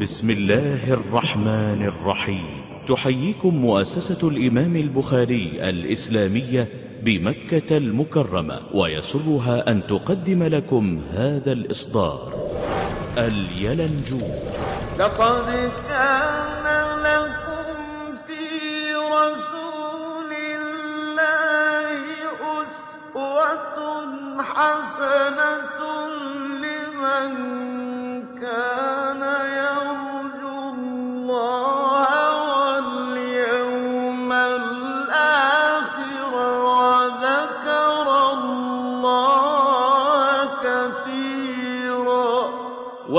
بسم الله الرحمن الرحيم. تحييكم مؤسسة الإمام البخاري الإسلامية بمكة المكرمة ويسرها أن تقدم لكم هذا الإصدار. اليلنجون لقد كان لكم في رسول الله أسوة حسنة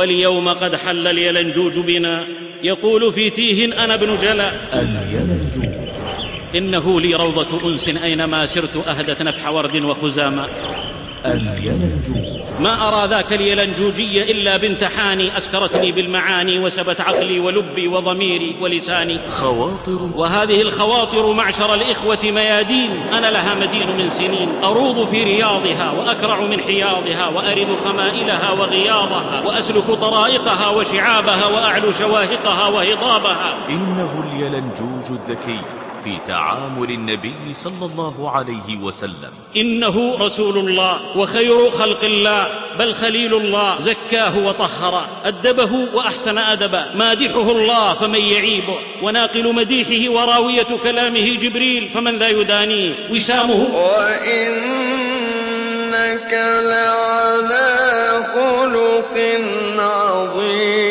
واليوم قد حل اليلنجوج بنا. يقول في تيه أنا ابن جلأ. اليلنجون إنه لي روضة أنس أينما سرت أهدت نفح ورد وخزاما اليلنجون ما أرى ذاك اليلنجوجي إلا بنت حاني أسكرتني بالمعاني وسبت عقلي ولبي وضميري ولساني. خواطر. وهذه الخواطر معشر الإخوة ميادين. أنا لها مدين من سنين. أروض في رياضها وأكرع من حياضها وأرد خمائلها وغياضها وأسلك طرائقها وشعابها وأعلو شواهقها وهضابها. إنه اليلنجوج الذكي. في تعامل النبي صلى الله عليه وسلم. إنه رسول الله وخير خلق الله بل خليل الله زكاه وطهر أدبه وأحسن ادبا مادحه الله فمن يعيبه وناقل مديحه وراوية كلامه جبريل فمن ذا يدانيه وسامه. وإنك لعلى خلق عظيم.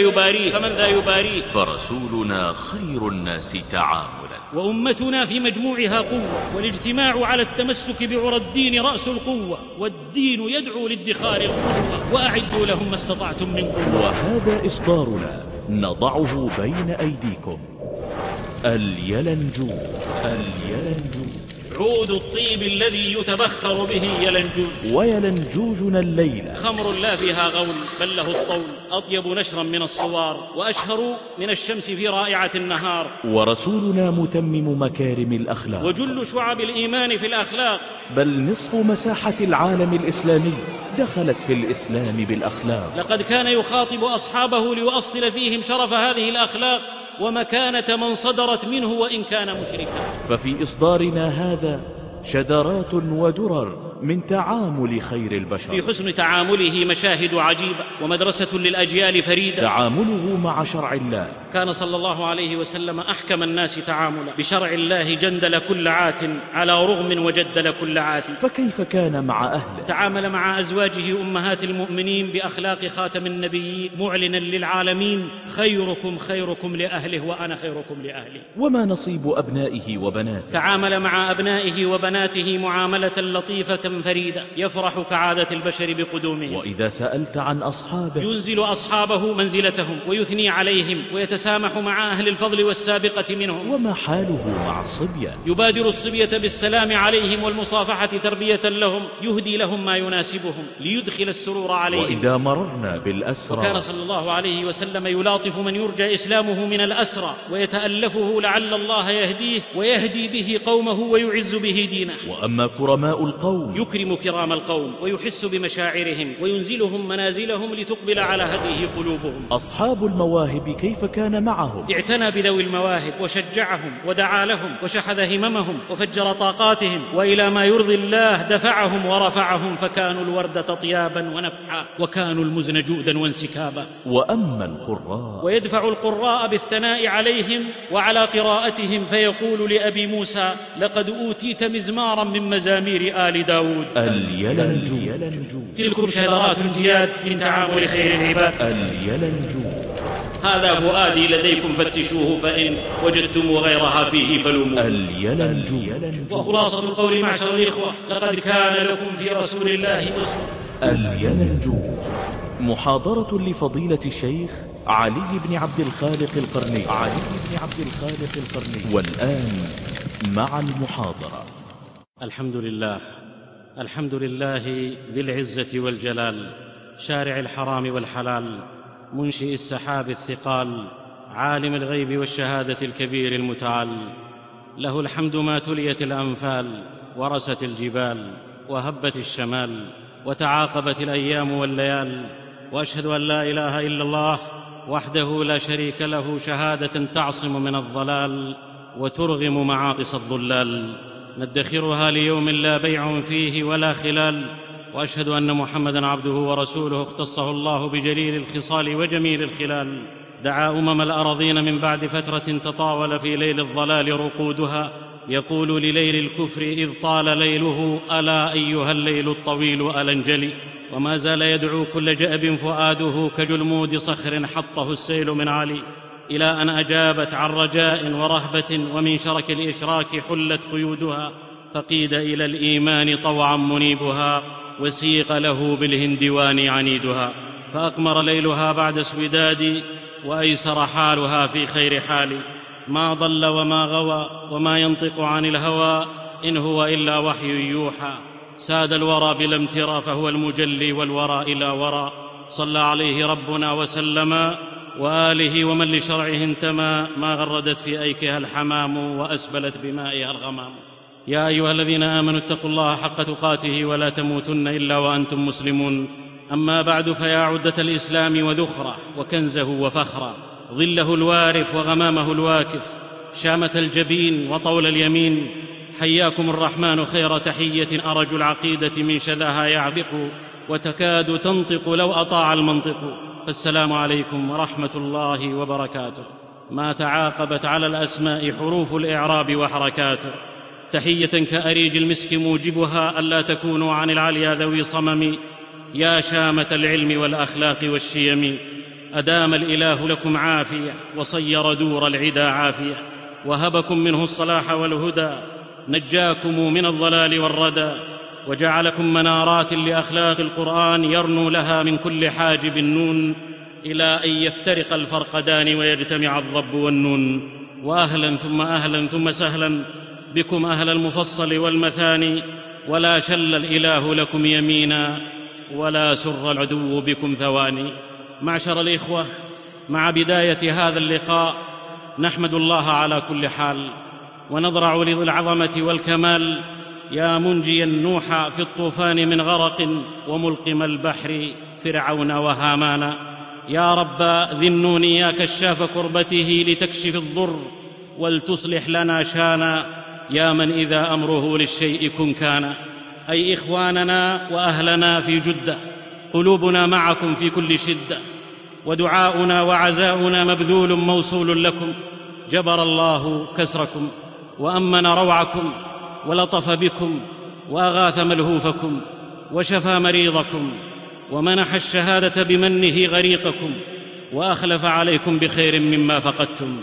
يباريه؟ فمن ذا يباريه؟ فرسولنا خير الناس تعاملا. وأمتنا في مجموعها قوة والاجتماع على التمسك بعرى الدين رأس القوة والدين يدعو لادخار القوة وأعدوا لهم ما استطعتم من قوة. وهذا إصدارنا نضعه بين أيديكم. اليلنجون اليلنجون عود الطيب الذي يتبخر به يلنجون ويلنجوجنا الليلة خمر لا فيها غول بل له الطول. أطيب نشرا من الصوار وأشهر من الشمس في رائعة النهار. ورسولنا متمم مكارم الأخلاق. وجل شعب الإيمان في الأخلاق. بل نصف مساحة العالم الإسلامي دخلت في الإسلام بالأخلاق. لقد كان يخاطب أصحابه ليؤصل فيهم شرف هذه الأخلاق. ومكانة من صدرت منه وإن كان مشركا. ففي إصدارنا هذا شذرات ودرر. من تعامل خير في البشر حسن تعامله مشاهد عجيبه ومدرسة للأجيال فريدة. تعامله مع شرع الله. كان صلى الله عليه وسلم أحكم الناس تعاملا. بشرع الله جندل كل عات على رغم وجدل كل عاث فكيف كان مع أهله؟ تعامل مع أزواجه أمهات المؤمنين بأخلاق خاتم النبيين. معلنا للعالمين. خيركم خيركم لأهله وأنا خيركم لأهلي. وما نصيب أبنائه وبناته؟ تعامل مع أبنائه وبناته معاملة فريدة يفرح كعادة البشر بقدومهم. وإذا سألت عن أصحابه ينزل أصحابه منزلتهم ويثني عليهم ويتسامح مع أهل الفضل والسابقة منهم. وما حاله مع الصبيان؟ يبادر الصبية بالسلام عليهم والمصافحة تربية لهم يهدي لهم ما يناسبهم ليدخل السرور عليهم. وإذا مررنا وكان بالأسرى صلى الله عليه وسلم يلاطف من يرجى إسلامه من الأسرى ويتألفه لعل الله يهديه ويهدي به قومه ويعز به دينه. وأما كرماء القوم يكرم كرام القوم ويحس بمشاعرهم وينزلهم منازلهم لتقبل على هديه قلوبهم. أصحاب المواهب كيف كان معهم؟ اعتنى بذوي المواهب وشجعهم ودعا لهم وشحذ هممهم وفجر طاقاتهم وإلى ما يرضي الله دفعهم ورفعهم فكانوا الورده طيابا ونفحا وكانوا المزن جودا وانسكابا. وأما القراء ويدفع القراء بالثناء عليهم وعلى قراءتهم فيقول لأبي موسى لقد أوتيت مزمارا من مزامير آل داود اليلنجون تلكم شذرات جياد من تعامل خير العباد. اليلنجون هذا فؤادي لديكم فتشوه فإن وجدتم غيرها فيه فلوموه اليلنجون وخلاصة القول معشر الإخوة لقد كان لكم في رسول الله أسوة. اليلنجون محاضرة لفضيلة الشيخ علي بن عبد الخالق القرني. علي بن عبد الخالق القرني. والآن مع المحاضرة. الحمد لله. الحمد لله ذي العزة والجلال شارع الحرام والحلال منشئ السحاب الثقال عالم الغيب والشهادة الكبير المتعال. له الحمد ما تليت الأنفال ورست الجبال وهبت الشمال وتعاقبت الأيام والليال. وأشهد أن لا إله إلا الله وحده لا شريك له شهادة تعصم من الضلال وترغم معاطس الضلال. ندخرها ليوم لا بيع فيه ولا خلال وأشهد أن محمدا عبده ورسوله اختصه الله بجليل الخصال وجميل الخلال. دعا أمم الارضين من بعد فترة تطاول في ليل الضلال رقودها. يقول لليل الكفر إذ طال ليله ألا أيها الليل الطويل ألا انجلي وما زال يدعو كل جأب فؤاده كجلمود صخر حطه السيل من علي إلى أن أجابت عن رجاء ورهبة ومن شرك الإشراك حلت قيودها فقيد إلى الإيمان طوعا منيبها وسيق له بالهندوان عنيدها. فأقمر ليلها بعد اسوداد وأيسر حالها في خير حال. ما ضل وما غوى وما ينطق عن الهوى إن هو إلا وحي يوحى. ساد الورى بلا امترى فهو المجلي والورى إلى ورى. صلى عليه ربنا وسلم وآله ومن لشرعه انتمى ما غردت في أيكها الحمام وأسبلت بمائها الغمام يا أيها الذين آمنوا اتقوا الله حق تقاته ولا تموتن إلا وأنتم مسلمون. أما بعد فيا عدة الإسلام وذخرة وكنزه وفخرا ظله الوارف وغمامه الواكف. شامة الجبين وطول اليمين. حياكم الرحمن خير تحية ارج العقيدة من شذاها يعبق وتكاد تنطق لو أطاع المنطق. فالسلام عليكم ورحمة الله وبركاته. ما تعاقبت على الأسماء حروف الإعراب وحركاته. تحية كأريج المسك موجبها الا تكونوا عن العليا ذوي صمم. يا شامة العلم والأخلاق والشيم. أدام الإله لكم عافية وصير دور العدا عافية. وهبكم منه الصلاح والهدى. نجاكم من الضلال والردى. وجعلكم منارات لأخلاق القرآن يرنو لها من كل حاجب نون إلى أن يفترق الفرقدان ويجتمع الضب والنون. واهلا ثم أهلا ثم سهلا بكم أهل المفصل والمثاني ولا شل الإله لكم يمينا ولا سر العدو بكم ثواني. معشر الإخوة مع بداية هذا اللقاء نحمد الله على كل حال ونضرع لذي العظمه والكمال يا منجيا نوح في الطوفان من غرق وملقم البحر فرعون وهامان. يا رب ذي النون يا كشاف كربته لتكشف الضر ولتصلح لنا شانا. يا من إذا أمره للشيء كن كان. أي إخواننا وأهلنا في جده قلوبنا معكم في كل شده ودعاؤنا وعزاؤنا مبذول موصول لكم. جبر الله كسركم وأمن روعكم. ولطف بكم وأغاث ملهوفكم وشفى مريضكم ومنح الشهادة بمنه غريقكم وأخلف عليكم بخير مما فقدتم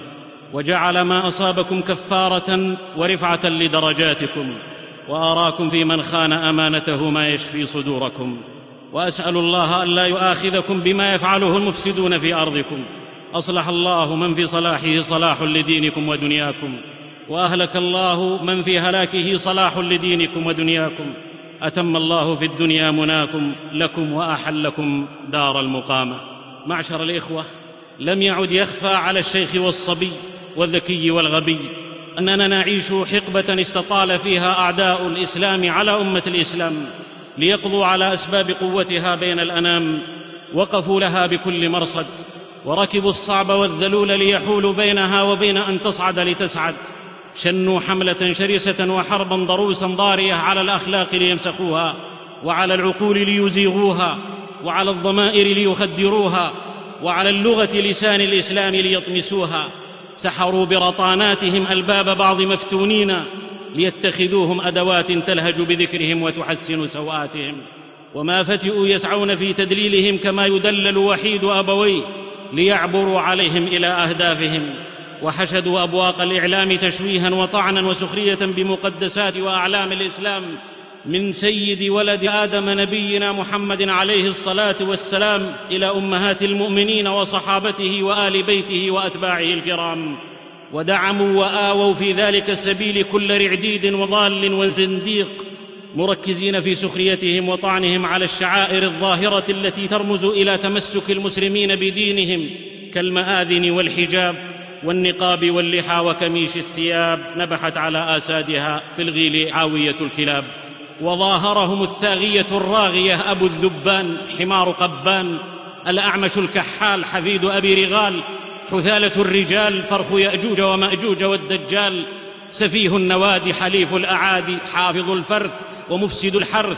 وجعل ما أصابكم كفارة ورفعة لدرجاتكم وأراكم في من خان أمانته ما يشفي صدوركم وأسأل الله الا يؤاخذكم بما يفعله المفسدون في أرضكم أصلح الله من في صلاحه صلاح لدينكم ودنياكم وأهلك الله من في هلاكه صلاح لدينكم ودنياكم. أتم الله في الدنيا مناكم لكم وأحلكم دار المقامة. معشر الإخوة لم يعد يخفى على الشيخ والصبي والذكي والغبي أننا نعيش حقبة استطال فيها أعداء الإسلام على أمة الإسلام ليقضوا على أسباب قوتها بين الأنام وقفوا لها بكل مرصد وركبوا الصعب والذلول ليحولوا بينها وبين أن تصعد لتسعد. شنوا حملة شرسة وحربا ضروسا ضارية على الأخلاق ليمسخوها وعلى العقول ليزيغوها وعلى الضمائر ليخدروها وعلى اللغة لسان الإسلام ليطمسوها. سحروا برطاناتهم ألباب بعض مفتونين ليتخذوهم أدوات تلهج بذكرهم وتحسن سوآتهم. وما فتئوا يسعون في تدليلهم كما يدلل وحيد أبويه ليعبروا عليهم إلى أهدافهم. وحشدوا أبواق الإعلام تشويها وطعنا وسخرية بمقدسات وأعلام الإسلام من سيد ولد آدم نبينا محمد عليه الصلاة والسلام إلى أمهات المؤمنين وصحابته وآل بيته وأتباعه الكرام. ودعموا وآووا في ذلك السبيل كل رعديد وضال وزنديق مركزين في سخريتهم وطعنهم على الشعائر الظاهرة التي ترمز إلى تمسك المسلمين بدينهم كالمآذن والحجاب. والنقاب واللحى وكميش الثياب نبحت على آسادها في الغيل عاوية الكلاب. وظاهرهم الثاغية الراغية أبو الذبان حمار قبان الأعمش الكحال حفيد أبي رغال حثالة الرجال فرخ يأجوج ومأجوج والدجال سفيه النوادي حليف الأعادي حافظ الفرث ومفسد الحرث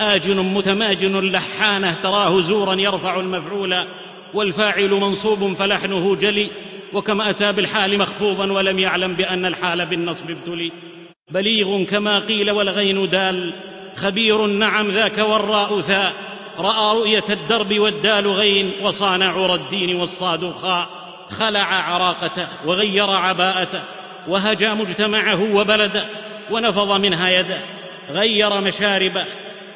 آجن متماجن لحانة تراه زورا يرفع المفعول والفاعل منصوب فلحنه جلي وكما أتى بالحال مخفوضا ولم يعلم بأن الحال بالنصب ابتلي. بليغ كما قيل والغين دال خبير نعم ذاك والراء ثاء. رأى رؤية الدرب والدال غين وصان عرى الدين والصاد خاء. خلع عراقته وغير عباءته وهجى مجتمعه وبلده ونفض منها يده. غير مشاربه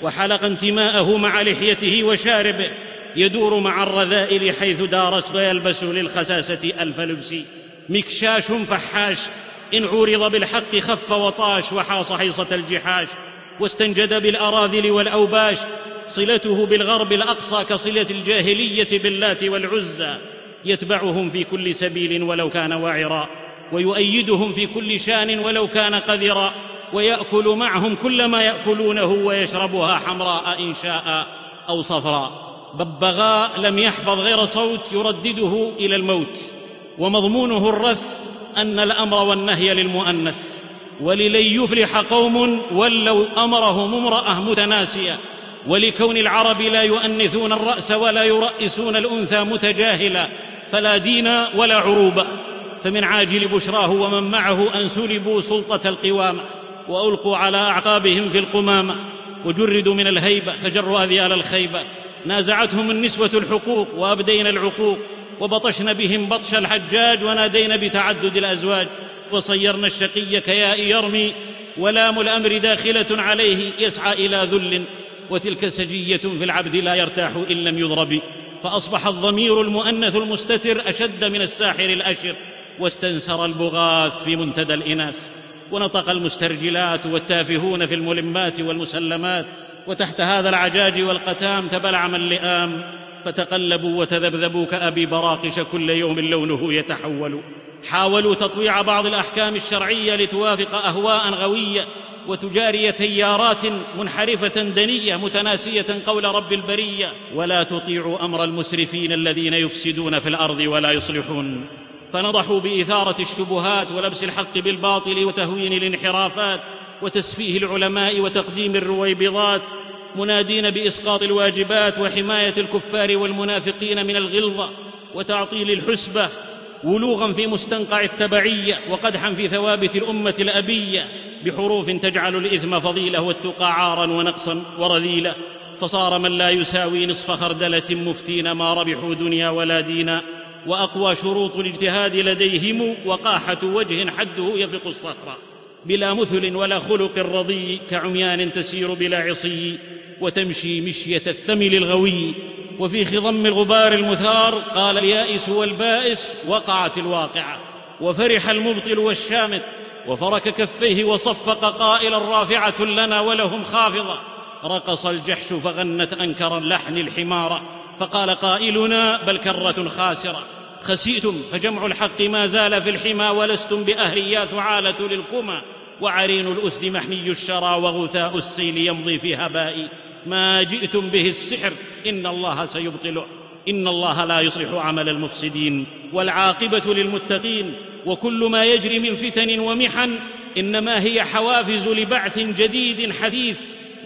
وحلق انتماءه مع لحيته وشاربه. يدور مع الرذائل حيث دارت ويلبس للخساسة ألف لبس. مكشاش فحاش. إن عورض بالحق خف وطاش وحاص حيصة الجحاش. واستنجد بالأراذل والأوباش. صلته بالغرب الأقصى كصلة الجاهلية باللات والعزى. يتبعهم في كل سبيل ولو كان واعرا. ويؤيدهم في كل شان ولو كان قذرا. ويأكل معهم كل ما يأكلونه ويشربها حمراء إن شاء أو صفراء ببغاء لم يحفظ غير صوت يردده إلى الموت ومضمونه الرث أن الأمر والنهي للمؤنث. وللن يفلح قوم ولوا أمرهم امرأة متناسية. ولكون العرب لا يؤنثون الرأس ولا يرأسون الأنثى متجاهلا فلا دين ولا عروبة فمن عاجل بشراه ومن معه أن سلبوا سلطة القوامة وألقوا على أعقابهم في القمامة. وجردوا من الهيبة فجروا أذيال الخيبة. نازعتهم النسوة الحقوق وأبدين العقوق وبطشن بهم بطش الحجاج ونادين بتعدد الأزواج وصيرنا الشقي كياء يرمي ولام الأمر داخلة عليه يسعى إلى ذل وتلك سجية في العبد لا يرتاح إن لم يضرب فأصبح الضمير المؤنث المستتر أشد من الساحر الأشر واستنسر البغاث في منتدى الإناث ونطق المسترجلات والتافهون في الملمات والمسلمات وتحت هذا العجاج والقتام تبلعم اللئام فتقلبوا وتذبذبوا كأبي براقش كل يوم لونه يتحول. حاولوا تطويع بعض الأحكام الشرعية لتوافق أهواء غوية وتجاري تيارات منحرفة دنية متناسية قول رب البرية. ولا تطيعوا أمر المسرفين الذين يفسدون في الأرض ولا يصلحون. فنضحوا بإثارة الشبهات ولبس الحق بالباطل وتهوين الانحرافات. وتسفيه العلماء وتقديم الرويبضات منادين بإسقاط الواجبات وحماية الكفار والمنافقين من الغلظة وتعطيل الحسبة ولوغا في مستنقع التبعية وقدحا في ثوابت الأمة الأبية بحروف تجعل الإثم فضيلة والتقى عارا ونقصا ورذيلة. فصار من لا يساوي نصف خردلة مفتين ما ربحوا دنيا ولا دينا وأقوى شروط الاجتهاد لديهم وقاحة وجه حده يفق الصخر بلا مثل ولا خلق رضي كعميان تسير بلا عصي وتمشي مشية الثمل الغوي. وفي خضم الغبار المثار قال اليائس والبائس وقعت الواقعة. وفرح المبطل والشامت وفرك كفيه وصفق قائلا رافعه لنا ولهم خافضة. رقص الجحش فغنت أنكر اللحن الحماره فقال قائلنا بل كرة خاسرة. خسئتم فجمع الحق ما زال في الحمى ولستم باهل يا ثعاله للكمى وعرين الأسد محمي الشرى وغثاء السيل يمضي في هبائي ما جئتم به السحر إن الله سيبطله إن الله لا يصلح عمل المفسدين. والعاقبة للمتقين وكل ما يجري من فتن ومحن إنما هي حوافز لبعث جديد حثيث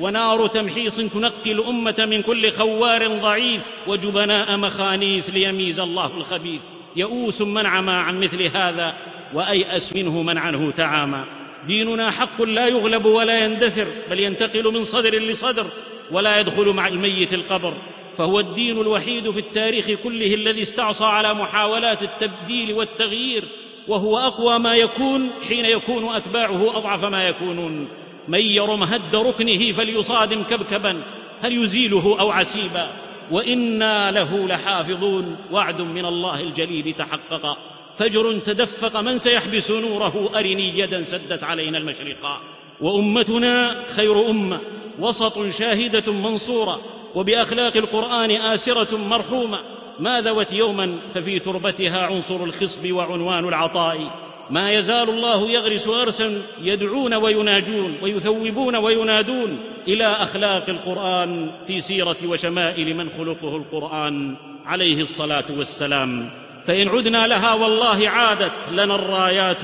ونار تمحيص تنقي الامه من كل خوار ضعيف وجبناء مخانيث ليميز الله الخبيث. يئوس من عمى عن مثل هذا وأيأس منه من عنه تعامى ديننا حق لا يغلب ولا يندثر بل ينتقل من صدر لصدر ولا يدخل مع الميت القبر. فهو الدين الوحيد في التاريخ كله الذي استعصى على محاولات التبديل والتغيير وهو أقوى ما يكون حين يكون أتباعه أضعف ما يكونون. من يرم هد ركنه فليصادم كبكبا هل يزيله أو عسيبا؟ وإنا له لحافظون وعد من الله الجليل تحقق. فجر تدفق من سيحبس نوره أرني يدا سدت علينا المشرقا. وأمتنا خير أمة وسط شاهدة منصورة وبأخلاق القرآن آسرة مرحومة. ما ذوت يوما ففي تربتها عنصر الخصب وعنوان العطاء. ما يزال الله يغرس غرسا يدعون ويناجون ويثوبون وينادون إلى أخلاق القرآن في سيرة وشمائل من خلقه القرآن عليه الصلاة والسلام. فإن عدنا لها والله عادت لنا الرايات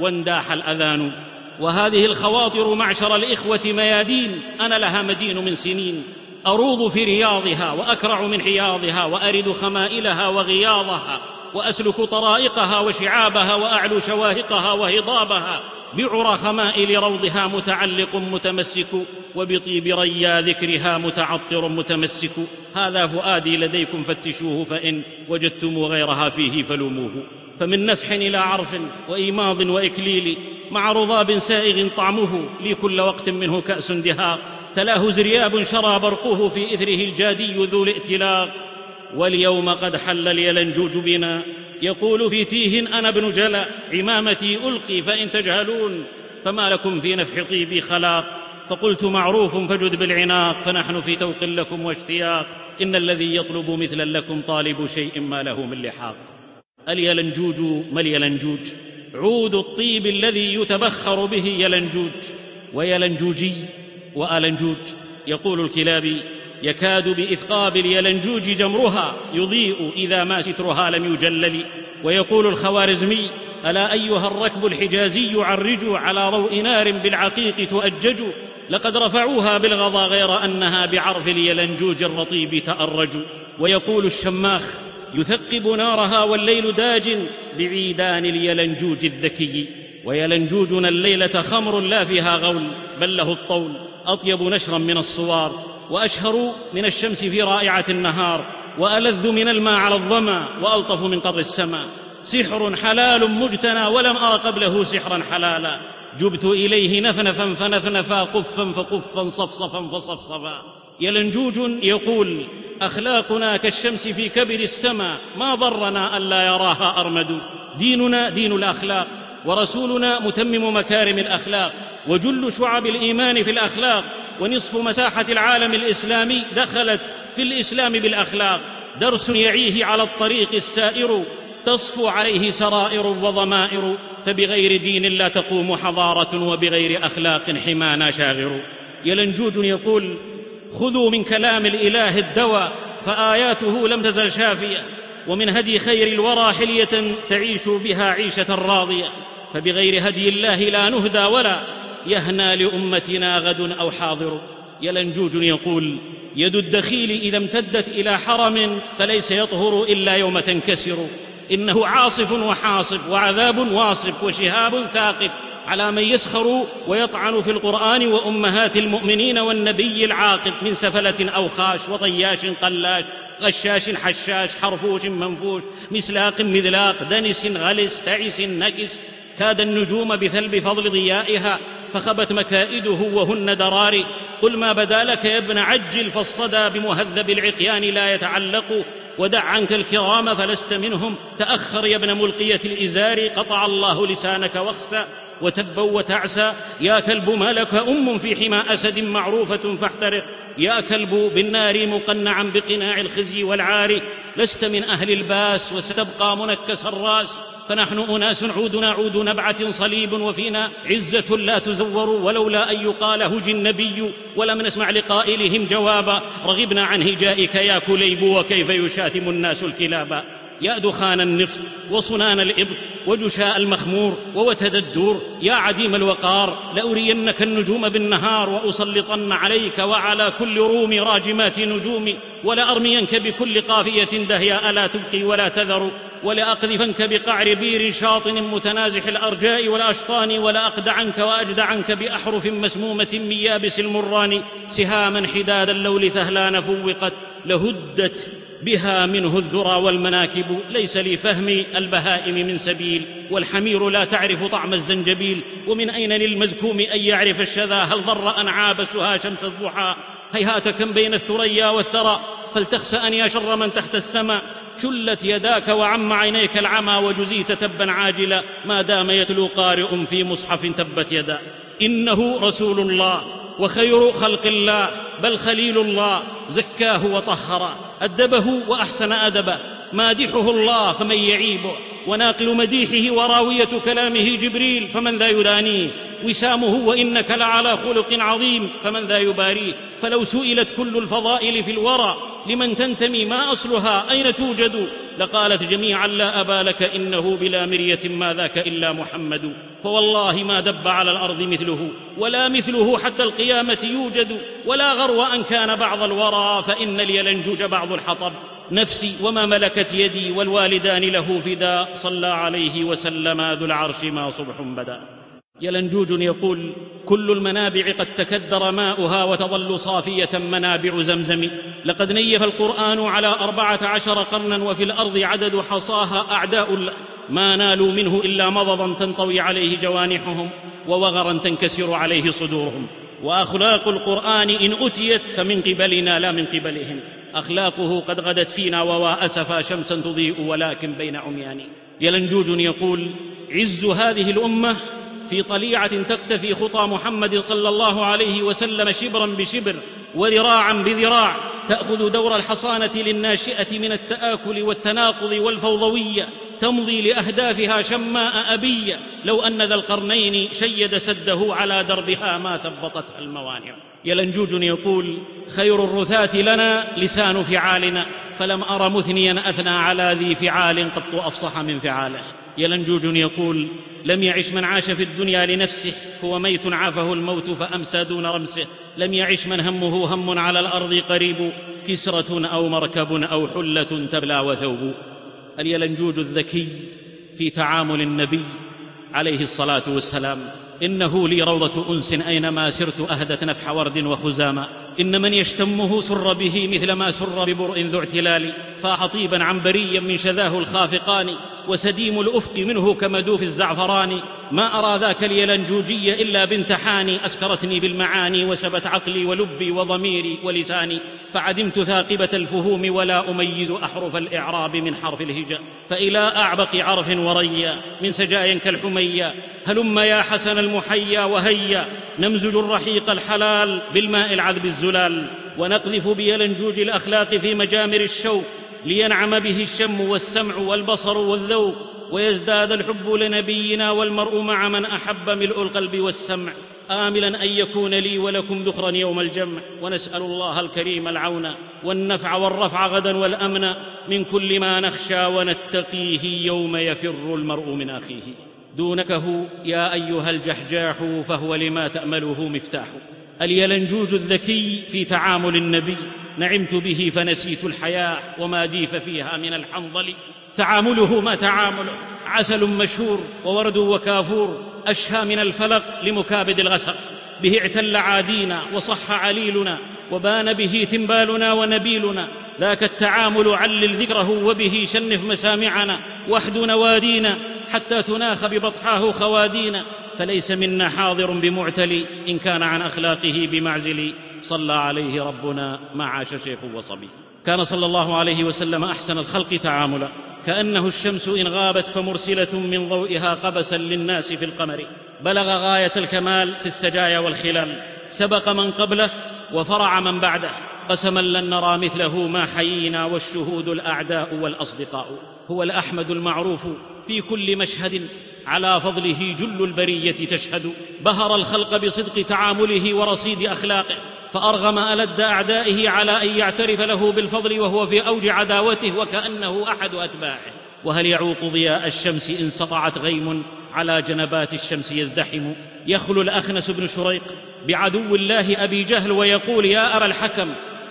وانداح الأذان. وهذه الخواطر معشر الإخوة ميادين أنا لها مدين من سنين. أروض في رياضها وأكرع من حياضها وأرد خمائلها وغياضها. وأسلك طرائقها وشعابها وأعلو شواهقها وهضابها بعرى خمائل روضها متعلق متمسك وبطيب ريا ذكرها متعطر متمسك. هذا فؤادي لديكم فتشوه فإن وجدتم غيرها فيه فلوموه. فمن نفح إلى عرف وإيماض وإكليل مع رضاب سائغ طعمه لي كل وقت منه كأس دهاق تلاه زرياب شرى برقه في إثره الجادي ذو الائتلاق. واليوم قد حل اليلنجوج بنا. يقول في تيه أنا ابن جلا عمامتي ألقي فإن تجهلون. فما لكم في نفح طيبي خلاق؟ فقلت معروف فجد بالعناق فنحن في توق لكم واشتياق. إن الذي يطلب مثلا لكم طالب شيء ما له من لحاق. اليلنجوج ما اليلنجوج عود الطيب الذي يتبخر به يلنجوج ويلنجوجي والنجوج يقول الكلابي. يكاد بإثقاب اليلنجوج جمرها يضيء إذا ما سترها لم يجلل. ويقول الخوارزمي ألا أيها الركب الحجازي عرجوا على ضوء نار بالعقيق تؤجج؟ لقد رفعوها بالغضا غير أنها بعرف اليلنجوج الرطيب تأرج. ويقول الشماخ يثقب نارها والليل داج بعيدان اليلنجوج الذكي. ويلنجوجنا الليلة خمر لا فيها غول بل له الطول أطيب نشرا من الصوار. وأشهر من الشمس في رائعة النهار وألذ من الماء على الظمأ وألطف من قطر السماء. سحر حلال مجتنى ولم أر قبله سحرا حلالا. جبت إليه نفنفا فنفنفا قفا فقفا صفصفا فصفصفا. يلنجوج يقول أخلاقنا كالشمس في كبد السماء ما ضرنا ألا يراها أرمد. ديننا دين الأخلاق ورسولنا متمم مكارم الأخلاق وجل شعب الإيمان في الأخلاق. ونصف مساحة العالم الإسلامي دخلت في الإسلام بالأخلاق. درس يعيه على الطريق السائر تصفو عليه سرائر وضمائر. فبغير دين لا تقوم حضارة وبغير أخلاق حمانا شاغر. يلنجوج يقول خذوا من كلام الإله الدواء فآياته لم تزل شافية. ومن هدي خير الورى حلية تعيش بها عيشة راضية. فبغير هدي الله لا نهدى ولا يهنى لأمتنا غد أو حاضر. يلنجوج يقول يد الدخيل إذا امتدت إلى حرم فليس يطهر إلا يوم تنكسر. إنه عاصف وحاصف وعذاب واصف وشهاب ثاقب على من يسخر ويطعن في القرآن وأمهات المؤمنين والنبي العاقب من سفلة أو خاش وطياش قلاش غشاش حشاش حرفوش منفوش مسلاق مذلاق دنس غلس تعس نكس. كاد النجوم بثلب فضل ضيائها فخبت مكائده وهن دراري. قل ما بدا لك يا ابن عجل فالصدى بمهذب العقيان لا يتعلق. ودع عنك الكرام فلست منهم. تأخر يا ابن ملقية الإزار. قطع الله لسانك واخسى وتبا وتعسا. يا كلب ما لك أم في حمى أسد معروفة فاحترق. يا كلب بالنار مقنعا بقناع الخزي والعار. لست من أهل الباس وستبقى منكس الراس. فنحن أناس عودنا عود نبعه صليب وفينا. عزة لا تزور ولولا أن يقال هجا كليب ولم نسمع لقائلهم جوابا. رغبنا عن هجائك يا كليب وكيف يشاتم الناس الكلابا يا دخان النفط وصنان الإبط وجشاء المخمور ووتد الدور. يا عديم الوقار لأرينك النجوم بالنهار وأسلطن عليك وعلى كل روم راجمات نجوم. ولأرمينك بكل قافية دهياء لا تبقي ولا تذر. ولأقذفنك بقعر بير شاطن متنازح الأرجاء والأشطان ولأقدعنك وأجدعنك بأحرف مسمومة من يابس المران سهاما حداد اللول ثهلان فوقت لهدت بها منه الذرى والمناكب. ليس لفهم البهائم من سبيل والحمير لا تعرف طعم الزنجبيل. ومن أين للمزكوم أن يعرف الشذا؟ هل ضر أن عابسها شمس الضحى؟ هيهات كم بين الثريا والثرى فلتخسأ يا شر من تحت السماء. شلت يداك وعم عينيك العمى وجزيت تبا عاجلا ما دام يتلو قارئ في مصحف تبت يدا. إنه رسول الله وخير خلق الله بل خليل الله زكاه وطهر أدبه وأحسن أدبه. مادحه الله فمن يعيبه وناقل مديحه وراوية كلامه جبريل فمن ذا يدانيه. وسامه وإنك لعلى خلق عظيم فمن ذا يباريه؟ فلو سئلت كل الفضائل في الورى لمن تنتمي ما أصلها؟ أين توجد؟ لقالت جميعا لا أبا لك إنه بلا مرية ما ذاك إلا محمد. فوالله ما دب على الأرض مثله ولا مثله حتى القيامة يوجد. ولا غرو أن كان بعض الورى فإن اليلنجوج بعض الحطب. نفسي وما ملكت يدي والوالدان له فدا صلى عليه وسلم ذو العرش ما صبح بدا. يلنجوج يقول كل المنابع قد تكدر ماؤها وتظل صافية منابع زمزم. لقد نيف القرآن على أربعة عشر قرنا وفي الأرض عدد حصاها أعداء ما نالوا منه إلا مضضا تنطوي عليه جوانحهم ووغرا تنكسر عليه صدورهم. وأخلاق القرآن إن أتيت فمن قبلنا لا من قبلهم. أخلاقه قد غدت فينا ووا أسفا شمسا تضيء ولكن بين عميان يلنجوج يقول عز هذه الأمة في طليعة تقتفي خطى محمد صلى الله عليه وسلم شبرا بشبر وذراعا بذراع تأخذ دور الحصانة للناشئة من التآكل والتناقض والفوضوية تمضي لأهدافها شماء ابيه لو أن ذا القرنين شيد سده على دربها ما ثبطتها الموانع. يلنجوج يقول خير الرثاة لنا لسان فعالنا فلم أر مثنيا أثنى على ذي فعال قط أفصح من فعاله. يلنجوج يقول لم يعش من عاش في الدنيا لنفسه هو ميت عافه الموت فامسى دون رمسه. لم يعش من همه هم على الأرض قريب كسرة أو مركب أو حلة تبلى وثوب. اليلنجوج الذكي في تعامل النبي عليه الصلاة والسلام إنه لي روضة أنس أينما سرت أهدت نفح ورد وخزاما. إن من يشتمه سر به مثل ما سر ببرء ذو اعتلال. فاح طيبا عنبريا من شذاه الخافقان. وسديم الأفق منه كمدوف الزعفران ما أرى ذاك اليلنجوجي إلا بنت حاني أسكرتني بالمعاني وسبت عقلي ولبي وضميري ولساني فعدمت ثاقبة الفهوم ولا أميز أحرف الإعراب من حرف الهجاء. فإلى أعبق عرف وريا من سجايا كالحميا هلم يا حسن المحيا وهيا نمزج الرحيق الحلال بالماء العذب الزلال. ونقذف بيلنجوج الأخلاق في مجامر الشوق لينعم به الشم والسمع والبصر والذوق ويزداد الحب لنبينا والمرء مع من أحب ملء القلب والسمع. املا أن يكون لي ولكم ذخرا يوم الجمع. ونسأل الله الكريم العون والنفع والرفع غدا والأمن. من كل ما نخشى ونتقيه يوم يفر المرء من أخيه. دونكه يا أيها الجحجاح فهو لما تأمله مفتاح. اليلنجوج الذكي في تعامل النبي. نعمت به فنسيت الحياة وما ديف فيها من الحنظل. تعامله ما تعامله عسل مشهور وورد وكافور. أشهى من الفلق لمكابد الغسق. به اعتل عادينا وصح عليلنا وبان به تنبالنا ونبيلنا. ذاك التعامل علل ذكره وبه شنف مسامعنا. واحد نوادينا حتى تناخ ببطحاه خوادينا. فليس منا حاضر بمعتلي إن كان عن أخلاقه بمعزل. صلى عليه ربنا ما عاش شيخ وصبي. كان صلى الله عليه وسلم أحسن الخلق تعاملا. كأنه الشمس إن غابت فمرسلة من ضوئها قبسا للناس في القمر. بلغ غاية الكمال في السجايا والخلال. سبق من قبله وفرع من بعده. قسما لن نرى مثله ما حيينا والشهود الأعداء والأصدقاء. هو الأحمد المعروف في كل مشهد على فضله جل البرية تشهد. بهر الخلق بصدق تعامله ورصيد أخلاقه. فأرغم ألد أعدائه على أن يعترف له بالفضل وهو في أوج عداوته وكأنه أحد أتباعه. وهل يعوق ضياء الشمس إن سطعت غيم على جنبات الشمس يزدحم؟ يخلو الأخنس بن شريق بعدو الله أبي جهل ويقول يا أرى الحكم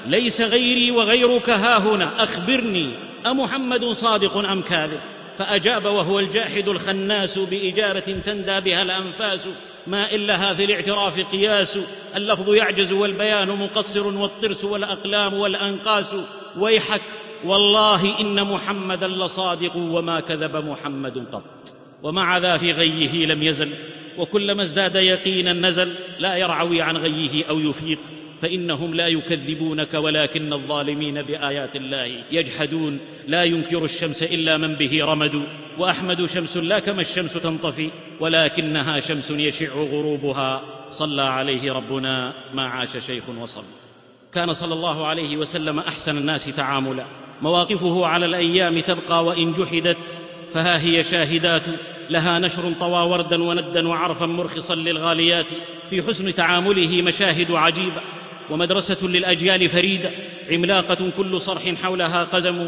ليس غيري وغيرك ها هنا أخبرني أمحمد صادق أم كاذب؟ فأجاب وهو الجاحد الخناس باجابه تندى بها الأنفاس ما إن لها في الاعتراف قياس اللفظ يعجز والبيان مقصر والطرس والأقلام والأنقاس ويحك والله إن محمدا لصادق وما كذب محمد قط. ومع ذا في غيه لم يزل وكلما ازداد يقينا نزل لا يرعوي عن غيه أو يفيق. فإنهم لا يكذبونك ولكن الظالمين بآيات الله يجحدون. لا ينكر الشمس إلا من به رمد. وأحمد شمس لا كما الشمس تنطفي ولكنها شمس يشع غروبها. صلى عليه ربنا ما عاش شيخ وصل. كان صلى الله عليه وسلم أحسن الناس تعاملا. مواقفه على الأيام تبقى وإن جحدت فها هي شاهدات. لها نشر طوى وردا وندا وعرفا مرخصا للغاليات. في حسن تعامله مشاهد عجيبة. ومدرسة للأجيال فريدة عملاقة كل صرح حولها قزم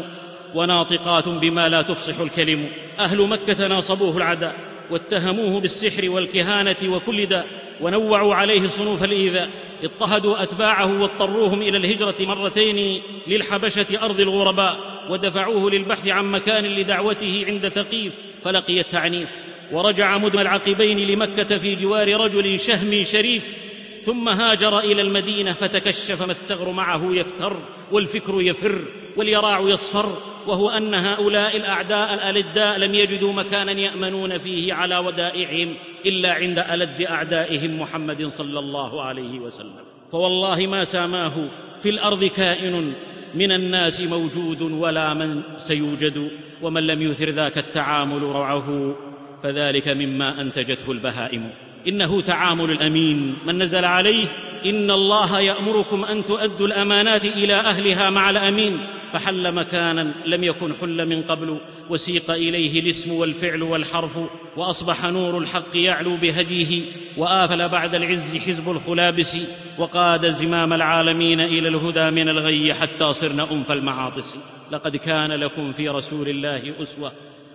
وناطقات بما لا تفصح الكلم. أهل مكة ناصبوه العداء واتهموه بالسحر والكهانة وكل داء ونوعوا عليه صنوف الإيذاء. اضطهدوا أتباعه واضطروهم إلى الهجرة مرتين للحبشة أرض الغرباء ودفعوه للبحث عن مكان لدعوته عند ثقيف فلقي التعنيف. ورجع مدم العقبين لمكة في جوار رجل شهم شريف ثم هاجر إلى المدينة فتكشف ما الثغر معه يفتر والفكر يفر واليراع يصفر وهو أن هؤلاء الأعداء الألداء لم يجدوا مكانا يأمنون فيه على ودائعهم إلا عند ألد أعدائهم محمد صلى الله عليه وسلم. فوالله ما ساماه في الأرض كائن من الناس موجود ولا من سيوجد ومن لم يثر ذاك التعامل روعه فذلك مما أنتجته البهائم. إنه تعامل الأمين. من نزل عليه إن الله يأمركم أن تؤدوا الأمانات إلى أهلها مع الأمين. فحل مكانا لم يكن حل من قبل وسيق إليه الاسم والفعل والحرف وأصبح نور الحق يعلو بهديه وآفل بعد العز حزب الخلابس وقاد زمام العالمين إلى الهدى من الغي حتى صرن أنف المعاطس. لقد كان لكم في رسول الله أسوة.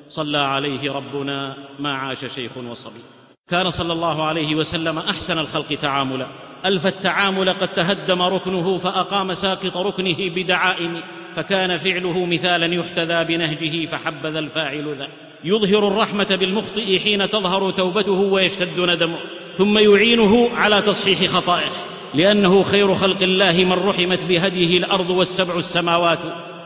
صلى عليه ربنا ما عاش شيخ وصبي. كان صلى الله عليه وسلم أحسن الخلق تعاملا. ألف التعامل قد تهدم ركنه فأقام ساقط ركنه بدعائم فكان فعله مثالا يحتذى بنهجه فحبذا الفاعل ذا. يظهر الرحمة بالمخطئ حين تظهر توبته ويشتد ندمه ثم يعينه على تصحيح خطائه. لأنه خير خلق الله من رحمت بهديه الأرض والسبع السماوات.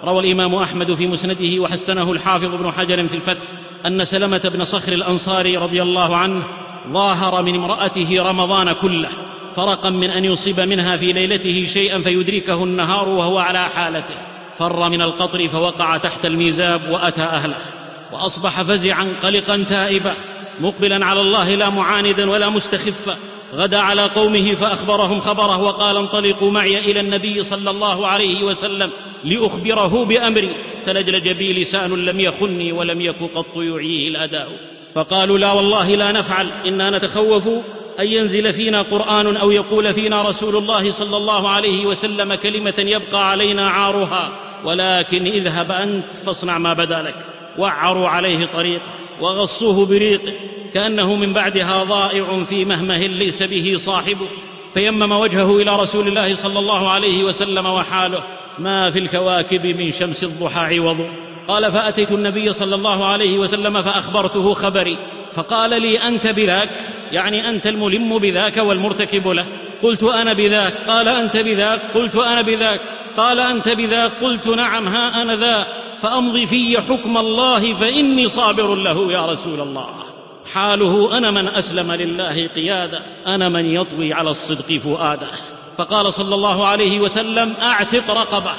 روى الإمام أحمد في مسنده وحسنه الحافظ ابن حجر في الفتح أن سلمة بن صخر الأنصاري رضي الله عنه ظاهر من امرأته رمضان كله فرقا من أن يصيب منها في ليلته شيئا فيدركه النهار وهو على حالته. فر من القطر فوقع تحت الميزاب وأتى أهله وأصبح فزعا قلقا تائبا مقبلا على الله لا معاندا ولا مستخفا غدا على قومه فأخبرهم خبره وقال انطلقوا معي إلى النبي صلى الله عليه وسلم لأخبره بأمري. تلجلج بي لسان لم يخني ولم يك قط يعيه الاداء فقالوا لا والله لا نفعل. إنا نتخوف أن ينزل فينا قرآن أو يقول فينا رسول الله صلى الله عليه وسلم كلمة يبقى علينا عارها. ولكن اذهب أنت فاصنع ما بدا لك. وعروا عليه طريقه وغصوه بريقه. كأنه من بعدها ضائع في مهمه ليس به صاحبه. فيمم وجهه إلى رسول الله صلى الله عليه وسلم وحاله. ما في الكواكب من شمس الضحى عوض. قال فأتيت النبي صلى الله عليه وسلم فأخبرته خبري. فقال لي أنت بذاك؟ يعني أنت الملم بذاك والمرتكب له. قلت أنا بذاك. قال أنت بذاك. قلت أنا بذاك. قال أنت بذاك. قلت نعم ها أنا ذا. فأمضي في حكم الله فإني صابر له يا رسول الله. حاله أنا من أسلم لله قياده أنا من يطوي على الصدق فؤاده فقال صلى الله عليه وسلم أعتق رقبه.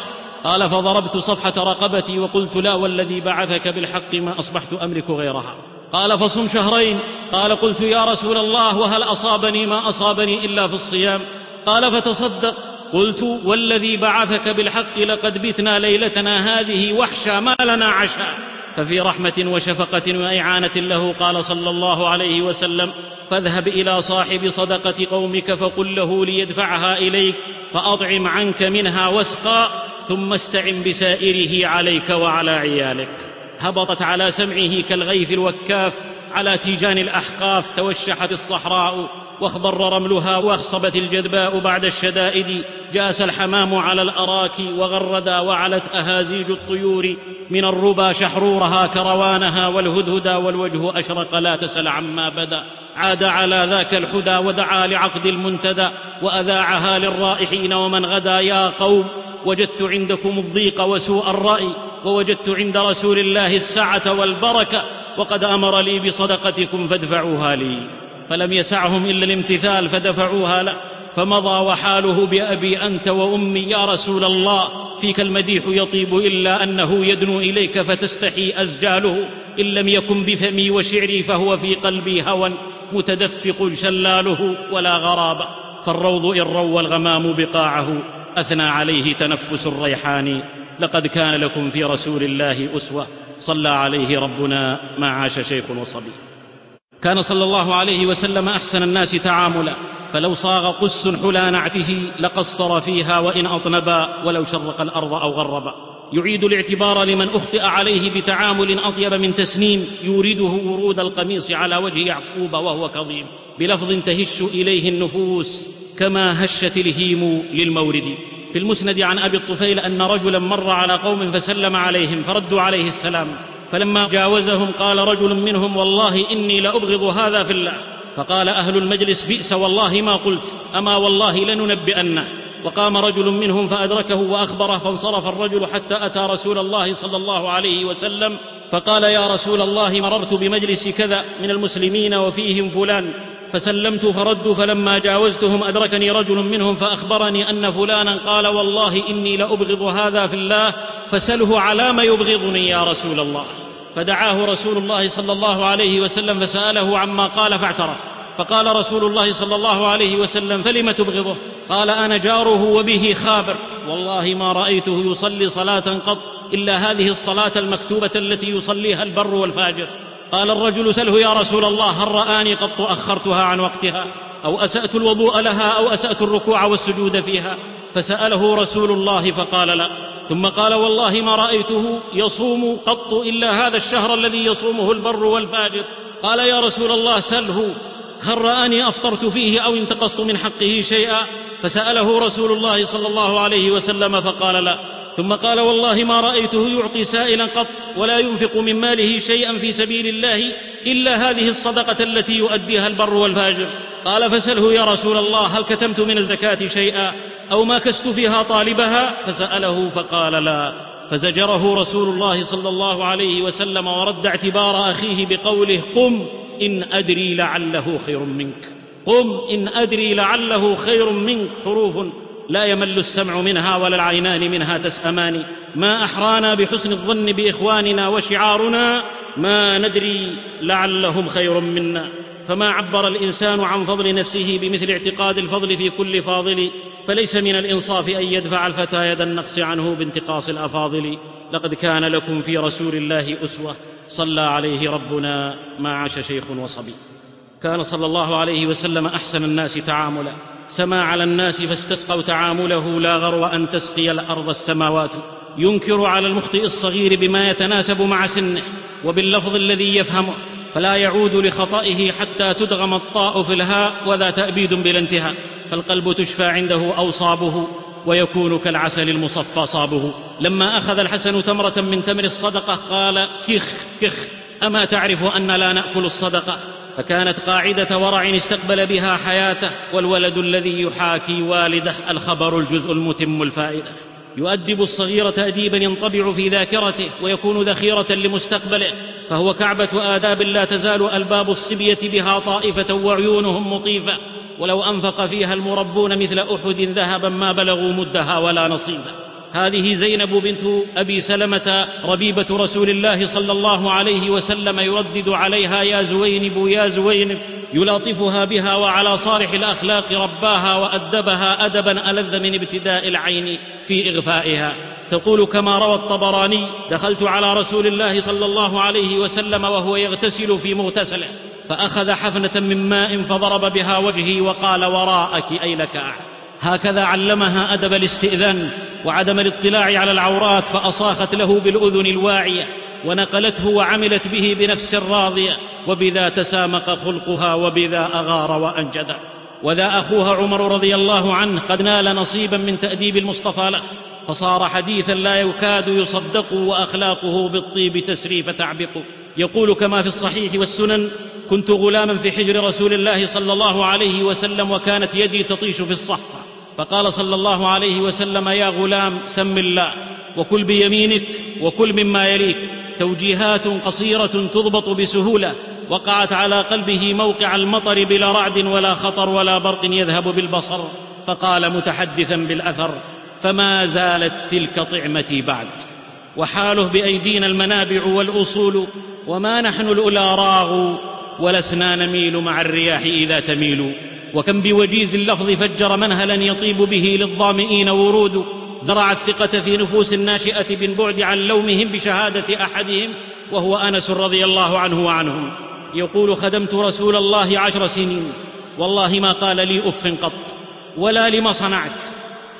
قال فضربت صفحة رقبتي وقلت لا والذي بعثك بالحق ما أصبحت أملك غيرها. قال فصم شهرين. قال قلت يا رسول الله وهل أصابني ما أصابني إلا في الصيام؟ قال فتصدق. قلت والذي بعثك بالحق لقد بتنا ليلتنا هذه وحشا ما لنا عشاء ففي رحمة وشفقة وإعانة له قال صلى الله عليه وسلم فاذهب إلى صاحب صدقة قومك فقل له ليدفعها إليك فأطعم عنك منها واسقى ثم استعن بسائره عليك وعلى عيالك. هبطت على سمعه كالغيث الوكاف على تيجان الأحقاف توشحت الصحراء واخضر رملها واخصبت الجدباء بعد الشدائد. جاس الحمام على الأراك وغردا وعلت أهازيج الطيور. من الربا شحرورها كروانها والهدهدا والوجه أشرق لا تسل عما بدا. عاد على ذاك الحدى ودعا لعقد المنتدى وأذاعها للرائحين ومن غدا يا قوم. وجدت عندكم الضيق وسوء الرأي ووجدت عند رسول الله السعة والبركة وقد أمر لي بصدقتكم فادفعوها لي. فلم يسعهم إلا الامتثال فدفعوها له. فمضى وحاله بأبي أنت وأمي يا رسول الله فيك المديح يطيب إلا أنه يدنو إليك فتستحي أزجاله. إن لم يكن بفمي وشعري فهو في قلبي هوى متدفق شلاله ولا غرابة. فالروض إن روى الغمام بقاعه. أثنى عليه تنفس الريحان. لقد كان لكم في رسول الله أسوة. صلى عليه ربنا ما عاش شيخ وصبي. كان صلى الله عليه وسلم أحسن الناس تعاملا. فلو صاغ قس حلى نعته لقصر فيها وإن أطنبا ولو شرق الأرض أو غربا. يعيد الاعتبار لمن أخطئ عليه بتعامل أطيب من تسنيم. يورده ورود القميص على وجه يعقوب وهو كظيم. بلفظ تهش إليه النفوس. كما هشت الهيم للمورد. في المسند عن أبي الطفيل أن رجلا مر على قوم فسلم عليهم فردوا عليه السلام. فلما جاوزهم قال رجل منهم والله إني لأبغض هذا في الله. فقال أهل المجلس بئس والله ما قلت أما والله لننبئنه. وقام رجل منهم فأدركه وأخبره فانصرف الرجل حتى أتى رسول الله صلى الله عليه وسلم. فقال يا رسول الله مررت بمجلس كذا من المسلمين وفيهم فلان. فسلمت فردوا فلما جاوزتهم أدركني رجل منهم فأخبرني أن فلانا قال والله إني لأبغض هذا في الله فسله على ما يبغضني يا رسول الله. فدعاه رسول الله صلى الله عليه وسلم فسأله عما قال فاعترف. فقال رسول الله صلى الله عليه وسلم فلم تبغضه؟ قال أنا جاره وبه خابر. والله ما رأيته يصلي صلاة قط إلا هذه الصلاة المكتوبة التي يصليها البر والفاجر. قال الرجل سله يا رسول الله هل رآني قط أخرتها عن وقتها؟ أو أسأت الوضوء لها أو أسأت الركوع والسجود فيها؟ فسأله رسول الله فقال لا. ثم قال والله ما رأيته يصوم قط إلا هذا الشهر الذي يصومه البر والفاجر. قال يا رسول الله سله هل رآني أفطرت فيه أو انتقصت من حقه شيئا؟ فسأله رسول الله صلى الله عليه وسلم فقال لا. ثم قال والله ما رأيته يعطي سائلا قط ولا ينفق من ماله شيئا في سبيل الله إلا هذه الصدقة التي يؤديها البر والفاجر. قال فسله يا رسول الله هل كتمت من الزكاة شيئا أو ما كست فيها طالبها؟ فسأله فقال لا. فزجره رسول الله صلى الله عليه وسلم ورد اعتبار أخيه بقوله قم إن أدري لعله خير منك. قم إن أدري لعله خير منك حروف لا يمل السمع منها ولا العينان منها تسأمان. ما أحرانا بحسن الظن بإخواننا وشعارنا ما ندري لعلهم خير منا. فما عبر الإنسان عن فضل نفسه بمثل اعتقاد الفضل في كل فاضل فليس من الإنصاف أن يدفع الفتى يد النقص عنه بانتقاص الأفاضل. لقد كان لكم في رسول الله أسوة صلى عليه ربنا ما عاش شيخ وصبي. كان صلى الله عليه وسلم أحسن الناس تعاملا. سما على الناس فاستسقوا تعامله لا غرو أن تسقي الأرض السماوات. ينكر على المخطئ الصغير بما يتناسب مع سنه وباللفظ الذي يفهمه فلا يعود لخطئه حتى تدغم الطاء في الهاء وذا تأبيد بلا انتهاء. فالقلب تشفى عنده أوصابه ويكون كالعسل المصفى صابه. لما أخذ الحسن تمرة من تمر الصدقة قال كخ كخ أما تعرف أن لا نأكل الصدقة؟ فكانت قاعدة ورع استقبل بها حياته والولد الذي يحاكي والده الخبر الجزء المتم الفائدة. يؤدب الصغير تاديبا ينطبع في ذاكرته ويكون ذخيرة لمستقبله. فهو كعبة آداب لا تزال ألباب الصبية بها طائفة وعيونهم مطيفة. ولو أنفق فيها المربون مثل أحد ذهبا ما بلغوا مدها ولا نصيبا. هذه زينب بنت أبي سلمة ربيبة رسول الله صلى الله عليه وسلم يردد عليها يا زوينب يا زوينب. يلاطفها بها وعلى صالح الأخلاق رباها وأدبها أدبا ألذ من ابتداء العين في إغفائها. تقول كما روى الطبراني دخلت على رسول الله صلى الله عليه وسلم وهو يغتسل في مغتسله فأخذ حفنة من ماء فضرب بها وجهي وقال وراءك اي لك هكذا علمها أدب الاستئذان وعدم الاطلاع على العورات فأصاخت له بالأذن الواعية ونقلته وعملت به بنفس راضية وبذا تسامق خلقها وبذا أغار وأنجد. وذا أخوها عمر رضي الله عنه قد نال نصيبا من تأديب المصطفى له فصار حديثا لا يكاد يصدق وأخلاقه بالطيب تسريف تعبق. يقول كما في الصحيح والسنن كنت غلاما في حجر رسول الله صلى الله عليه وسلم وكانت يدي تطيش في الصحفة فقال صلى الله عليه وسلم يا غلام سم الله وكل بيمينك وكل مما يليك. توجيهات قصيرة تضبط بسهولة وقعت على قلبه موقع المطر بلا رعد ولا خطر ولا برق يذهب بالبصر. فقال متحدثا بالأثر فما زالت تلك طعمتي بعد وحاله بأيدينا المنابع والأصول وما نحن الأولى راغوا ولسنا نميل مع الرياح إذا تميل. وكم بوجيز اللفظ فجر منهلا يطيب به للظامئين ورود. زرع الثقة في نفوس الناشئة بالبعد عن لومهم بشهادة أحدهم وهو أنس رضي الله عنه وعنهم. يقول خدمت رسول الله عشر سنين والله ما قال لي أف قط ولا لم صنعت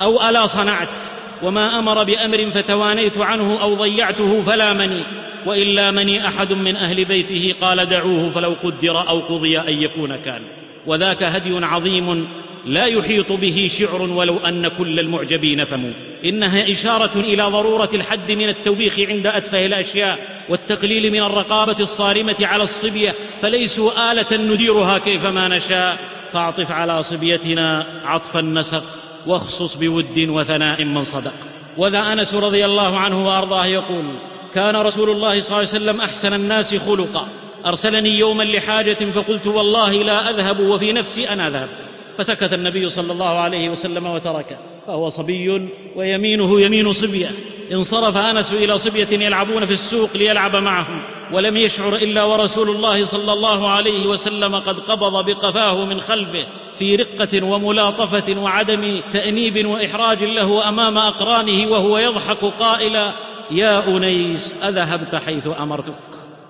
أو ألا صنعت وما أمر بأمر فتوانيت عنه أو ضيعته فلا مني وإلا مني أحد من أهل بيته قال دعوه فلو قدر أو قضي أن يكون كان وذاك هدي عظيم لا يحيط به شعر ولو أن كل المعجبين فموا. إنها إشارة إلى ضرورة الحد من التوبيخ عند أتفه الأشياء والتقليل من الرقابة الصارمة على الصبية. فليسوا آلة نديرها كيفما نشاء. فاعطف على صبيتنا عطف النسق واخصص بود وثناء من صدق. وذا أنس رضي الله عنه وأرضاه يقول كان رسول الله صلى الله عليه وسلم أحسن الناس خلقا. أرسلني يوما لحاجة فقلت والله لا أذهب وفي نفسي أنا ذهبت فسكت النبي صلى الله عليه وسلم وتركه فهو صبي ويمينه يمين صبية. انصرف آنس إلى صبية يلعبون في السوق ليلعب معهم. ولم يشعر إلا ورسول الله صلى الله عليه وسلم قد قبض بقفاه من خلفه في رقة وملاطفة وعدم تأنيب وإحراج له أمام أقرانه وهو يضحك قائلا يا أنيس أذهبت حيث أمرتك؟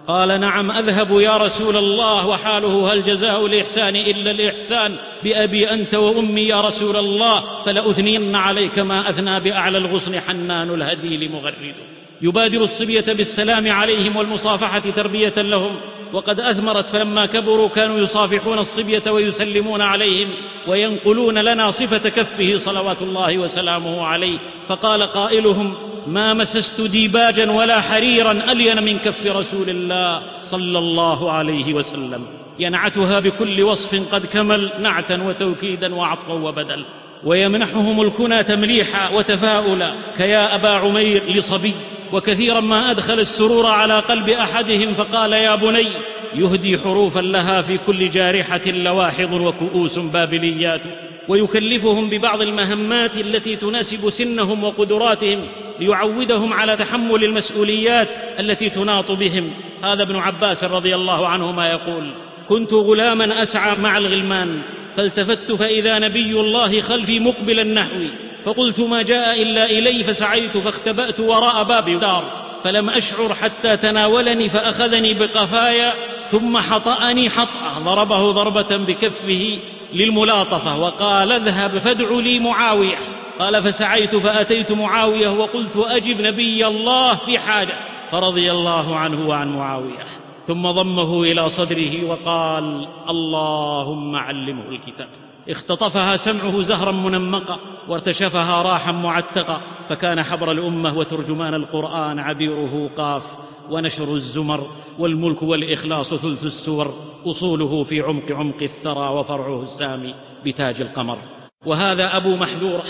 قال نعم أذهب يا رسول الله وحاله هل جزاء الإحسان إلا الإحسان بأبي أنت وأمي يا رسول الله فلأثنين عليك ما أثنى بأعلى الغصن حنان الهديل مغرد يبادر الصبية بالسلام عليهم والمصافحة تربية لهم وقد أثمرت فلما كبروا كانوا يصافحون الصبية ويسلمون عليهم وينقلون لنا صفة كفه صلوات الله وسلامه عليه. فقال قائلهم ما مسست ديباجا ولا حريرا ألين من كف رسول الله صلى الله عليه وسلم. ينعتها بكل وصف قد كمل نعتا وتوكيدا وعطفا وبدل. ويمنحهم الكنى تمليحا وتفاؤلا. كيا أبا عمير لصبي. وكثيرا ما أدخل السرور على قلب أحدهم فقال يا بني يهدي حروفا لها في كل جارحة لواحظ وكؤوس بابليات. ويكلفهم ببعض المهمات التي تناسب سنهم وقدراتهم. ليعودهم على تحمل المسؤوليات التي تناط بهم. هذا ابن عباس رضي الله عنهما يقول كنت غلاما أسعى مع الغلمان فالتفت فإذا نبي الله خلفي مقبلا نحوي فقلت ما جاء إلا إلي فسعيت فاختبأت وراء باب دار فلم أشعر حتى تناولني فأخذني بقفايا ثم حطأني حطاه ضربه ضربة بكفه للملاطفة وقال اذهب فادع لي معاوية. قال فسعيت فأتيت معاوية وقلت اجب نبي الله في حاجة فرضي الله عنه وعن معاوية. ثم ضمه إلى صدره وقال اللهم علمه الكتاب. اختطفها سمعه زهرا منمقا وارتشفها راحا معتقا. فكان حبر الأمة وترجمان القرآن عبيره قاف ونشر الزمر والملك والإخلاص ثلث السور أصوله في عمق عمق الثرى وفرعه السامي بتاج القمر. وهذا أبو محذورة.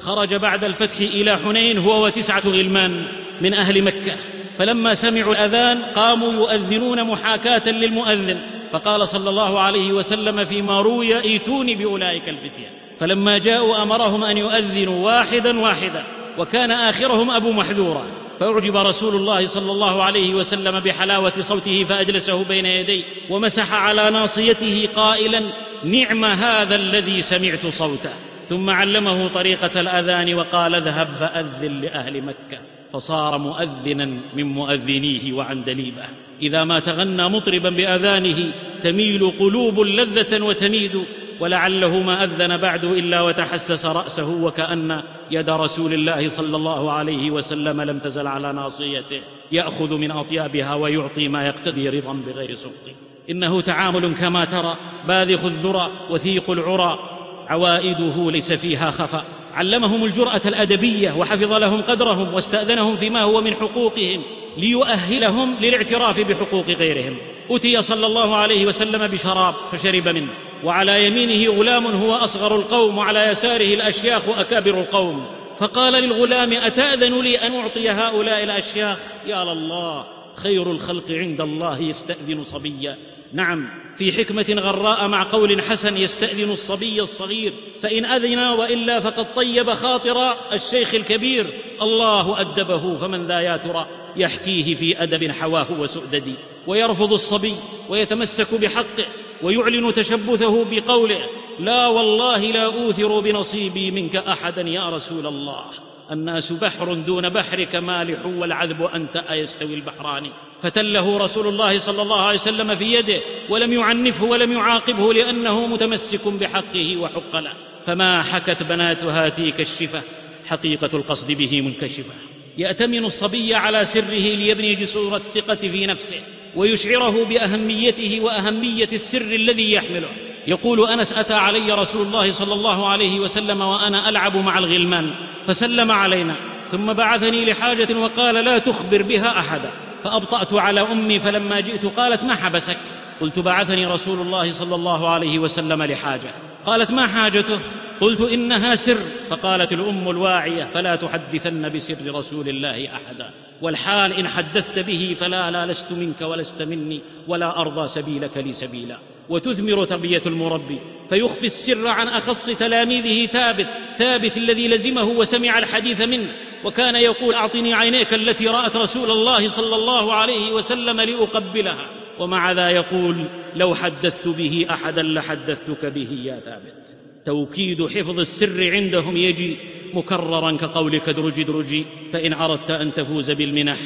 خرج بعد الفتح إلى حنين هو وتسعة غلمان من أهل مكة. فلما سمعوا الأذان قاموا يؤذنون محاكاة للمؤذن. فقال صلى الله عليه وسلم فيما روي أيتوني بأولئك الفتية. فلما جاءوا أمرهم أن يؤذنوا واحدا واحدا وكان آخرهم أبو محذورة. فأعجب رسول الله صلى الله عليه وسلم بحلاوة صوته فأجلسه بين يديه ومسح على ناصيته قائلا نعم هذا الذي سمعت صوته. ثم علمه طريقة الأذان وقال اذهب فأذن لأهل مكة. فصار مؤذنا من مؤذنيه وعندليبه إذا ما تغنى مطربا بأذانه تميل قلوب لذة وتميد ولعله ما أذن بعد إلا وتحسس رأسه وكأن يد رسول الله صلى الله عليه وسلم لم تزل على ناصيته. يأخذ من أطيابها ويعطي ما يقتضي رضا بغير سخط إنه تعامل كما ترى باذخ الذرى وثيق العرى عوائده ليس فيها خفاء علمهم الجرأة الأدبية وحفظ لهم قدرهم واستأذنهم فيما هو من حقوقهم ليؤهلهم للاعتراف بحقوق غيرهم. أتي صلى الله عليه وسلم بشراب فشرب منه وعلى يمينه غلام هو أصغر القوم وعلى يساره الأشياخ أكابر القوم. فقال للغلام أتأذن لي أن أعطي هؤلاء الأشياخ؟ يا لله خير الخلق عند الله يستأذن صبيا. نعم في حكمة غراء مع قول حسن يستأذن الصبي الصغير فإن أذن وإلا فقد طيب خاطر الشيخ الكبير. الله أدبه فمن ذا يا ترى يحكيه في أدب حواه وسؤدد. ويرفض الصبي ويتمسك بحقه ويعلن تشبثه بقوله لا والله لا أوثر بنصيبي منك أحدا يا رسول الله. الناس بحر دون بحرك مالح والعذب انت أيستوي البحران. فتله رسول الله صلى الله عليه وسلم في يده ولم يعنفه ولم يعاقبه لأنه متمسك بحقه وحق له. فما حكت بنات هاتيك الشفه حقيقة القصد به منكشفة. يأتمن الصبي على سره ليبني جسور الثقة في نفسه ويشعره بأهميته وأهمية السر الذي يحمله. يقول أنس أتى علي رسول الله صلى الله عليه وسلم وأنا ألعب مع الغلمان فسلم علينا ثم بعثني لحاجة وقال لا تخبر بها أحدا فأبطأت على أمي فلما جئت قالت ما حبسك؟ قلت بعثني رسول الله صلى الله عليه وسلم لحاجة. قالت ما حاجته؟ قلت إنها سر فقالت الأم الواعية فلا تحدثن بسر رسول الله أحدا والحال إن حدثت به فلا لا لست منك ولست مني ولا أرضى سبيلك لي سبيلا. وتثمر تربية المربي فيخفي السر عن أخص تلاميذه ثابت ثابت الذي لزمه وسمع الحديث منه. وكان يقول أعطني عينيك التي رأت رسول الله صلى الله عليه وسلم لأقبلها. ومع ذا يقول لو حدثت به أحدا لحدثتك به يا ثابت. توكيد حفظ السر عندهم يجي مكررا كقولك ادرج ادرجي فإن أردت أن تفوز بالمنح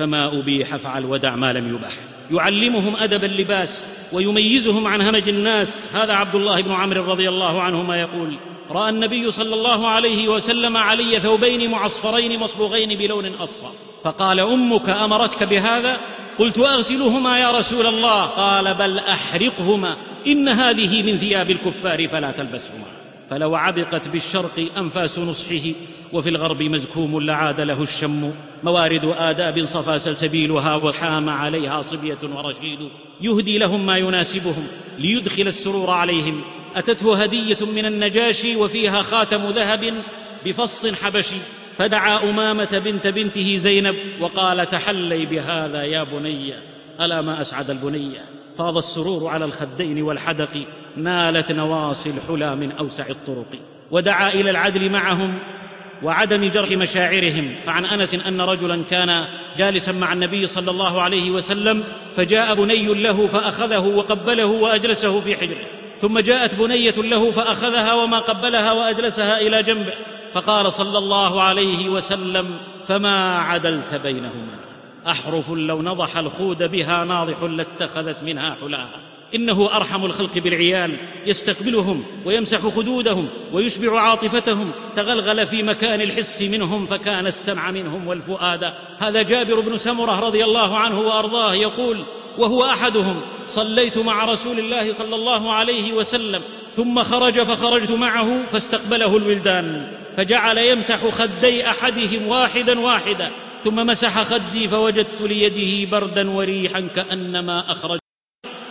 فما أبيح فعل ودع ما لم يبح يعلمهم أدب اللباس ويميزهم عن همج الناس. هذا عبد الله بن عمرو رضي الله عنهما يقول رأى النبي صلى الله عليه وسلم علي ثوبين معصفرين مصبوغين بلون أصفر. فقال أمك أمرتك بهذا؟ قلت أغسلهما يا رسول الله. قال بل أحرقهما إن هذه من ثياب الكفار فلا تلبسهما. فلو عبقت بالشرق أنفاس نصحه وفي الغرب مزكوم لعاد له الشم. موارد آداب صفى سلسبيلها وحام عليها صبية ورشيد. يهدي لهم ما يناسبهم ليدخل السرور عليهم. أتته هدية من النجاشي وفيها خاتم ذهب بفص حبشي فدعا أمامة بنت بنته زينب وقال تحلي بهذا يا بني. ألا ما أسعد البنية فاض السرور على الخدين والحدق. نالت نواصي الحلى من أوسع الطرق ودعا إلى العدل معهم وعدم جرح مشاعرهم. فعن أنس إن رجلا كان جالسا مع النبي صلى الله عليه وسلم فجاء بني له فأخذه وقبله وأجلسه في حجره ثم جاءت بنية له فأخذها وما قبلها وأجلسها إلى جنبه. فقال صلى الله عليه وسلم فما عدلت بينهما؟ أحرف لو نضح الخود بها ناضح لاتخذت منها حلاها إنه أرحم الخلق بالعيال يستقبلهم ويمسح خدودهم ويشبع عاطفتهم تغلغل في مكان الحس منهم فكان السمع منهم والفؤاد. هذا جابر بن سمرة رضي الله عنه وأرضاه يقول وهو أحدهم صليت مع رسول الله صلى الله عليه وسلم ثم خرج فخرجت معه فاستقبله الولدان فجعل يمسح خدي أحدهم واحدا واحدا ثم مسح خدي فوجدت ليده بردا وريحا كأنما أخرج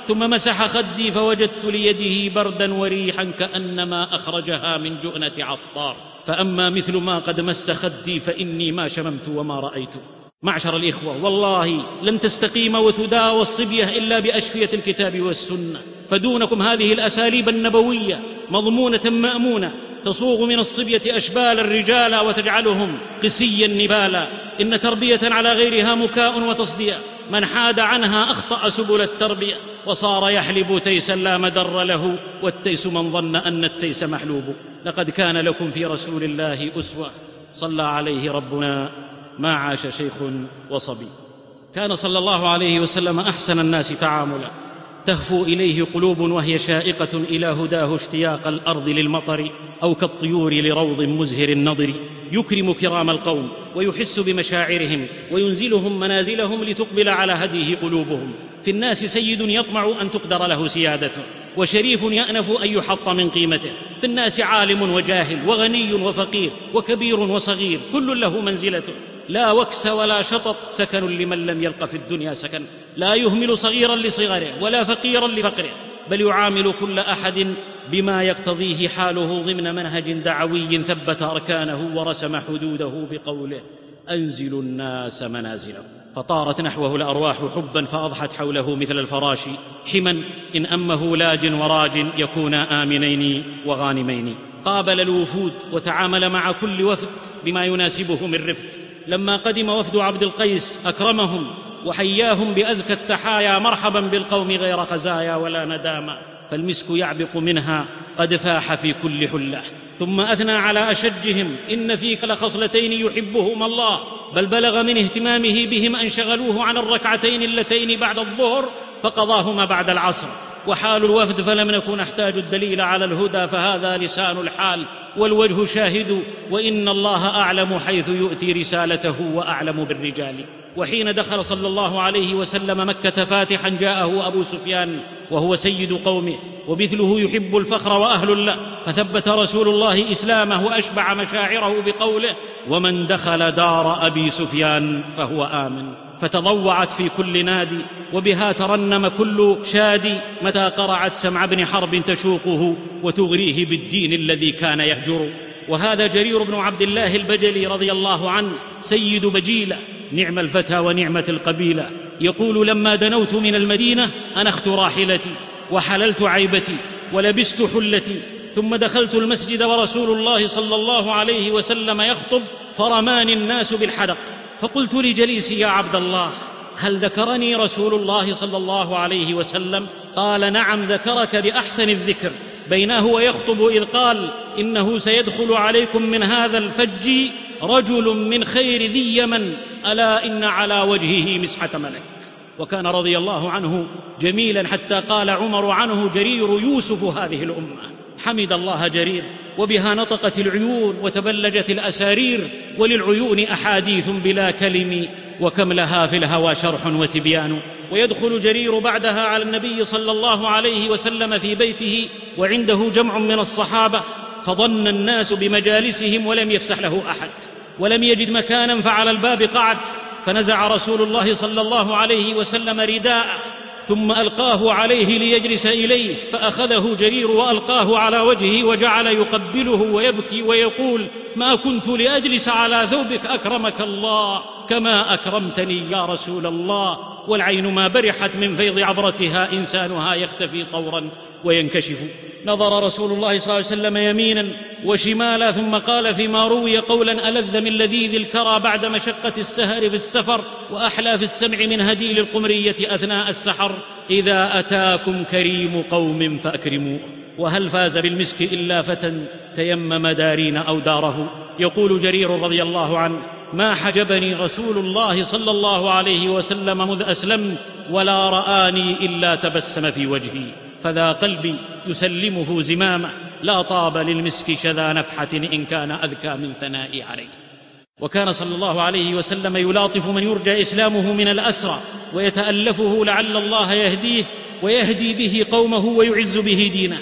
ثم مسح خدي فوجدت ليده بردا وريحا كأنما أخرجها من جؤنة عطار. فأما مثل ما قد مس خدي فإني ما شممت وما رأيت. معشر الإخوة والله لن تستقيم وتداوى الصبية إلا بأشفية الكتاب والسنة. فدونكم هذه الأساليب النبوية مضمونة مأمونة. تصوغ من الصبية أشبال الرجال وتجعلهم قسيا نبالا. إن تربية على غيرها مكاء وتصديا من حاد عنها أخطأ سبل التربية. وصار يحلب تيسا لا مدر له والتيس من ظن أن التيس محلوب. لقد كان لكم في رسول الله أسوة صلى عليه ربنا ما عاش شيخ وصبي. كان صلى الله عليه وسلم أحسن الناس تعاملا. تهفو إليه قلوب وهي شائقة إلى هداه اشتياق الأرض للمطر أو كالطيور لروض مزهر النضر. يكرم كرام القوم ويحس بمشاعرهم وينزلهم منازلهم لتقبل على هديه قلوبهم. في الناس سيد يطمع أن تقدر له سيادته وشريف يأنف أن يحط من قيمته. في الناس عالم وجاهل وغني وفقير وكبير وصغير كل له منزلته. لا وكس ولا شطط سكن لمن لم يلق في الدنيا سكن. لا يهمل صغيرا لصغره ولا فقيرا لفقره بل يعامل كل أحد بما يقتضيه حاله ضمن منهج دعوي ثبت أركانه ورسم حدوده بقوله أنزلوا الناس منازلهم فطارت نحوه الأرواح حبا فأضحت حوله مثل الفراش. حما إن أمه لاج وراج يكونا آمنين وغانمين. قابل الوفود وتعامل مع كل وفد بما يناسبه من رفد. لما قدم وفد عبد القيس أكرمهم وحياهم بأزكى التحايا مرحبا بالقوم غير خزايا ولا نداما. فالمسك يعبق منها قد فاح في كل حلة. ثم أثنى على أشجهم إن فيك لخصلتين يحبهما الله. بل بلغ من اهتمامه بهم أن شغلوه عن الركعتين اللتين بعد الظهر فقضاهما بعد العصر. وحال الوفد فلم نكن نحتاج الدليل على الهدى فهذا لسان الحال. والوجه شاهد وإن الله أعلم حيث يؤتي رسالته وأعلم بالرجال. وحين دخل صلى الله عليه وسلم مكة فاتحا جاءه أبو سفيان وهو سيد قومه ومثله يحب الفخر وأهل له فثبت رسول الله إسلامه وأشبع مشاعره بقوله ومن دخل دار أبي سفيان فهو آمن. فتضوعت في كل نادي وبها ترنم كل شادي متى قرعت سمع بن حرب تشوقه وتغريه بالدين الذي كان يهجر. وهذا جرير بن عبد الله البجلي رضي الله عنه سيد بجيلة نعم الفتى ونعمة القبيلة. يقول لما دنوت من المدينة انخت راحلتي وحللت عيبتي ولبست حلتي ثم دخلت المسجد ورسول الله صلى الله عليه وسلم يخطب فرماني الناس بالحدق. فقلت لجليسي يا عبد الله هل ذكرني رسول الله صلى الله عليه وسلم؟ قال نعم ذكرك باحسن الذكر. بيناه ويخطب إذ قال إنه سيدخل عليكم من هذا الفج رجل من خير ذي يمن. ألا إن على وجهه مسحة ملك. وكان رضي الله عنه جميلا حتى قال عمر عنه جرير يوسف هذه الأمة. حمد الله جرير. وبها نطقت العيون وتبلجت الأسارير وللعيون أحاديث بلا كلم. وكم لها في الهوى شرح وتبيان. ويدخل جرير بعدها على النبي صلى الله عليه وسلم في بيته. وعنده جمع من الصحابة. فظن الناس بمجالسهم ولم يفسح له أحد. ولم يجد مكانا فعلى الباب قعد فنزع رسول الله صلى الله عليه وسلم رداءه ثم ألقاه عليه ليجلس إليه فأخذه جرير وألقاه على وجهه وجعل يقبله ويبكي ويقول ما كنت لأجلس على ثوبك أكرمك الله كما أكرمتني يا رسول الله. والعين ما برحت من فيض عبرتها إنسانها يختفي طورا وينكشف. نظر رسول الله صلى الله عليه وسلم يمينا وشمالا ثم قال فيما روي قولا ألذ من لذيذ الكرى بعد مشقة السهر في السفر وأحلى في السمع من هديل القمريه أثناء السحر إذا أتاكم كريم قوم فاكرموه وهل فاز بالمسك إلا فتى تيمم دارين أو داره يقول جرير رضي الله عنه ما حجبني رسول الله صلى الله عليه وسلم مذ اسلمت ولا رآني إلا تبسم في وجهي فذا قلبي يسلمه زمامة لا طاب للمسك شذا نفحة إن كان أذكى من ثنائي عليه. وكان صلى الله عليه وسلم يلاطف من يرجى إسلامه من الأسرى ويتألفه لعل الله يهديه ويهدي به قومه ويعز به دينه.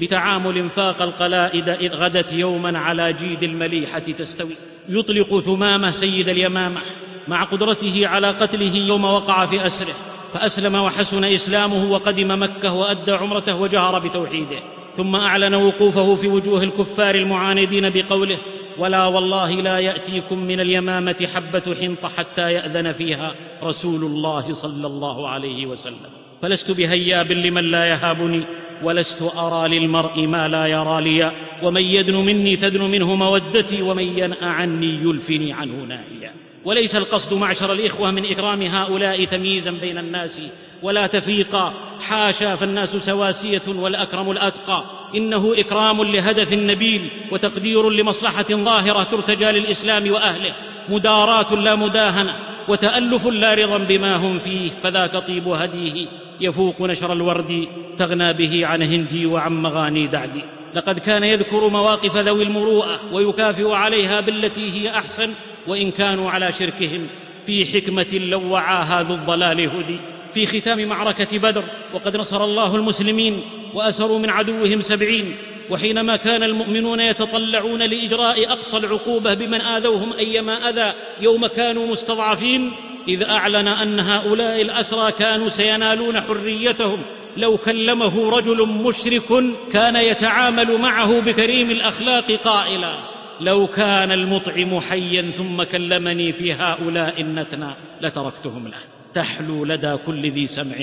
بتعامل فاق القلائد إذ غدت يوما على جيد المليحة تستوي. يطلق ثمامة سيد اليمامة مع قدرته على قتله يوم وقع في أسره. فأسلم وحسن إسلامه وقدم مكة وأدى عمرته وجهر بتوحيده ثم أعلن وقوفه في وجوه الكفار المعاندين بقوله ولا والله لا يأتيكم من اليمامة حبة حنط حتى يأذن فيها رسول الله صلى الله عليه وسلم فلست بهياب لمن لا يهابني ولست أرى للمرء ما لا يرى لي ومن يدن مني تدن منه مودتي ومن ينأ عني يلفني عنه نائيا. وليس القصد معشر الإخوة من إكرام هؤلاء تمييزا بين الناس ولا تفريقا حاشا فالناس سواسية والأكرم الأتقى. إنه إكرام لهدف نبيل وتقدير لمصلحة ظاهرة ترتجى للإسلام وأهله. مداراه لا مداهنة وتألف لا رضا بما هم فيه فذاك طيب هديه. يفوق نشر الورد تغنى به عن هندي وعن مغاني دعدي لقد كان يذكر مواقف ذوي المروءة ويكافئ عليها بالتي هي أحسن. وإن كانوا على شركهم في حكمة لو وعاها ذو الضلال هدي. في ختام معركة بدر وقد نصر الله المسلمين وأسروا من عدوهم سبعين. وحينما كان المؤمنون يتطلعون لإجراء أقصى العقوبة بمن آذوهم أيما أذى يوم كانوا مستضعفين إذ أعلن أن هؤلاء الأسرى كانوا سينالون حريتهم. لو كلمه رجل مشرك كان يتعامل معه بكريم الأخلاق قائلا. لو كان المطعم حيا ثم كلمني في هؤلاء النتنى لتركتهم له تحلو لدى كل ذي سمع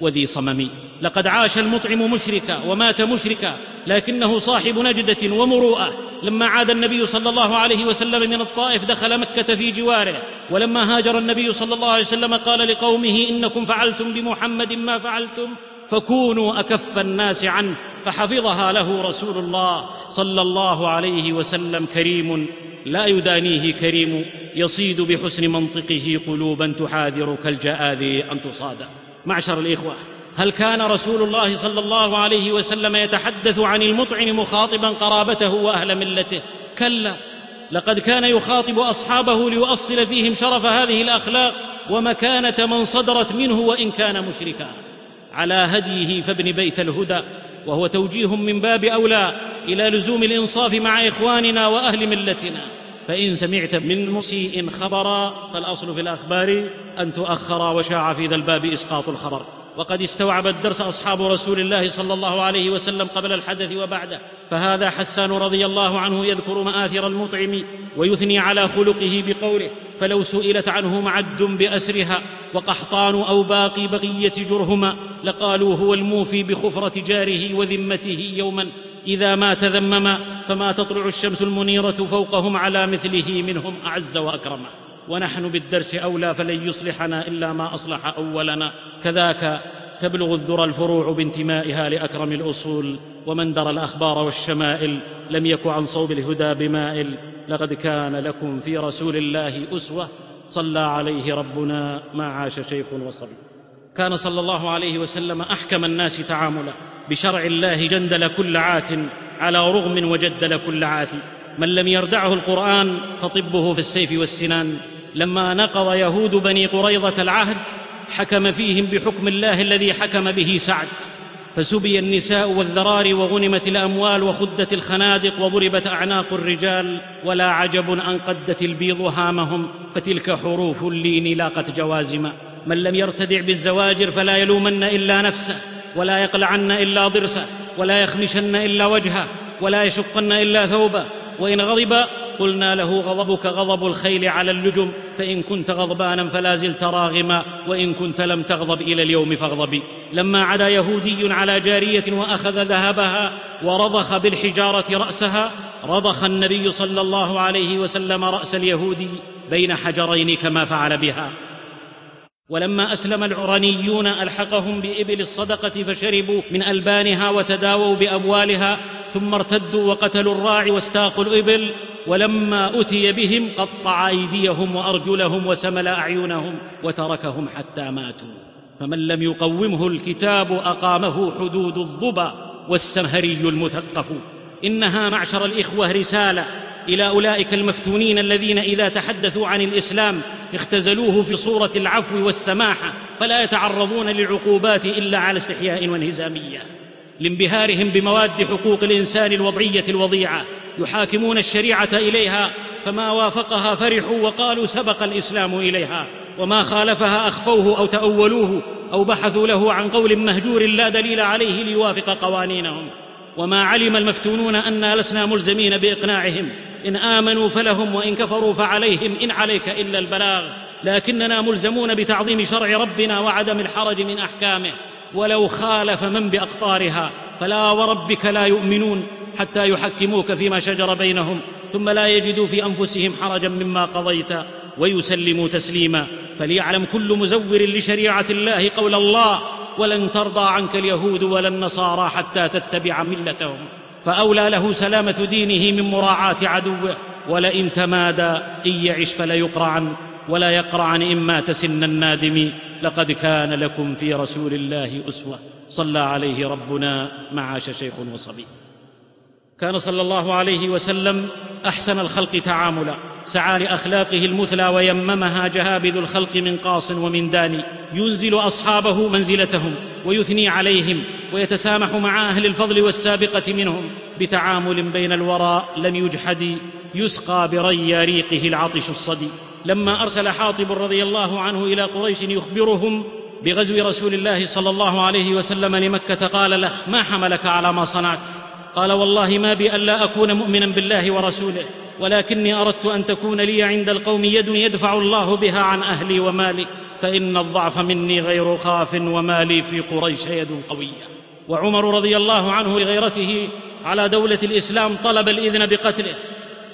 وذي صمم. لقد عاش المطعم مشركا ومات مشركا لكنه صاحب نجدة ومروءة. لما عاد النبي صلى الله عليه وسلم من الطائف دخل مكة في جواره. ولما هاجر النبي صلى الله عليه وسلم قال لقومه إنكم فعلتم بمحمد ما فعلتم. فكونوا أكف الناس عنه فحفظها له رسول الله صلى الله عليه وسلم كريم لا يدانيه كريم يصيد بحسن منطقه قلوبا تحاذر كالجآذر أن تصاد. معشر الإخوة هل كان رسول الله صلى الله عليه وسلم يتحدث عن المطعم مخاطبا قرابته وأهل ملته؟ كلا لقد كان يخاطب أصحابه ليؤصل فيهم شرف هذه الأخلاق ومكانة من صدرت منه وإن كان مشركا. على هديه فابن بيت الهدى وهو توجيه من باب أولى إلى لزوم الإنصاف مع إخواننا وأهل ملتنا. فإن سمعت من مسيء خبرا فالأصل في الأخبار أن تؤخر وشاع في ذا الباب إسقاط الخبر. وقد استوعب الدرس أصحاب رسول الله صلى الله عليه وسلم قبل الحدث وبعده. فهذا حسان رضي الله عنه يذكر مآثر المطعم ويثني على خلقه بقوله فلو سئلت عنه معد بأسرها وقحطان أو باقي بقية جرهما لقالوا هو الموفي بخفرة جاره وذمته يوما. إذا ما تذمما فما تطلع الشمس المنيرة فوقهم على مثله منهم أعز واكرما ونحن بالدرس أولى فلن يصلحنا إلا ما أصلح أولنا. كذاك تبلغ الذرى الفروع بانتمائها لأكرم الأصول ومن درى الأخبار والشمائل لم يك عن صوب الهدى بمائل. لقد كان لكم في رسول الله أسوة صلى عليه ربنا ما عاش شيخ وصبي. كان صلى الله عليه وسلم أحكم الناس تعاملا بشرع الله جندل كل عات على رغم وجدل كل عاث من لم يردعه القرآن فطبه في السيف والسنان. لما نقض يهود بني قريظة العهد حكم فيهم بحكم الله الذي حكم به سعد. فسبي النساء والذرار وغنمت الأموال وخدت الخنادق وضربت أعناق الرجال ولا عجب أن قدت البيض هامهم. فتلك حروف اللين لاقت جوازما من لم يرتدع بالزواجر فلا يلومن إلا نفسه ولا يقلعن إلا ضرسه ولا يخمشن إلا وجهه ولا يشقن إلا ثوبه. وإن غضب قلنا له غضبك غضب الخيل على اللجم فإن كنت غضبانا فلا زلت راغما وإن كنت لم تغضب إلى اليوم فاغضبي. لما عدا يهودي على جارية وأخذ ذهبها ورضخ بالحجارة رأسها رضخ النبي صلى الله عليه وسلم رأس اليهودي بين حجرين كما فعل بها. ولما أسلم العرنيون ألحقهم بإبل الصدقة فشربوا من ألبانها وتداووا باموالها ثم ارتدوا وقتلوا الراعي واستاقوا الإبل ولما أتي بهم قطع أيديهم وأرجلهم وسمل أعينهم وتركهم حتى ماتوا. فمن لم يقومه الكتاب أقامه حدود الظبا والسمهري المثقف. إنها معشر الإخوة رسالة. إلى أولئك المفتونين الذين إذا تحدثوا عن الإسلام اختزلوه في صورة العفو والسماحه فلا يتعرضون للعقوبات إلا على استحياء وانهزامية. لانبهارهم بمواد حقوق الإنسان الوضعية الوضيعة. يحاكمون الشريعة إليها فما وافقها فرحوا وقالوا سبق الإسلام إليها. وما خالفها أخفوه أو تأولوه أو بحثوا له عن قول مهجور لا دليل عليه ليوافق قوانينهم. وما علم المفتونون أنا لسنا ملزمين بإقناعهم. إن آمنوا فلهم وإن كفروا فعليهم إن عليك إلا البلاغ. لكننا ملزمون بتعظيم شرع ربنا وعدم الحرج من أحكامه. ولو خالف من بأقطارها فلا وربك لا يؤمنون. حتى يحكموك فيما شجر بينهم ثم لا يجدوا في أنفسهم حرجا مما قضيت ويسلموا تسليما. فليعلم كل مزور لشريعة الله قول الله ولن ترضى عنك اليهود ولا النصارى حتى تتبع ملتهم. فأولى له سلامة دينه من مراعاة عدوه ولئن تمادى إن يعش فليقرعن ولا يقرعن ان مات سن النادم لقد كان لكم في رسول الله أسوة. صلى عليه ربنا معاش شيخ وصبي. كان صلى الله عليه وسلم أحسن الخلق تعاملا. سعى لأخلاقه المثلى ويممها جهابذ الخلق من قاص ومن داني ينزل أصحابه منزلتهم ويثني عليهم ويتسامح مع أهل الفضل والسابقة منهم. بتعامل بين الورى لم يجحد يسقى بري ريقه العطش الصدي. لما أرسل حاطب رضي الله عنه إلى قريش يخبرهم بغزو رسول الله صلى الله عليه وسلم لمكة قال له ما حملك على ما صنعت؟ قال والله ما بي ألا أكون مؤمنا بالله ورسوله ولكني أردت أن تكون لي عند القوم يد يدفع الله بها عن أهلي ومالي فإن الضعف مني غير خاف ومالي في قريش يد قوية. وعمر رضي الله عنه لغيرته على دولة الإسلام طلب الإذن بقتله.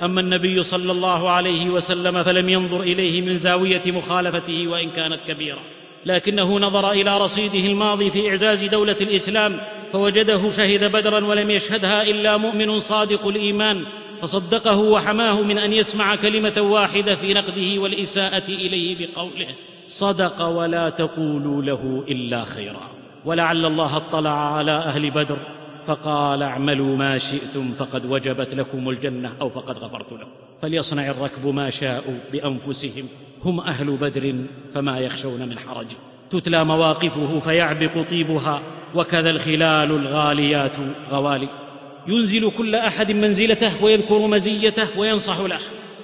أما النبي صلى الله عليه وسلم فلم ينظر إليه من زاوية مخالفته وإن كانت كبيرة. لكنه نظر إلى رصيده الماضي في إعزاز دولة الإسلام فوجده شهد بدرا ولم يشهدها إلا مؤمن صادق الإيمان فصدقه وحماه من أن يسمع كلمة واحدة في نقده والإساءة إليه بقوله صدق ولا تقولوا له إلا خيرا ولعل الله اطلع على أهل بدر فقال اعملوا ما شئتم فقد وجبت لكم الجنة أو فقد غفرت لكم فليصنع الركب ما شاءوا بأنفسهم. هم أهل بدر فما يخشون من حرج. تتلى مواقفه فيعبق طيبها وكذا الخلال الغاليات غوالي. ينزل كل أحد منزلته ويذكر مزيته وينصح له.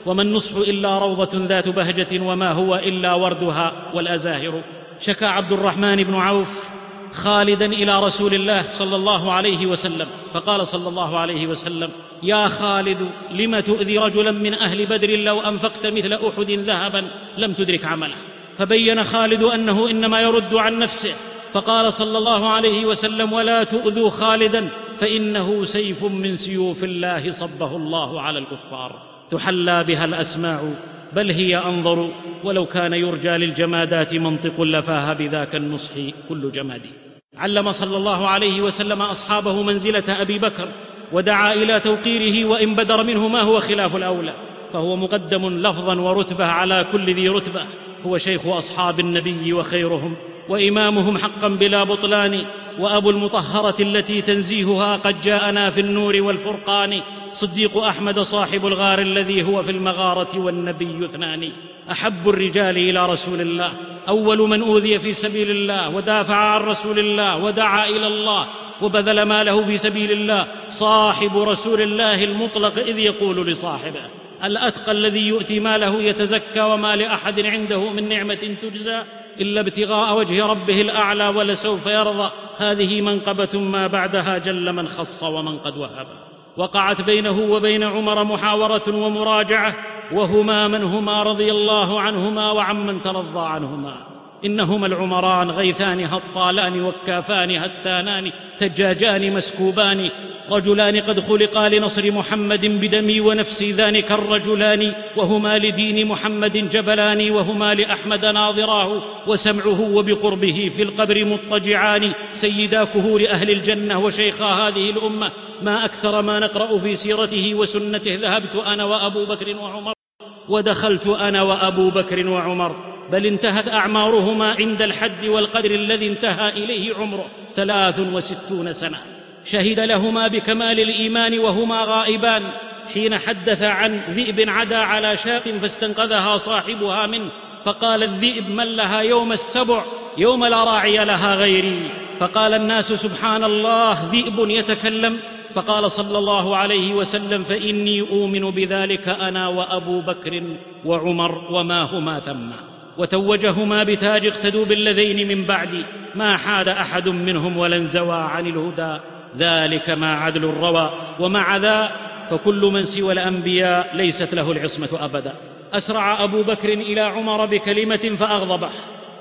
وما النصح إلا روضة ذات بهجة وما هو إلا وردها والأزاهر. شكا عبد الرحمن بن عوف خالدا إلى رسول الله صلى الله عليه وسلم. فقال صلى الله عليه وسلم يا خالد لم تؤذي رجلا من أهل بدر لو أنفقت مثل أحد ذهبا لم تدرك عمله. فبين خالد أنه إنما يرد عن نفسه. فقال صلى الله عليه وسلم ولا تؤذوا خالدا فإنه سيف من سيوف الله صبه الله على الكفار. تحلى بها الأسماع بل هي أنظر ولو كان يرجى للجمادات منطق لفاها بذاك النصح كل جماد. علم صلى الله عليه وسلم أصحابه منزلة أبي بكر ودعا إلى توقيره وإن بدر منه ما هو خلاف الأولى. فهو مقدم لفظا ورتبة على كل ذي رتبة هو شيخ أصحاب النبي وخيرهم. وإمامهم حقا بلا بطلان وأبو المطهرة التي تنزيهها قد جاءنا في النور والفرقان صديق أحمد صاحب الغار الذي هو في المغارة والنبي اثنان. أحب الرجال إلى رسول الله أول من أوذي في سبيل الله ودافع عن رسول الله ودعا إلى الله وبذل ماله في سبيل الله صاحب رسول الله المطلق إذ يقول لصاحبه الأتقى الذي يؤتي ماله يتزكى وما لأحد عنده من نعمة تجزى. إلا ابتغاء وجه ربه الأعلى ولسوف يرضى. هذه منقبة ما بعدها جل من خص ومن قد وهب. وقعت بينه وبين عمر محاورة ومراجعة وهما من هما رضي الله عنهما وعمن ترضى عنهما. إنهما العمران غيثان هطالان وكافان هتانان ثجاجان مسكوبان رجلان قد خلقا لنصر محمد بدمي ونفسي ذلك الرجلان وهما لدين محمد جبلان وهما لأحمد ناظراه وسمعه وبقربه في القبر مضطجعان سيدا كهول أهل الجنة وشيخا هذه الأمة ما أكثر ما نقرأ في سيرته وسنته ذهبت أنا وأبو بكر وعمر ودخلت أنا وأبو بكر وعمر بل انتهت أعمارهما عند الحد والقدر الذي انتهى إليه عمره ثلاث وستون سنة. شهد لهما بكمال الإيمان وهما غائبان حين حدث عن ذئب عدا على شاة فاستنقذها صاحبها منه فقال الذئب من لها يوم السبع؟ يوم لا راعي لها غيري. فقال الناس سبحان الله ذئب يتكلم فقال صلى الله عليه وسلم فإني أؤمن بذلك أنا وأبو بكر وعمر وما هما ثم. وتوجهما بتاج اقتدوا بالذين من بعدي ما حاد أحد منهم ولا انزوى عن الهدى. ذلك ما عدل الروى ومع ذا فكل من سوى الأنبياء ليست له العصمة أبدا. أسرع أبو بكر إلى عمر بكلمة فأغضبه.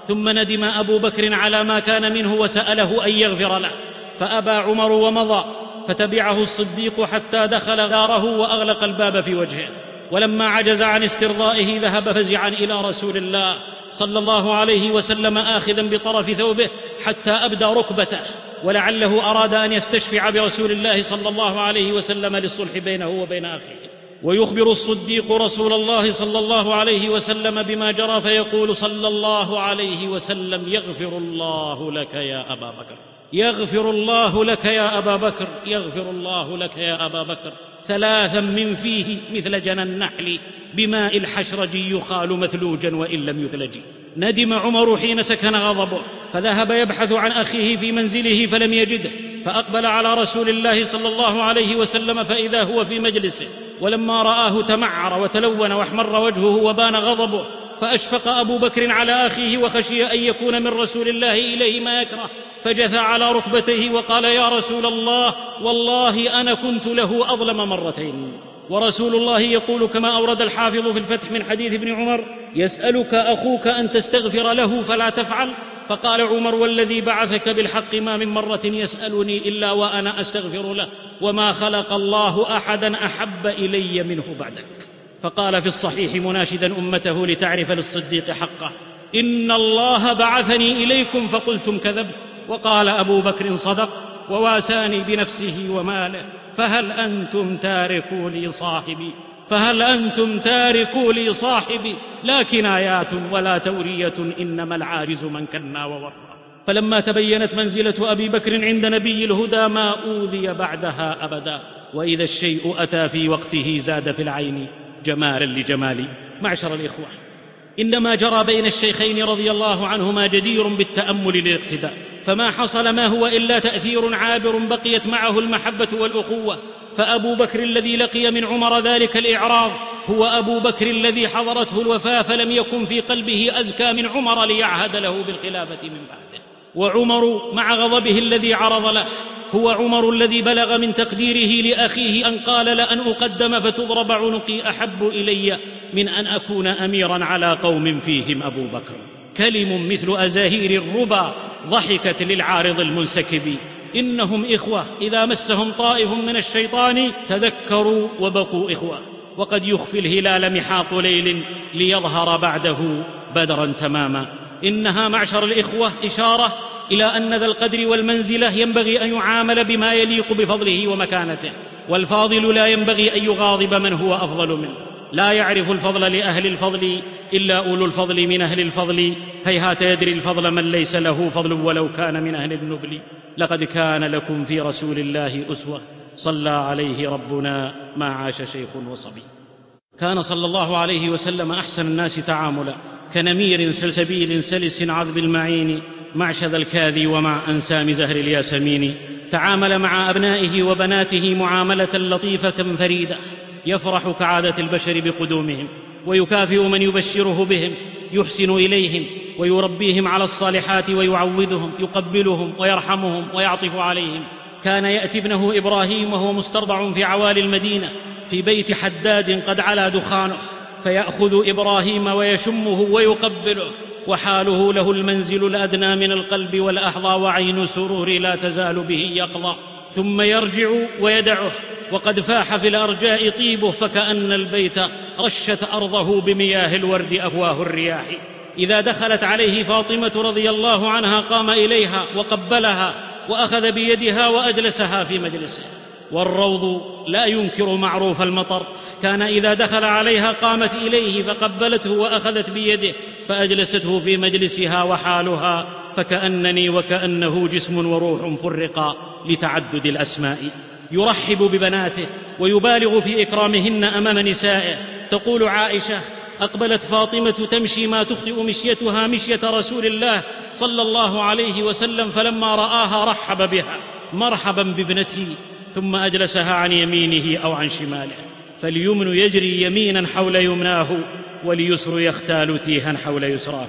ثم ندم أبو بكر على ما كان منه وسأله أن يغفر له. فأبى عمر ومضى فتبعه الصديق حتى دخل داره وأغلق الباب في وجهه. ولما عجز عن استرضائه ذهب فزعا إلى رسول الله صلى الله عليه وسلم آخذا بطرف ثوبه حتى أبدى ركبته. ولعله أراد أن يستشفع برسول الله صلى الله عليه وسلم للصلح بينه وبين أخيه. ويخبر الصديق رسول الله صلى الله عليه وسلم بما جرى فيقول صلى الله عليه وسلم يغفر الله لك يا أبا بكر. يغفر الله لك يا أبا بكر يغفر الله لك يا أبا بكر. ثلاثا من فيه مثل جنى النحل بماء الحشرج يخال مثلوجا وإن لم يثلج. ندم عمر حين سكن غضبه فذهب يبحث عن أخيه في منزله فلم يجده فأقبل على رسول الله صلى الله عليه وسلم فإذا هو في مجلسه ولما رآه تمعر وتلون وأحمر وجهه وبان غضبه فأشفق أبو بكر على أخيه وخشي أن يكون من رسول الله إليه ما يكره فجثى على ركبتيه وقال يا رسول الله والله أنا كنت له أظلم مرتين. ورسول الله يقول كما أورد الحافظ في الفتح من حديث ابن عمر يسألك أخوك أن تستغفر له فلا تفعل؟ فقال عمر والذي بعثك بالحق ما من مرة يسألني إلا وأنا أستغفر له وما خلق الله أحدا أحب إلي منه بعدك. فقال في الصحيح مناشدا أمته لتعرف للصديق حقه إن الله بعثني إليكم فقلتم كذبت وقال أبو بكر صدق وواساني بنفسه وماله فهل أنتم تاركوا لي صاحبي؟ فهل أنتم تاركوا لي صاحبي؟ لا كنايات ولا تورية إنما العاجز من كنا وورى. فلما تبينت منزلة أبي بكر عند نبي الهدى ما أوذي بعدها أبدا وإذا الشيء أتى في وقته زاد في العين. جمالا لجمالي معشر الإخوة. إنما جرى بين الشيخين رضي الله عنهما جدير بالتأمل للاقتداء فما حصل ما هو إلا تأثير عابر بقيت معه المحبة والأخوة. فأبو بكر الذي لقي من عمر ذلك الإعراض هو أبو بكر الذي حضرته الوفاة فلم يكن في قلبه أزكى من عمر ليعهد له بالخلافة من بعده. وعمر مع غضبه الذي عرض له. هو عمر الذي بلغ من تقديره لأخيه أن قال لأن أقدم فتضرب عنقي أحب إلي من أن أكون أميرا على قوم فيهم أبو بكر. كلم مثل أزاهير الربا ضحكت للعارض المنسكب. إنهم إخوة إذا مسهم طائف من الشيطان تذكروا وبقوا إخوة. وقد يخفي الهلال محاط ليل ليظهر بعده بدرا تماما. إنها معشر الإخوة إشارة إلى أن ذا القدر والمنزلة ينبغي أن يعامل بما يليق بفضله ومكانته والفاضل لا ينبغي أن يغاضب من هو أفضل منه. لا يعرف الفضل لأهل الفضل إلا أولو الفضل من أهل الفضل. هيهات يدري الفضل من ليس له فضل ولو كان من أهل النبل. لقد كان لكم في رسول الله أسوة. صلى عليه ربنا ما عاش شيخ وصبي. كان صلى الله عليه وسلم أحسن الناس تعاملا. كنمير سلسبيل سلس عذب المعين مع شذا الكاذي ومع انسام زهر الياسمين. تعامل مع أبنائه وبناته معاملة لطيفة فريدة. يفرح كعادة البشر بقدومهم ويكافئ من يبشره بهم يحسن إليهم ويربيهم على الصالحات ويعودهم يقبلهم ويرحمهم ويعطف عليهم. كان يأتي ابنه إبراهيم وهو مسترضع في عوالي المدينة في بيت حداد قد علا دخانه. فيأخذ إبراهيم ويشمه ويقبله وحاله له المنزل الأدنى من القلب والأحظى وعين سرور لا تزال به يقضى ثم يرجع ويدعه وقد فاح في الأرجاء طيبه فكأن البيت رشت أرضه بمياه الورد افواه الرياح. إذا دخلت عليه فاطمة رضي الله عنها قام إليها وقبلها وأخذ بيدها وأجلسها في مجلسه. والروض لا ينكر معروف المطر. كان إذا دخل عليها قامت إليه فقبلته وأخذت بيده فأجلسته في مجلسها وحالها فكأنني وكأنه جسم وروح فرقا لتعدد الأسماء. يرحب ببناته ويبالغ في إكرامهن أمام نسائه. تقول عائشة أقبلت فاطمة تمشي ما تخطئ مشيتها مشية رسول الله صلى الله عليه وسلم فلما رآها رحب بها. مرحبا بابنتي. ثم أجلسها عن يمينه أو عن شماله. فاليمن يجري يمينا حول يمناه واليسر يختال تيها حول يسراه.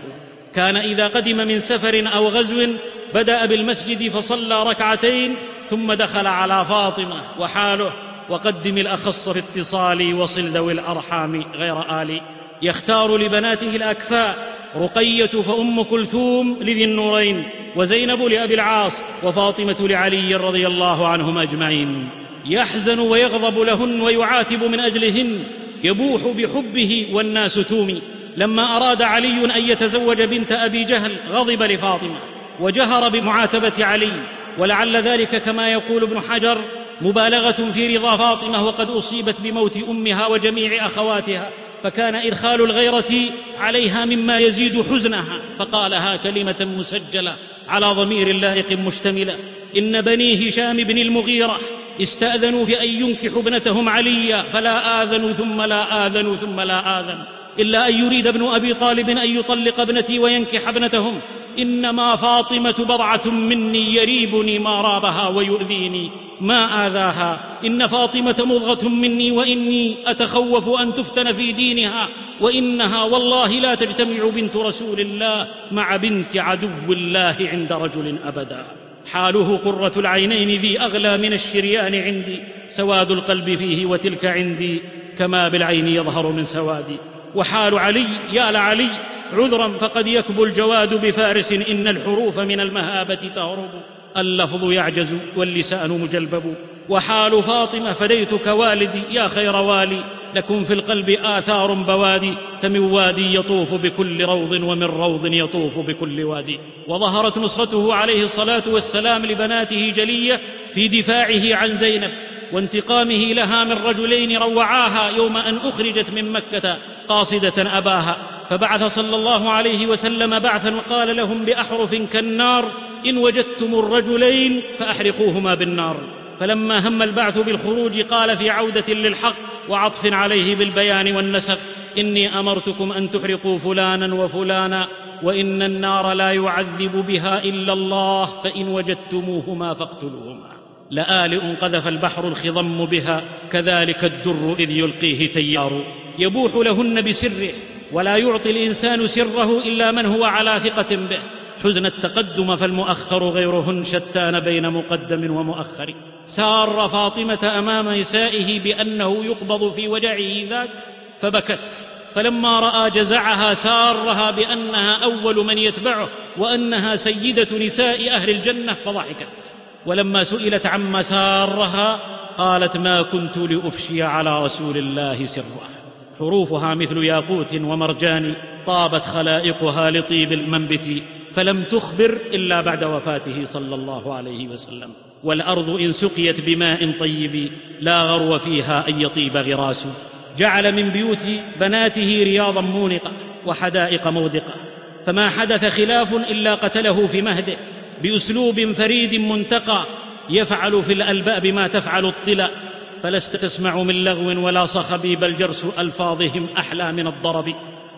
كان إذا قدم من سفر أو غزو بدأ بالمسجد فصلى ركعتين ثم دخل على فاطمة وحاله. وقدم الأخص في اتصالي وصل ذوي الأرحام غير الي يختار لبناته الأكفاء رقية فأم كلثوم لذي النورين وزينب لأبي العاص وفاطمة لعلي رضي الله عنهم أجمعين. يحزن ويغضب لهن ويعاتب من أجلهن. يبوح بحبه والناس تومي. لما أراد علي أن يتزوج بنت أبي جهل غضب لفاطمة. وجهر بمعاتبة علي. ولعل ذلك كما يقول ابن حجر مبالغة في رضا فاطمة وقد أصيبت بموت أمها وجميع أخواتها. فكان ادخال الغيرة عليها مما يزيد حزنها فقالها كلمة مسجلة على ضمير لائق مشتمله إن بني هشام بن المغيرة استأذنوا في ان ينكحوا ابنتهم عليا فلا اذنوا ثم لا اذنوا ثم لا آذن إلا أن يريد ابن أبي طالب أن يطلق ابنتي وينكح ابنتهم إنما فاطمة بضعة مني يريبني ما رابها ويؤذيني. ما آذاها؟ إن فاطمة مضغة مني وإني أتخوف أن تفتن في دينها وإنها والله لا تجتمع بنت رسول الله مع بنت عدو الله عند رجل أبدا. حاله قرة العينين ذي أغلى من الشريان عندي سواد القلب فيه وتلك عندي كما بالعين يظهر من سوادي. وحال علي يا لعلي عذرا فقد يكبو الجواد بفارس إن الحروف من المهابة تهرب. اللفظ يعجز واللسان مجلبب. وحال فاطمة فديتك والدي يا خير والي لكم في القلب آثار بوادي. فمن وادي يطوف بكل روض ومن روض يطوف بكل وادي. وظهرت نصرته عليه الصلاة والسلام لبناته جلية في دفاعه عن زينب وانتقامه لها من رجلين روعاها يوم أن أخرجت من مكة قاصدة أباها. فبعث صلى الله عليه وسلم بعثا وقال لهم بأحرف كالنار إن وجدتم الرجلين فأحرقوهما بالنار. فلما هم البعث بالخروج قال في عودة للحق وعطف عليه بالبيان والنسق إني أمرتكم أن تحرقوا فلانا وفلانا وإن النار لا يعذب بها إلا الله فإن وجدتموهما فاقتلوهما. لآلئ قذف البحر الخضم بها كذلك الدر إذ يلقيه تيار. يبوح لهن بسره ولا يعطي الإنسان سره إلا من هو على ثقة به. حزن التقدم فالمؤخر غيرهن شتان بين مقدم ومؤخر. سار فاطمة أمام نسائه بأنه يقبض في وجعه ذاك فبكت. فلما رأى جزعها سارها بأنها أول من يتبعه وأنها سيدة نساء أهل الجنة فضحكت. ولما سئلت عما سارها قالت ما كنت لأفشي على رسول الله سره حروفها مثل ياقوت ومرجان طابت خلائقها لطيب المنبت فلم تخبر إلا بعد وفاته صلى الله عليه وسلم. والأرض إن سقيت بماء طيب لا غرو فيها أن يطيب غراس. جعل من بيوت بناته رياضا مونقه وحدائق مودقه فما حدث خلاف إلا قتله في مهده بأسلوب فريد منتقى يفعل في الألباب ما تفعل الطلا. فلست تسمع من لغو ولا صخب بل جرس ألفاظهم أحلى من الضرب.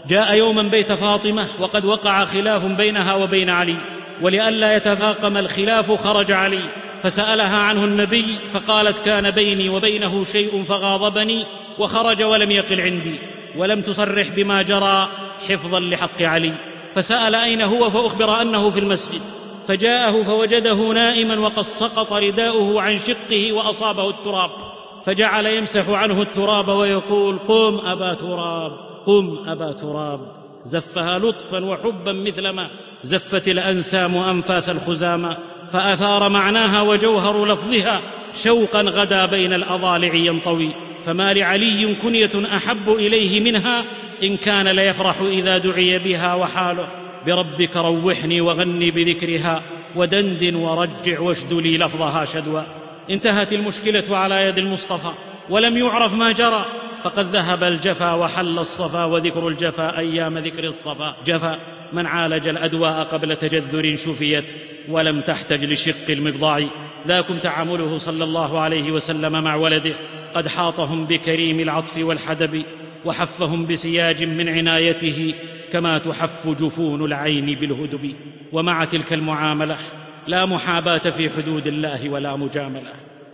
جاء يوما بيت فاطمة وقد وقع خلاف بينها وبين علي. ولئلا يتفاقم الخلاف خرج علي. فسألها عنه النبي فقالت كان بيني وبينه شيء فغاضبني وخرج ولم يقل عندي. ولم تصرح بما جرى حفظا لحق علي. فسأل أين هو فأخبر أنه في المسجد. فجاءه فوجده نائما وقد سقط رداؤه عن شقه وأصابه التراب. فجعل يمسح عنه التراب ويقول قم أبا تراب قم أبا تراب. زفها لطفا وحبا مثلما زفت الأنسام انفاس الخزامى فأثار معناها وجوهر لفظها شوقا غدا بين الأضالع ينطوي. فما لعلي كنية أحب إليه منها إن كان ليفرح إذا دعي بها وحاله. بربك روحني وغني بذكرها ودندن ورجع واشدلي لفظها شدوى. انتهت المشكلة على يد المصطفى ولم يعرف ما جرى. فقد ذهب الجفا وحل الصفا وذكر الجفا أيام ذكر الصفا. جفا من عالج الأدواء قبل تجذر شفيت ولم تحتج لشق المبضع ذاكم تعامله صلى الله عليه وسلم مع ولده. قد حاطهم بكريم العطف والحدب وحفهم بسياج من عنايته كما تحف جفون العين بالهدب. ومع تلك المعاملة لا محاباة في حدود الله ولا مجاملة.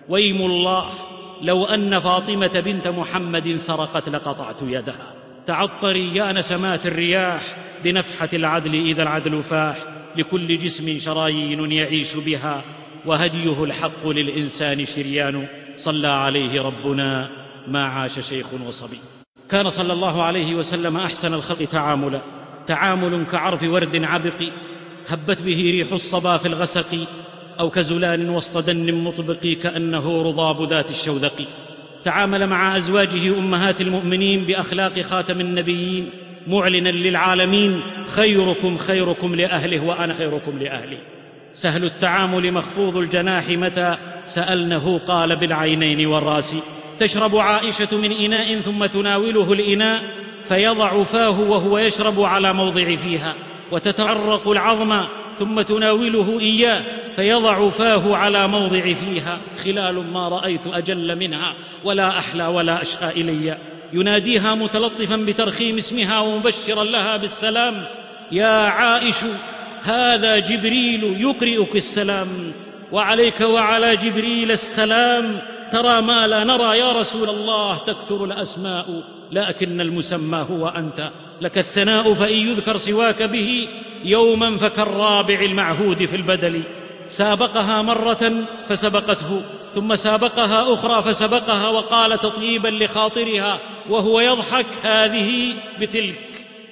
ويم الله لو أن فاطمة بنت محمد سرقت لقطعت يدها. تعطري يا نسمات الرياح بنفحة العدل إذا العدل فاح. لكل جسم شرايين يعيش بها وهديه الحق للإنسان شريان. صلى عليه ربنا ما عاش شيخ وصبي. كان صلى الله عليه وسلم أحسن الخلق تعاملا. تعامل كعرف ورد عبق هبت به ريح الصبا في الغسق أو كزلال وسط دن مطبق كأنه رضاب ذات الشوذق. تعامل مع أزواجه أمهات المؤمنين بأخلاق خاتم النبيين معلنا للعالمين خيركم خيركم لأهله وأنا خيركم لأهلي. سهل التعامل مخفوض الجناح متى؟ سألنه قال بالعينين والرأس. تشرب عائشة من إناء ثم تناوله الإناء فيضع فاه وهو يشرب على موضع فيها. وتتعرق العظم ثم تناوله إياه فيضع فاه على موضع فيها خلال ما رأيت أجل منها ولا أحلى ولا أشهى إلي. يناديها متلطفا بترخيم اسمها ومبشرا لها بالسلام يا عائش هذا جبريل يقرئك السلام وعليك وعلى جبريل السلام ترى ما لا نرى يا رسول الله تكثر الأسماء. لكن المسمى هو أنت. لك الثناء فإن يذكر سواك به يوما فكالرابع المعهود في البدل. سابقها مرة فسبقته ثم سابقها أخرى فسبقها وقال تطيبا لخاطرها وهو يضحك هذه بتلك.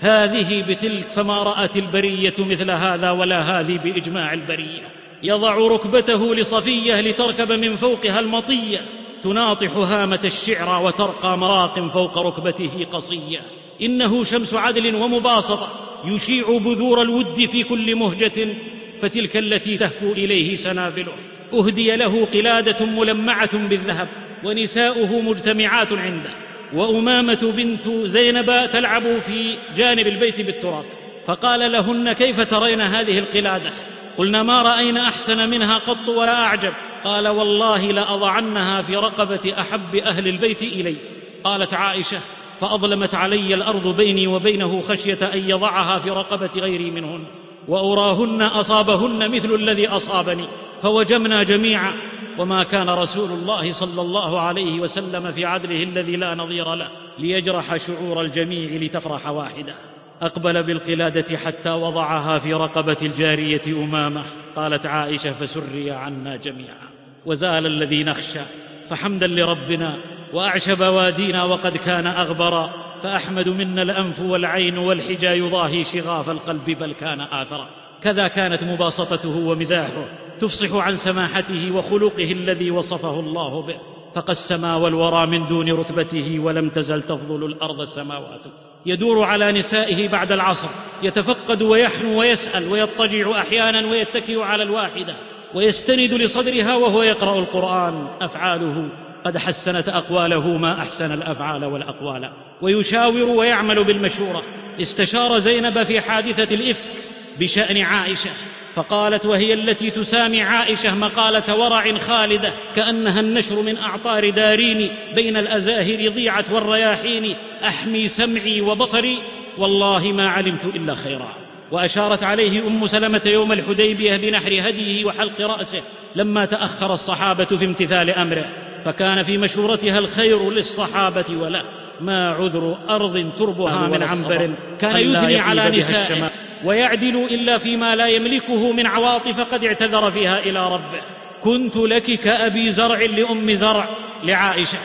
هذه بتلك فما رأت البرية مثل هذا ولا هذه بإجماع البرية. يضع ركبته لصفية لتركب من فوقها المطية. تناطح هامة الشعر وترقى مراق فوق ركبته قصية. إنه شمس عدل ومباسطة يشيع بذور الود في كل مهجة فتلك التي تهفو إليه سنابله. أهدي له قلادة ملمعة بالذهب ونساؤه مجتمعات عنده. وأمامة بنت زينب تلعب في جانب البيت بالتراب. فقال لهن كيف ترين هذه القلادة؟ قلنا ما رأينا أحسن منها قط ولا أعجب. قال والله لأضعنها في رقبة أحب أهل البيت الي قالت عائشة فأظلمت علي الأرض بيني وبينه خشية أن يضعها في رقبة غيري منهن واراهن أصابهن مثل الذي أصابني. فوجمنا جميعا وما كان رسول الله صلى الله عليه وسلم في عدله الذي لا نظير له ليجرح شعور الجميع لتفرح واحدة. أقبل بالقلادة حتى وضعها في رقبة الجارية أمامه. قالت عائشة فسري عنا جميعا. وزال الذي نخشى فحمدا لربنا واعشى بوادينا وقد كان اغبرا فأحمد منا الأنف والعين والحجا يضاهي شغاف القلب بل كان اثرا كذا كانت مباسطته ومزاحه تفصح عن سماحته وخلقه الذي وصفه الله به. فقسما والورى من دون رتبته ولم تزل تفضل الأرض السماوات. يدور على نسائه بعد العصر يتفقد ويحنو ويسأل ويضطجع أحيانا ويتكئ على الواحدة. ويستند لصدرها وهو يقرأ القرآن. أفعاله قد حسنت أقواله ما أحسن الأفعال والأقوال. ويشاور ويعمل بالمشورة. استشار زينب في حادثة الإفك بشأن عائشة. فقالت وهي التي تسامي عائشة مقالة ورع خالدة. كأنها النشر من أعطار دارين بين الأزاهر ضيعت والرياحين. أحمي سمعي وبصري. والله ما علمت إلا خيرا. وأشارت عليه أم سلمة يوم الحديبية بنحر هديه وحلق رأسه لما تأخر الصحابة في امتثال أمره فكان في مشورتها الخير للصحابة وله ما عذر أرض تربها من عنبر كان يثني على نسائه ويعدل إلا فيما لا يملكه من عواطف قد اعتذر فيها إلى ربه. كنت لك كأبي زرع لأم زرع لعائشة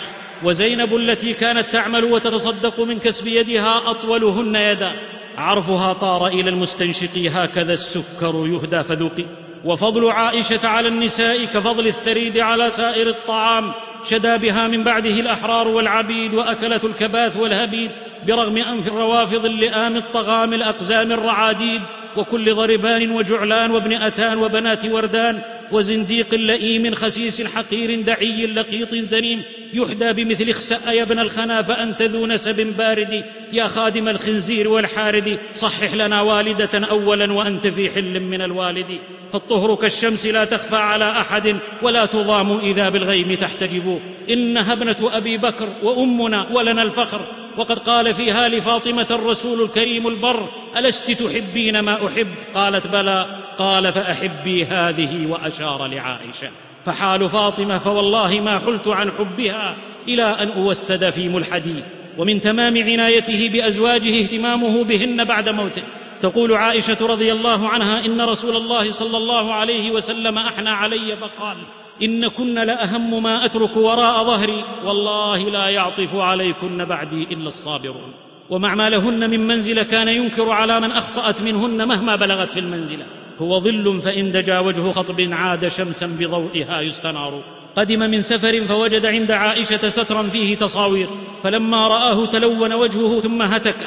وزينب التي كانت تعمل وتتصدق من كسب يدها أطولهن يدا. عرفها طار إلى المستنشق هكذا السكر يهدى فذوقي. وفضل عائشة على النساء كفضل الثريد على سائر الطعام شدا بها من بعده الأحرار والعبيد واكله الكباث والهبيد برغم أنف الروافض اللئام الطغام الأقزام الرعاديد وكل ضربان وجعلان وابن أتان وبنات وردان وزنديق لئيم خسيس حقير دعي لقيط زنيم يحدى بمثل اخسأ يا ابن الخنا فأنت ذو نسب بارد يا خادم الخنزير والحارد صحح لنا والدة أولا وأنت في حل من الوالد فالطهر كالشمس لا تخفى على أحد ولا تضام إذا بالغيم تحتجب إنها ابنة أبي بكر وأمنا ولنا الفخر وقد قال فيها لفاطمة الرسول الكريم البر ألست تحبين ما أحب قالت بلى قال فأحبي هذه وأشار لعائشة. فحال فاطمة فوالله ما حلت عن حبها إلى أن أوسد في ملحدي. ومن تمام عنايته بأزواجه اهتمامه بهن بعد موته. تقول عائشة رضي الله عنها إن رسول الله صلى الله عليه وسلم أحنى علي فقال إن كن لأهم ما أترك وراء ظهري والله لا يعطف عليكن بعدي إلا الصابرون. ومع ما لهن من منزلة كان ينكر على من أخطأت منهن مهما بلغت في المنزلة. هو ظل فإن دجا وجه خطب عاد شمسا بضوئها يستنار. قدم من سفر فوجد عند عائشة سترا فيه تصاوير فلما رآه تلون وجهه ثم هتكه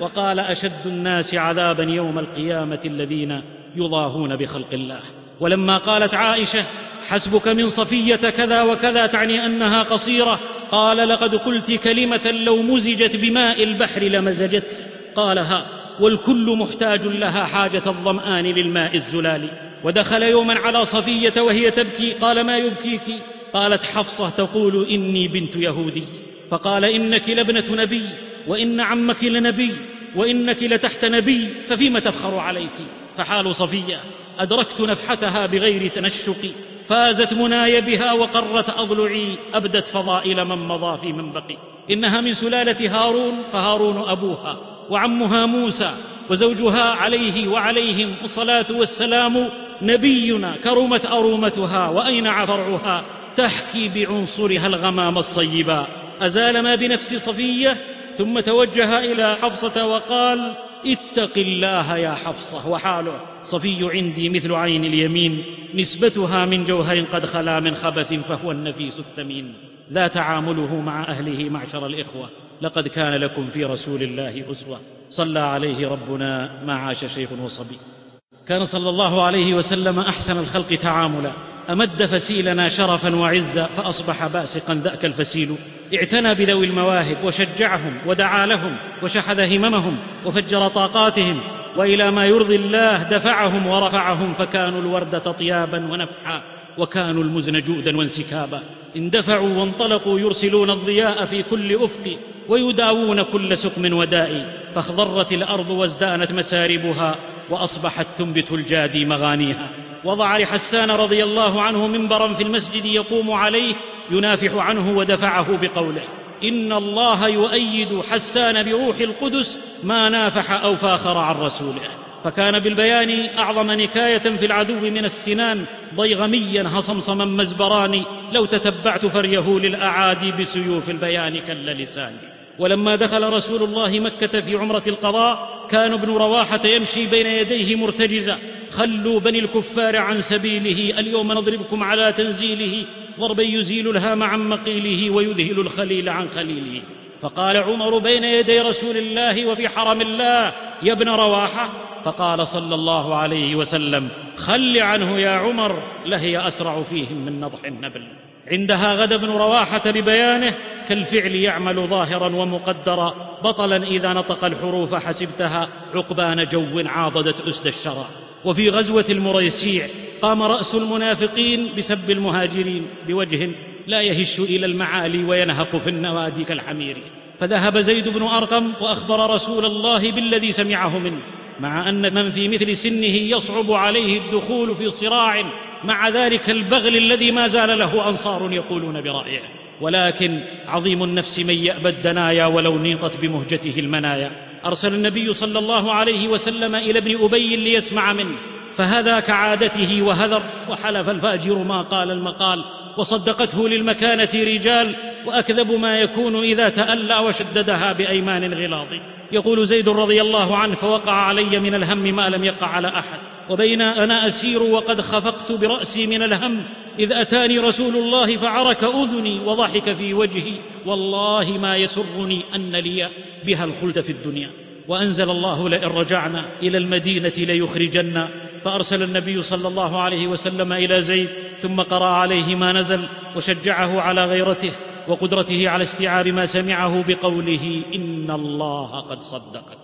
وقال أشد الناس عذابا يوم القيامة الذين يضاهون بخلق الله. ولما قالت عائشة حسبك من صفية كذا وكذا تعني أنها قصيرة. قال لقد قلت كلمة لو مزجت بماء البحر لمزجت. قالها والكل محتاج لها حاجة الظمآن للماء الزلال. ودخل يوما على صفية وهي تبكي قال ما يبكيك؟ قالت حفصة تقول إني بنت يهودي. فقال إنك لابنة نبي وإن عمك لنبي وإنك لتحت نبي ففيم تفخر عليك؟ فحال صفية أدركت نفحتها بغير تنشق فازت مناي بها وقرت أضلعي أبدت فضائل من مضى في من بقي إنها من سلالة هارون فهارون أبوها. وعمها موسى وزوجها عليه وعليهم الصلاة والسلام نبينا كرمت أرومتها وأينع فرعها تحكي بعنصرها الغمام الصيبا أزال ما بنفس صفية؟ ثم توجه إلى حفصة وقال اتق الله يا حفصة وحاله. صفي عندي مثل عين اليمين. نسبتها من جوهر قد خلا من خبث فهو النفيس الثمين. لا تعامله مع أهله معشر الإخوة. لقد كان لكم في رسول الله أسوة. صلى عليه ربنا ما عاش شيخ وصبي. كان صلى الله عليه وسلم أحسن الخلق تعاملا. أمد فسيلنا شرفا وعزا فأصبح باسقا ذاك الفسيل. اعتنى بذوي المواهب وشجعهم ودعا لهم وشحذ هممهم وفجر طاقاتهم وإلى ما يرضي الله دفعهم ورفعهم فكانوا الورده طيابا ونفحا وكانوا المزن جودا وانسكابا. اندفعوا وانطلقوا يرسلون الضياء في كل أفق ويداوون كل سقم وداء. فاخضرت الأرض وازدانت مساربها وأصبحت تنبت الجادي مغانيها. وضع لحسان رضي الله عنه منبرا في المسجد يقوم عليه ينافح عنه ودفعه بقوله إن الله يؤيد حسان بروح القدس ما نافح أو فاخر عن رسوله. فكان بالبيان أعظم نكاية في العدو من السنان ضيغميا هصمصما مزبران لو تتبعت فريه للأعادي بسيوف البيان كل لسان ولما دخل رسول الله مكة في عمرة القضاء كان ابن رواحة يمشي بين يديه مرتجزا خلوا بني الكفار عن سبيله اليوم نضربكم على تنزيله ضربا يزيل الهام عن مقيله ويذهل الخليل عن خليله. فقال عمر بين يدي رسول الله وفي حرم الله يا ابن رواحة فقال صلى الله عليه وسلم خل عنه يا عمر لهي أسرع فيهم من نضح النبل. عندها غدا ابن رواحة ببيانه كالفعل يعمل ظاهرا ومقدرا بطلا إذا نطق الحروف حسبتها عقبان جو عاضدت أسد الشرى وفي غزوة المريسيع قام رأس المنافقين بسب المهاجرين بوجه لا يهش إلى المعالي وينهق في النوادي كالحمير. فذهب زيد بن أرقم وأخبر رسول الله بالذي سمعه منه مع أن من في مثل سنه يصعب عليه الدخول في صراع مع ذلك البغل الذي ما زال له أنصار يقولون برأيه. ولكن عظيم النفس من يأبى الدنايا ولو نيطت بمهجته المنايا. أرسل النبي صلى الله عليه وسلم إلى ابن أبي ليسمع منه. فهذا كعادته وهذر وحلف الفاجر ما قال المقال. وصدقته للمكانة رجال وأكذب ما يكون إذا تألى وشددها بأيمان غلاظ. يقول زيد رضي الله عنه فوقع علي من الهم ما لم يقع على أحد وبين أنا أسير وقد خفقت برأسي من الهم إذ أتاني رسول الله فعرك أذني وضحك في وجهي والله ما يسرني أن لي بها الخلد في الدنيا. وأنزل الله لئن رجعنا إلى المدينة ليخرجن فأرسل النبي صلى الله عليه وسلم إلى زيد ثم قرأ عليه ما نزل وشجعه على غيرته. وقدرته على استيعاب ما سمعه بقوله إن الله قد صدقك.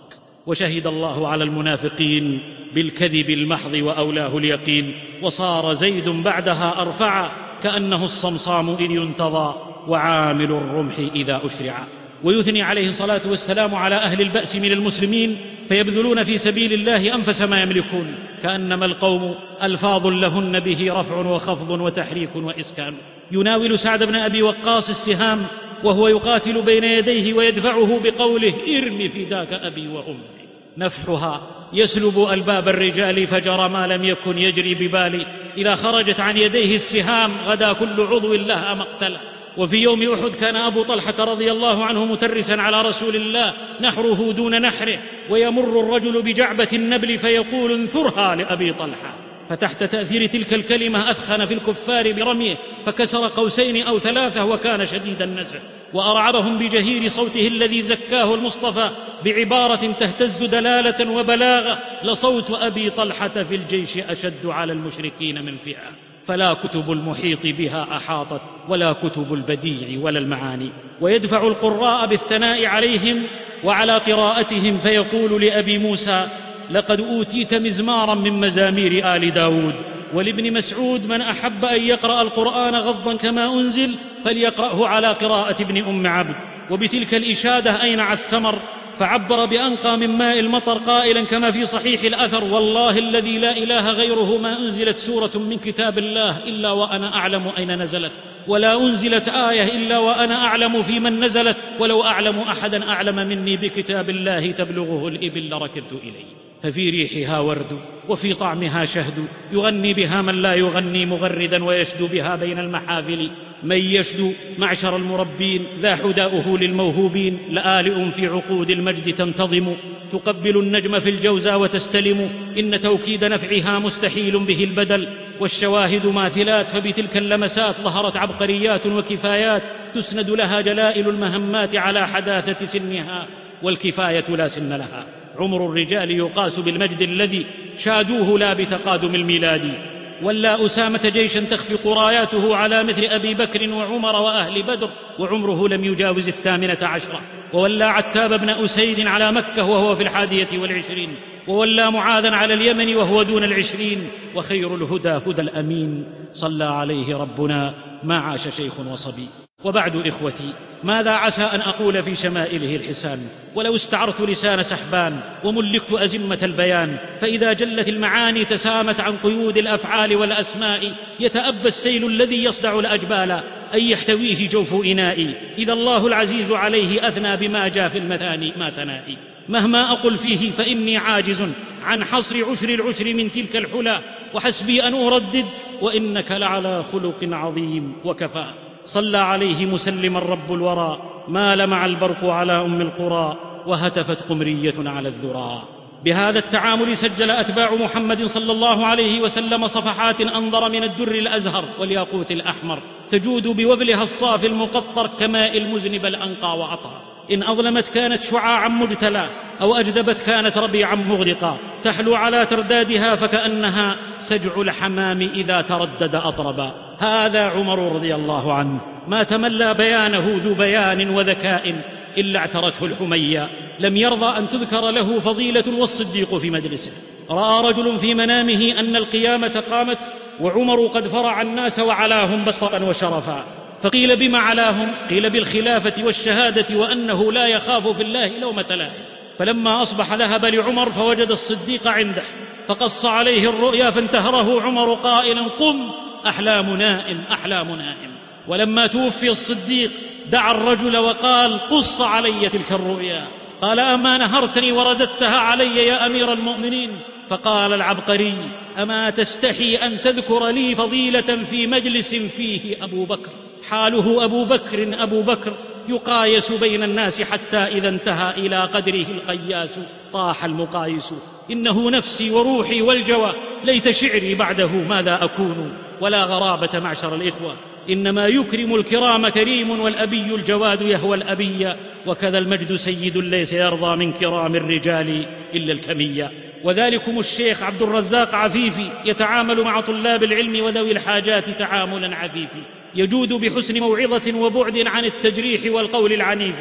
وشهد الله على المنافقين بالكذب المحض وأولاه اليقين. وصار زيد بعدها أرفع كأنه الصمصام اذ ينتظى وعامل الرمح إذا أشرع. ويثني عليه الصلاة والسلام على أهل البأس من المسلمين فيبذلون في سبيل الله أنفس ما يملكون. كأنما القوم ألفاظ لهن به رفع وخفض وتحريك وإسكان. يناول سعد بن أبي وقاص السهام وهو يقاتل بين يديه ويدفعه بقوله ارم فداك أبي وأمي. نفحها يسلب ألباب الرجال فجرى ما لم يكن يجري ببالي. إذا خرجت عن يديه السهام غدا كل عضو لها مقتله وفي يوم أحد كان أبو طلحة رضي الله عنه مترسا على رسول الله نحره دون نحره ويمر الرجل بجعبة النبل فيقول انثرها لأبي طلحة. فتحت تأثير تلك الكلمة أثخن في الكفار برميه فكسر قوسين أو ثلاثة وكان شديد النزع وأرعبهم بجهير صوته الذي زكاه المصطفى بعبارة تهتز دلالة وبلاغة لصوت أبي طلحة في الجيش أشد على المشركين من فئة. فلا كتب المحيط بها أحاطت ولا كتب البديع ولا المعاني ويدفع القراء بالثناء عليهم وعلى قراءتهم فيقول لأبي موسى لقد أوتيت مزمارا من مزامير آل داود. ولابن مسعود من أحب أن يقرأ القرآن غضا كما أنزل فليقرأه على قراءة ابن أم عبد. وبتلك الإشادة أينع الثمر فعبر بأنقى من ماء المطر قائلا كما في صحيح الأثر والله الذي لا إله غيره ما أنزلت سورة من كتاب الله إلا وأنا أعلم أين نزلت. ولا أنزلت آية إلا وأنا أعلم في من نزلت. ولو أعلم أحدا أعلم مني بكتاب الله تبلغه الإبل لركبت إليه. ففي ريحها ورد وفي طعمها شهد. يغني بها من لا يغني مغردا ويشدو بها بين المحافل. من يشدو معشر المربين ذا حداؤه للموهوبين. لآلئ في عقود المجد تنتظم. تقبل النجم في الجوزى وتستلم. إن توكيد نفعها مستحيل به البدل. والشواهد ماثلات فبتلك اللمسات ظهرت عبقريات وكفايات. تسند لها جلائل المهمات على حداثة سنها. والكفاية لا سن لها. عمر الرجال يقاس بالمجد الذي شادوه لا بتقادم الميلاد. ولى أسامة جيشا تخفق راياته على مثل أبي بكر وعمر وأهل بدر وعمره لم يجاوز الثامنة عشرة. وولى عتاب بن أسيد على مكة وهو في الحادية والعشرين. وولى معاذا على اليمن وهو دون العشرين. وخير الهدى هدى الأمين. صلى عليه ربنا ما عاش شيخ وصبي. وبعد إخوتي ماذا عسى أن أقول في شمائله الحسان؟ ولو استعرت لسان سحبان وملكت أزمة البيان فإذا جلت المعاني تسامت عن قيود الأفعال والأسماء يتأبى السيل الذي يصدع الأجبال أن يحتويه جوف إنائي إذا الله العزيز عليه أثنى بما جاء في المثاني ما ثنائي. مهما أقل فيه فإني عاجز عن حصر عشر العشر من تلك الحلى وحسبي أن أردد وإنك لعلى خلق عظيم وكفى. صلى عليه مسلما رب الورى ما لمع البرق على أم القرى وهتفت قمرية على الذرى. بهذا التعامل سجل أتباع محمد صلى الله عليه وسلم صفحات أنظر من الدر الأزهر والياقوت الأحمر تجود بوبلها الصافي المقطر كماء المذنب الأنقى واطهر إن أظلمت كانت شعاعا مجتلى أو أجدبت كانت ربيعا مغدقا تحلو على تردادها فكأنها سجع الحمام إذا تردد أطربا. هذا عمر رضي الله عنه ما تملى بيانه ذو بيان وذكاء إلا اعترته الحمية. لم يرضى أن تذكر له فضيلة والصديق في مجلسه. رأى رجل في منامه أن القيامة قامت وعمر قد فرع الناس وعلاهم بسطا وشرفا. فقيل بما علاهم؟ قيل بالخلافة والشهادة وأنه لا يخاف في الله لومة لائم فلما أصبح ذهب لعمر فوجد الصديق عنده. فقص عليه الرؤيا فانتهره عمر قائلا قم! أحلام نائم أحلام نائم. ولما توفي الصديق دعا الرجل وقال قص علي تلك الرؤيا. قال أما نهرتني ورددتها علي يا أمير المؤمنين؟ فقال العبقري أما تستحي أن تذكر لي فضيلة في مجلس فيه أبو بكر؟ حاله أبو بكر أبو بكر يقايس بين الناس حتى إذا انتهى إلى قدره القياس. طاح المقايس. إنه نفسي وروحي والجوى. ليت شعري بعده ماذا أكون؟ ولا غرابة معشر الإخوة. إنما يكرم الكرام كريم والأبي الجواد يهوى الأبي. وكذا المجد سيد ليس يرضى من كرام الرجال إلا الكمية. وذلكم الشيخ عبد الرزاق عفيفي يتعامل مع طلاب العلم وذوي الحاجات تعاملا عفيفي. يجود بحسن موعظة وبعد عن التجريح والقول العنيف.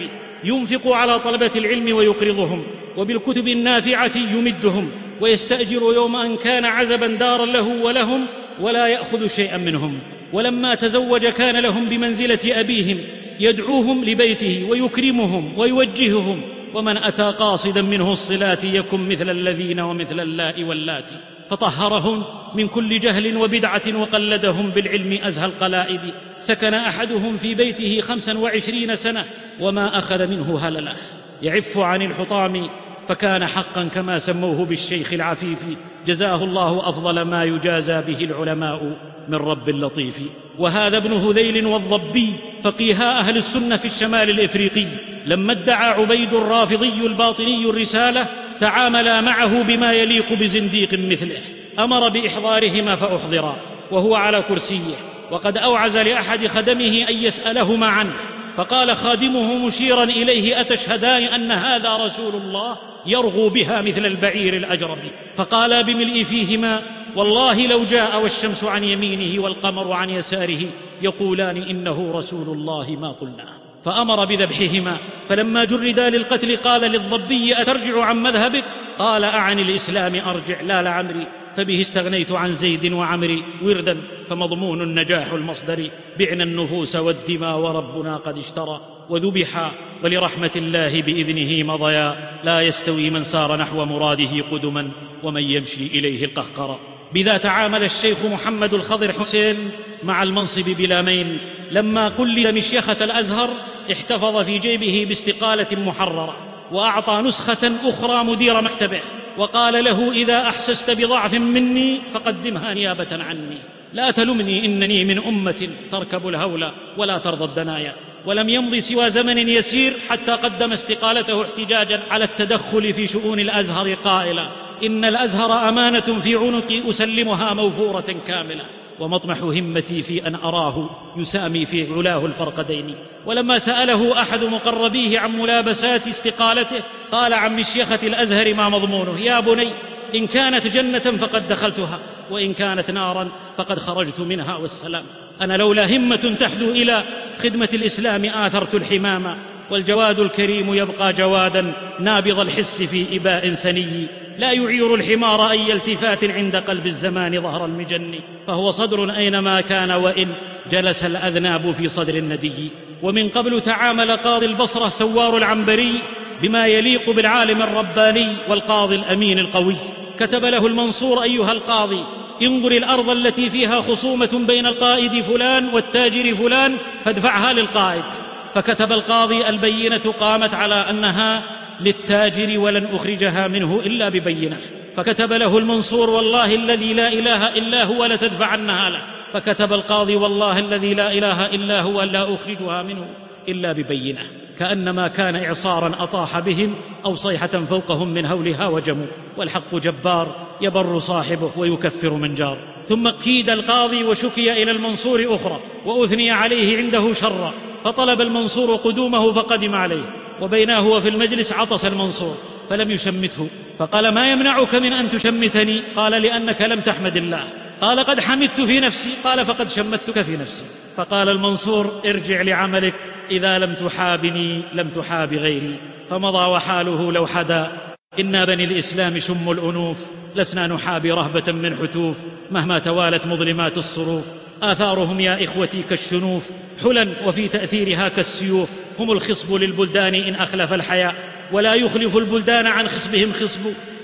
ينفق على طلبة العلم ويقرضهم. وبالكتب النافعة يمدهم. ويستأجر يوم ان كان عزبا دارا له ولهم ولا يأخذ شيئا منهم. ولما تزوج كان لهم بمنزلة أبيهم يدعوهم لبيته ويكرمهم ويوجههم. ومن أتى قاصدا منه الصلات يكن مثل الذين ومثل اللاء واللات. فطهرهم من كل جهل وبدعة وقلدهم بالعلم أزهى القلائد. سكن أحدهم في بيته خمسا وعشرين سنة. وما أخذ منه هلله. يعف عن الحطام فكان حقا كما سموه بالشيخ العفيف جزاه الله أفضل ما يجازى به العلماء من رب لطيف وهذا ابن هذيل والضبي فقيها أهل السنة في الشمال الإفريقي. لما ادعى عبيد الرافضي الباطني الرسالة تعاملا معه بما يليق بزنديق مثله. أمر بإحضارهما فأحضرا وهو على كرسيه. وقد أوعز لأحد خدمه أن يسالهما عنه فقال خادمه مشيرا إليه أتشهدان أن هذا رسول الله يرغو بها مثل البعير الأجرب؟ فقالا بملء فيهما والله لو جاء والشمس عن يمينه والقمر عن يساره يقولان إنه رسول الله ما قلنا. فأمر بذبحهما فلما جردا للقتل قال للضبي أترجع عن مذهبك؟ قال اعن الإسلام أرجع لا لعمري. فبه استغنيت عن زيد وعمري وردا فمضمون النجاح المصدر بعنا النفوس والدماء وربنا قد اشترى وذبحا ولرحمة الله بإذنه مضيا لا يستوي من سار نحو مراده قدما ومن يمشي إليه القهقرى بذا تعامل الشيخ محمد الخضر حسين مع المنصب بلا مين. لما قلد مشيخة الأزهر احتفظ في جيبه باستقالة محررة وأعطى نسخة أخرى مدير مكتبه. وقال له إذا أحسست بضعف مني فقدمها نيابة عني. لا تلمني إنني من أمة تركب الهول ولا ترضى الدنايا. ولم يمض سوى زمن يسير حتى قدم استقالته احتجاجا على التدخل في شؤون الأزهر قائلا. إن الأزهر أمانة في عنقي أسلمها موفورة كاملة. ومطمح همتي في أن أراه يسامي في علاه الفرقدين ولما سأله أحد مقربيه عن ملابسات استقالته قال عن مشيخه الأزهر ما مضمونه يا بني إن كانت جنة فقد دخلتها وإن كانت نارا فقد خرجت منها والسلام. أنا لولا همة تحدو إلى خدمة الإسلام آثرت الحمام والجواد الكريم يبقى جوادا نابض الحس في إباء سني. لا يعير الحمار أي التفات عند قلب الزمان ظهر المجن. فهو صدر أينما كان وإن جلس الأذناب في صدر الندي. ومن قبل تعامل قاضي البصرة سوار العنبري بما يليق بالعالم الرباني والقاضي الأمين القوي. كتب له المنصور أيها القاضي انظر الأرض التي فيها خصومة بين القائد فلان والتاجر فلان فادفعها للقائد. فكتب القاضي البينة قامت على أنها للتاجر ولن أخرجها منه إلا ببينة. فكتب له المنصور والله الذي لا إله إلا هو لتدفعنها له. فكتب القاضي والله الذي لا إله إلا هو لا أخرجها منه إلا ببينة. كأنما كان إعصارا أطاح بهم أو صيحة فوقهم من هولها وجموا. والحق جبار يبر صاحبه ويكفر من جار. ثم كيد القاضي وشكي إلى المنصور أخرى وأثني عليه عنده شرا. فطلب المنصور قدومه فقدم عليه. وبيناه هو في المجلس عطس المنصور فلم يشمته. فقال ما يمنعك من أن تشمتني؟ قال لأنك لم تحمد الله. قال قد حمدت في نفسي. قال فقد شمتك في نفسي. فقال المنصور ارجع لعملك إذا لم تحابني لم تحاب غيري. فمضى وحاله لو حدا. إنا بني الإسلام شم الأنوف لسنا نحابي رهبة من حتوف مهما توالت مظلمات الصروف. آثارهم يا إخوتي كالشنوف حلا وفي تأثيرها كالسيوف. هم الخصب للبلدان إن أخلف الحياء ولا يخلف البلدان عن خصبهم خصب.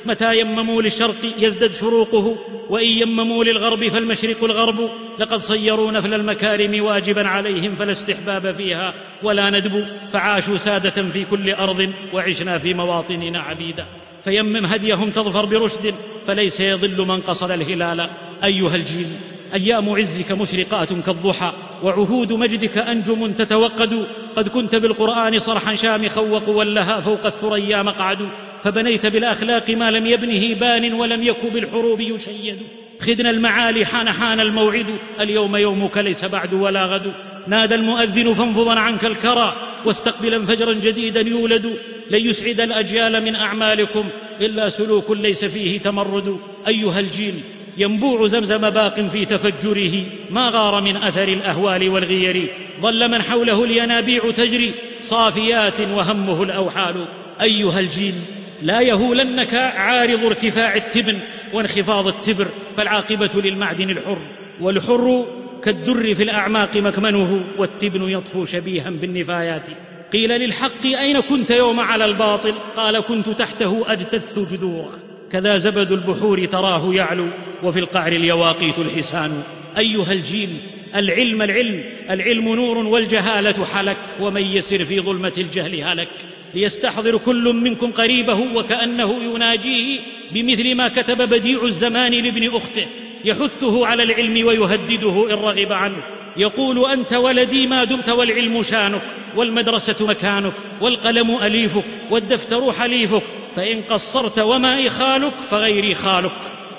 متى يمموا للشرق يزدد شروقه وإن يمموا للغرب فالمشرق الغرب. لقد صيروا نفل المكارم واجبا عليهم فلا استحباب فيها. ولا ندب فعاشوا سادة في كل أرض وعشنا في مواطننا عبيدا. فيمم هديهم تظفر برشد فليس يضل من قصد الهلال. أيها الجيل أيام عزك مشرقات كالضحى وعهود مجدك أنجم تتوقد. قد كنت بالقرآن صرحا شامخا وقولها فوق الثريا مقعد. فبنيت بالأخلاق ما لم يبنه بان ولم يك بالحروب يشيد. خدنا المعالي حان حان الموعد اليوم يومك ليس بعد ولا غد. نادى المؤذن فانفضا عنك الكرى واستقبلا فجرا جديدا يولد. لن يسعد الأجيال من أعمالكم إلا سلوك ليس فيه تمرد. أيها الجيل ينبوع زمزم باق في تفجره ما غار من أثر الأهوال والغير. ظل من حوله الينابيع تجري صافيات وهمه الأوحال. أيها الجيل لا يهولنك عارض ارتفاع التبن وانخفاض التبر فالعاقبة للمعدن الحر. والحر كالدر في الأعماق مكمنه والتبن يطفو شبيها بالنفايات. قيل للحق أين كنت يوم على الباطل؟ قال كنت تحته أجتث جذورا كذا زبد البحور تراه يعلو وفي القعر اليواقيت الحسان. أيها الجيل العلم العلم العلم نور والجهالة حلك ومن يسر في ظلمة الجهل هلك. ليستحضر كل منكم قريبه وكأنه يناجيه بمثل ما كتب بديع الزمان لابن أخته. يحثه على العلم ويهدده إن رغب عنه. يقول أنت ولدي ما دمت والعلم شانك والمدرسة مكانك والقلم أليفك والدفتر حليفك فإن قصرت وما اخالك فغيري خالك.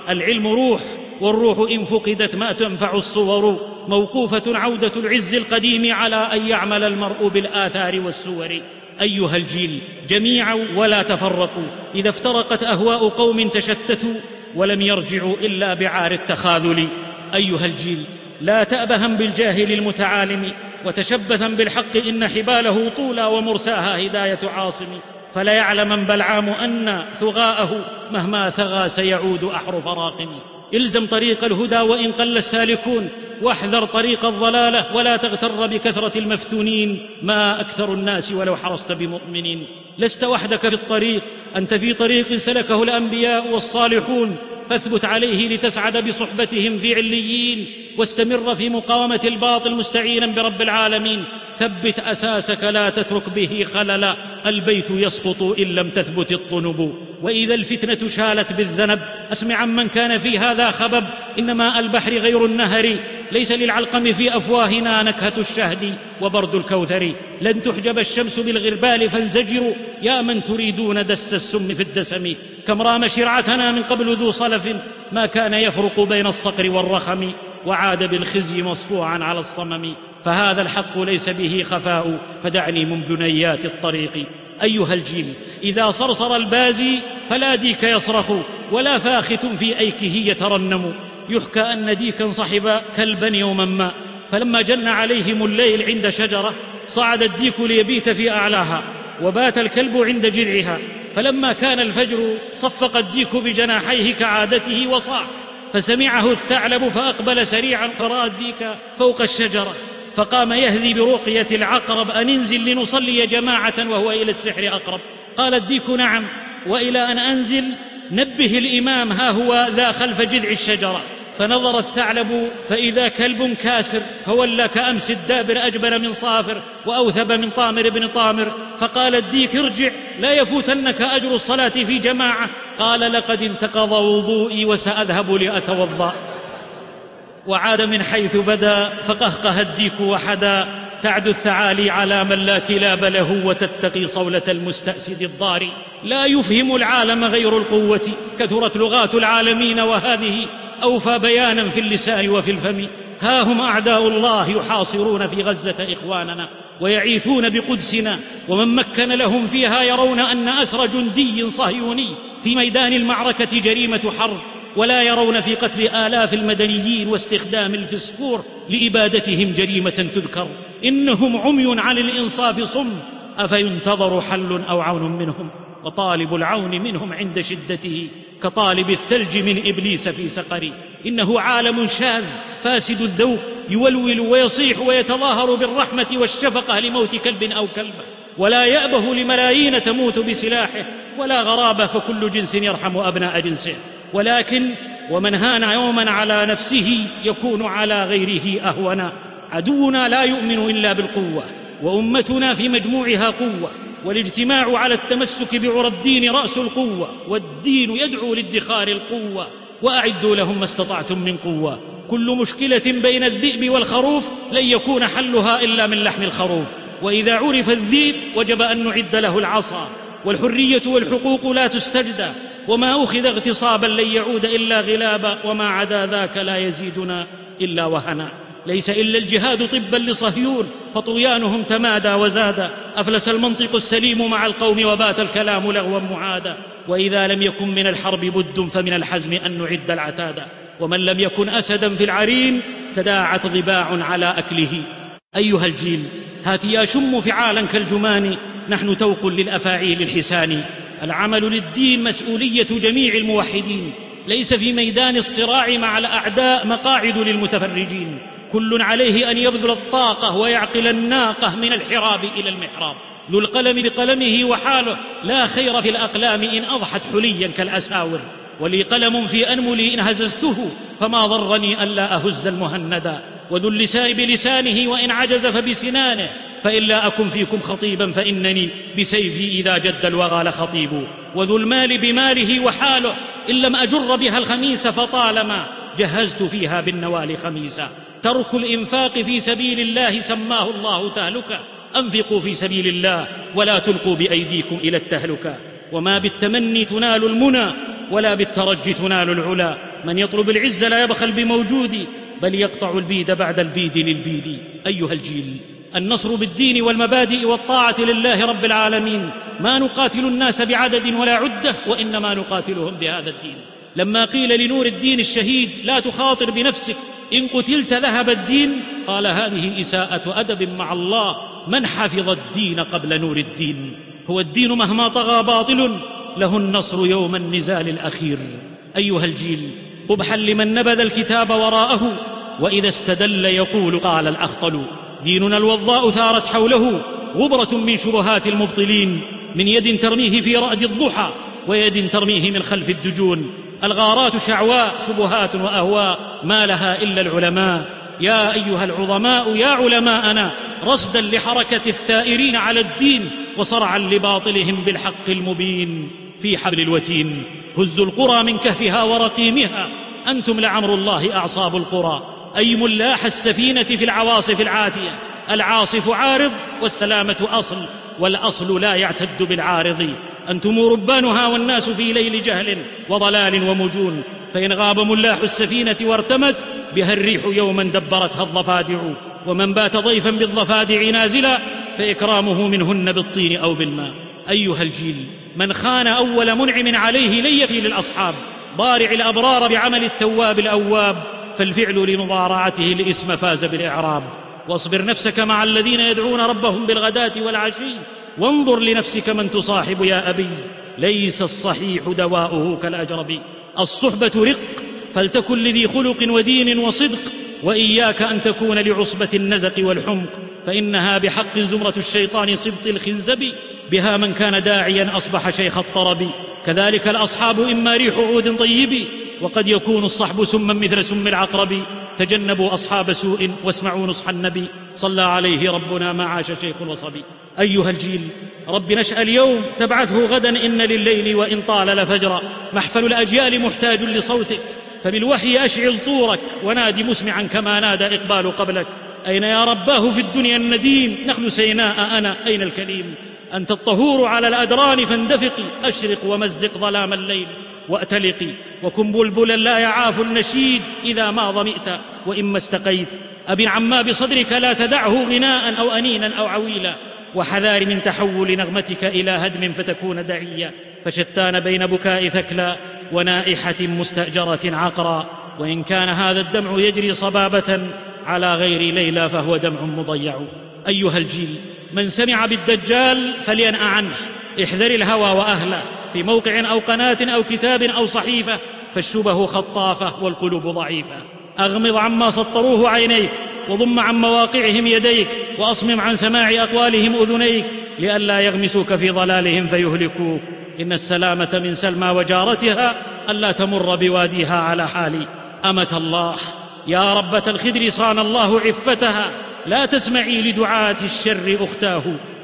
العلم روح والروح إن فقدت ما تنفع الصور. موقوفة عودة العز القديم على أن يعمل المرء بالآثار والسور. أيها الجيل جميعا ولا تفرقوا. إذا افترقت أهواء قوم تشتتوا ولم يرجعوا إلا بعار التخاذل. أيها الجيل لا تابها بالجاهل المتعالم وتشبثا بالحق إن حباله طولى ومرساها هداية عاصم. فليعلمن بلعام أن ثغاءه مهما ثغى سيعود احرف راقم إلزم طريق الهدى وإن قل السالكون واحذر طريق الضلالة ولا تغتر بكثرة المفتونين. ما أكثر الناس ولو حرصت بمؤمنين. لست وحدك في الطريق أنت في طريق سلكه الأنبياء والصالحون. فاثبت عليه لتسعد بصحبتهم في عليين. واستمر في مقاومة الباطل مستعينا برب العالمين. ثبت أساسك لا تترك به خللا البيت يسقط إن لم تثبت الطنب. وإذا الفتنة شالت بالذنب أسمع عمن كان في هذا خبب. ان ماء البحر غير النهر. ليس للعلقم في أفواهنا نكهة الشهد وبرد الكوثر. لن تحجب الشمس بالغربال فانزجروا يا من تريدون دس السم في الدسم. كم رام شرعتنا من قبل ذو صلف. ما كان يفرق بين الصقر والرخم. وعاد بالخزي مصفوعا على الصمم. فهذا الحق ليس به خفاء فدعني من بنيات الطريق. أيها الجيل إذا صرصر البازي فلا ديك يصرخ ولا فاخت في أيكه يترنم. يحكى أن ديكا صحب كلبا يوما ما فلما جن عليهم الليل عند شجرة صعد الديك ليبيت في أعلاها وبات الكلب عند جذعها. فلما كان الفجر صفق الديك بجناحيه كعادته وصاح. فسمعه الثعلب فأقبل سريعا فراى الديك فوق الشجرة. فقام يهذي برقيه العقرب أن انزل لنصلي جماعة وهو إلى السحر أقرب. قال الديك نعم وإلى أن أنزل نبه الإمام ها هو ذا خلف جذع الشجرة. فنظر الثعلب فإذا كلب كاسر فولى كأمس الدابر أجبن من صافر وأوثب من طامر بن طامر. فقال الديك ارجع لا يفوتنك أجر الصلاة في جماعة. قال لقد انتقض وضوئي وسأذهب لأتوضأ. وعاد من حيث بدا فقهقه الديك وحدا. تعدو الثعالي على من لا كلاب له وتتقي صولة المستأسد الضار لا يفهم العالم غير القوة كثرت لغات العالمين وهذه أوفى بيانا في اللسان وفي الفم. ها هم أعداء الله يحاصرون في غزة إخواننا ويعيثون بقدسنا ومن مكن لهم فيها يرون أن أسر جندي صهيوني في ميدان المعركة جريمة حرب. ولا يرون في قتل آلاف المدنيين واستخدام الفسفور لإبادتهم جريمة تذكر. إنهم عمي عن الإنصاف صم. أفينتظر حل أو عون منهم؟ وطالب العون منهم عند شدته كطالب الثلج من إبليس في سقر. إنه عالم شاذ فاسد الذوق يولول ويصيح ويتظاهر بالرحمة والشفقة لموت كلب أو كلبه ولا يأبه لملايين تموت بسلاحه. ولا غرابة فكل جنس يرحم أبناء جنسه. ولكن ومن هان يوما على نفسه يكون على غيره أهونا. عدونا لا يؤمن إلا بالقوة وأمتنا في مجموعها قوة والاجتماع على التمسك بعرى الدين رأس القوة والدين يدعو لادخار القوة وأعدوا لهم ما استطعتم من قوة. كل مشكلة بين الذئب والخروف لن يكون حلها إلا من لحم الخروف. وإذا عرف الذئب وجب أن نعد له العصا والحرية والحقوق لا تستجدى. وما أخذ اغتصابا لن يعود إلا غلابا وما عدا ذاك لا يزيدنا إلا وهنا. ليس إلا الجهاد طبا لصهيون فطغيانهم تمادى وزاد أفلس المنطق السليم مع القوم وبات الكلام لغوا معادا. وإذا لم يكن من الحرب بد فمن الحزم أن نعد العتادا. ومن لم يكن أسدا في العرين تداعت ضباع على أكله. أيها الجيل هات يا شم فعالا كالجمان نحن توق للأفاعيل الحسان العمل للدين مسؤولية جميع الموحدين. ليس في ميدان الصراع مع الأعداء مقاعد للمتفرجين. كل عليه أن يبذل الطاقة ويعقل الناقة من الحراب إلى المحراب. ذو القلم بقلمه وحاله لا خير في الأقلام إن أضحت حليا كالأساور. ولي قلم في أنملي إن هززته فما ضرني ألا أهز المهندا وذو اللسان بلسانه وإن عجز فبسنانه فإن لا أكن فيكم خطيبا فإنني بسيفي إذا جد الوغى لخطيب وذو المال بماله وحاله إن لم أجر بها الخميس فطالما. جهزت فيها بالنوال خميسا. ترك الإنفاق في سبيل الله سماه الله تهلكه أنفقوا في سبيل الله ولا تلقوا بأيديكم إلى التهلكه وما بالتمني تنال المنى ولا بالترجي تنال العلا. من يطلب العز لا يبخل بموجود بل يقطع البيد بعد البيد للبيد. أيها الجيل. النصر بالدين والمبادئ والطاعة لله رب العالمين. ما نقاتل الناس بعدد ولا عدة وإنما نقاتلهم بهذا الدين. لما قيل لنور الدين الشهيد لا تخاطر بنفسك إن قتلت ذهب الدين. قال هذه إساءة أدب مع الله من حفظ الدين قبل نور الدين؟ هو الدين مهما طغى باطل له النصر يوم النزال الأخير. أيها الجيل قبحا لمن نبذ الكتاب وراءه وإذا استدل يقول قال الأخطل. ديننا الوضاء ثارت حوله غبرة من شبهات المبطلين من يد ترميه في رأد الضحى ويد ترميه من خلف الدجون. الغارات شعواء شبهات وأهواء ما لها إلا العلماء. يا أيها العظماء يا علماءنا رصدا لحركة الثائرين على الدين وصرعا لباطلهم بالحق المبين. في حبل الوتين هزوا القرى من كهفها ورقيمها أنتم لعمر الله أعصاب القرى. أي ملاح السفينة في العواصف العاتية. العاصف عارض والسلامة أصل والأصل لا يعتد بالعارض. أنتم ربانها والناس في ليل جهل وضلال ومجون. فإن غاب ملاح السفينة وارتمت بها الريح يوما دبرتها الضفادع. ومن بات ضيفا بالضفادع نازلا فإكرامه منهن بالطين أو بالماء. أيها الجيل من خان أول منعم عليه لن يفي للأصحاب. ضارع الأبرار بعمل التواب الأواب. فالفعل لمضارعته الاسم فاز بالإعراب. واصبر نفسك مع الذين يدعون ربهم بالغداة والعشي. وانظر لنفسك من تصاحب يا أبي. ليس الصحيح دواؤه كالأجرب. الصحبة رق فلتكن لذي خلق ودين وصدق. وإياك أن تكون لعصبة النزق والحمق. فإنها بحق زمرة الشيطان سبط الخنزب. بها من كان داعيا أصبح شيخ الطرب. كذلك الأصحاب إما ريح عود طيب. وقد يكون الصحب سما مثل سم العقرب. تجنبوا أصحاب سوء واسمعوا نصح النبي. صلى عليه ربنا ما عاش شيخ الوصبي أيها الجيل رب نشأ اليوم تبعثه غدا إن لليل وإن طال لفجرا. محفل الأجيال محتاج لصوتك فبالوحي أشعل طورك ونادي مسمعا كما نادى إقبال قبلك. أين يا رباه في الدنيا النديم؟ نخل سيناء أنا أين الكليم؟ أنت الطهور على الأدران فاندفقي أشرق ومزق ظلام الليل. واتلقي وكن بلبلا لا يعاف النشيد اذا ما ظمئت واما استقيت ابن عما بصدرك لا تدعه غناء أو انينا أو عويلا وحذار من تحول نغمتك إلى هدم فتكون دعيا فشتان بين بكاء ثكلى ونائحة مستأجرة عقرا وإن كان هذا الدمع يجري صبابة على غير ليلى فهو دمع مضيع أيها الجيل من سمع بالدجال فلينأ عنه احذر الهوى وأهله في موقع أو قناة أو كتاب أو صحيفة فالشبه خطافة والقلوب ضعيفة. أغمض عما سطروه عينيك وضم عن مواقعهم يديك وأصمم عن سماع أقوالهم أذنيك لئلا يغمسوك في ضلالهم فيهلكوك. إن السلامة من سلمى وجارتها ألا تمر بواديها على حال أمة الله يا ربه الخدر صان الله عفتها لا تسمعي لدعاة الشر أختاه.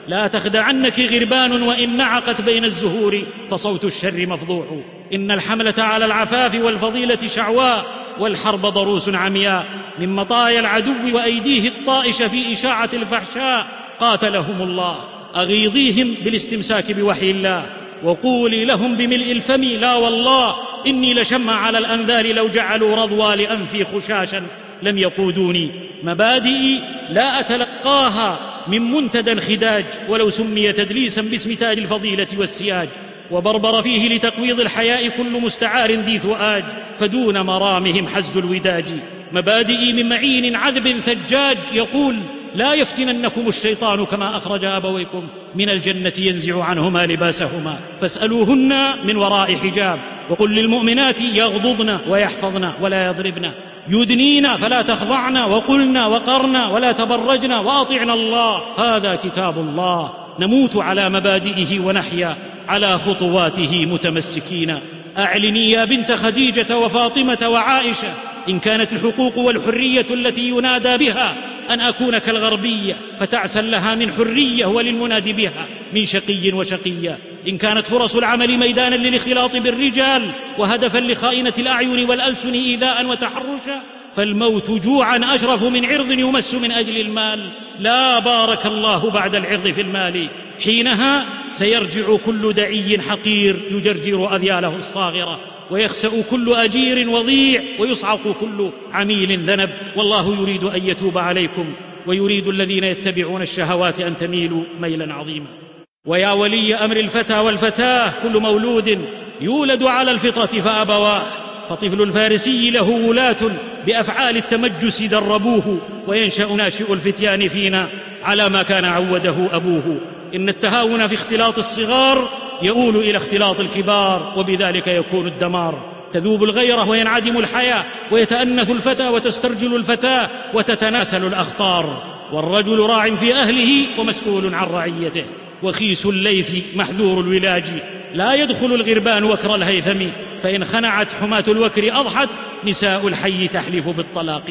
لا تخدعنك غربان وإن نعقت بين الزهور فصوت الشر مفضوح. إن الحملة على العفاف والفضيلة شعواء والحرب ضروس عمياء. من مطايا العدو وأيديه الطائش في إشاعة الفحشاء قاتلهم الله. أغيظيهم بالاستمساك بوحي الله. وقولي لهم بملء الفم لا والله إني لشم على الأنذار لو جعلوا رضوى لأنفي خشاشا. لم يقودوني مبادئي لا أتلقاها. من منتدى خداج ولو سمي تدليسا باسم تاج الفضيلة والسياج. وبربر فيه لتقويض الحياء كل مستعار ذي ثؤاج فدون مرامهم حز الوداج. مبادئي من معين عذب ثجاج. يقول لا يفتننكم الشيطان كما أخرج أبويكم. من الجنة ينزع عنهما لباسهما. فاسألوهن من وراء حجاب. وقل للمؤمنات يغضضن ويحفظن ولا يضربن. يدنين فلا تخضعن وقلن وقرن ولا تبرجن واطعن الله. هذا كتاب الله. نموت على مبادئه ونحيا على خطواته متمسكين. أعلني يا بنت خديجة وفاطمة وعائشة إن كانت الحقوق والحرية التي ينادى بها أن أكون كالغربية فتعسا لها من حرية وللمنادي بها. من شقي وشقية. إن كانت فرص العمل ميدانا للاختلاط بالرجال وهدفا لخائنة الأعين والألسن إيذاء وتحرشا فالموت جوعا أشرف من عرض يمس من أجل المال. لا بارك الله بعد العرض في المال. حينها سيرجع كل دعي حقير يجرجر أذياله الصاغرة ويخسأ كل أجير وضيع ويصعق كل عميل ذنب. والله يريد أن يتوب عليكم ويريد الذين يتبعون الشهوات أن تميلوا ميلا عظيما. ويا ولي أمر الفتى والفتاة كل مولود يولد على الفطرة فأبواه. فطفل الفارسي له ولاة بأفعال التمجس دربوه وينشأ ناشئ الفتيان فينا على ما كان عوده أبوه. إن التهاون في اختلاط الصغار يؤول إلى اختلاط الكبار وبذلك يكون الدمار. تذوب الغيرة وينعدم الحياة ويتأنث الفتى وتسترجل الفتاة وتتناسل الأخطار. والرجل راع في أهله ومسؤول عن رعيته. وخيس الليث محذور الولاج. لا يدخل الغربان وكر الهيثم. فإن خنعت حماة الوكر أضحت نساء الحي تحلف بالطلاق.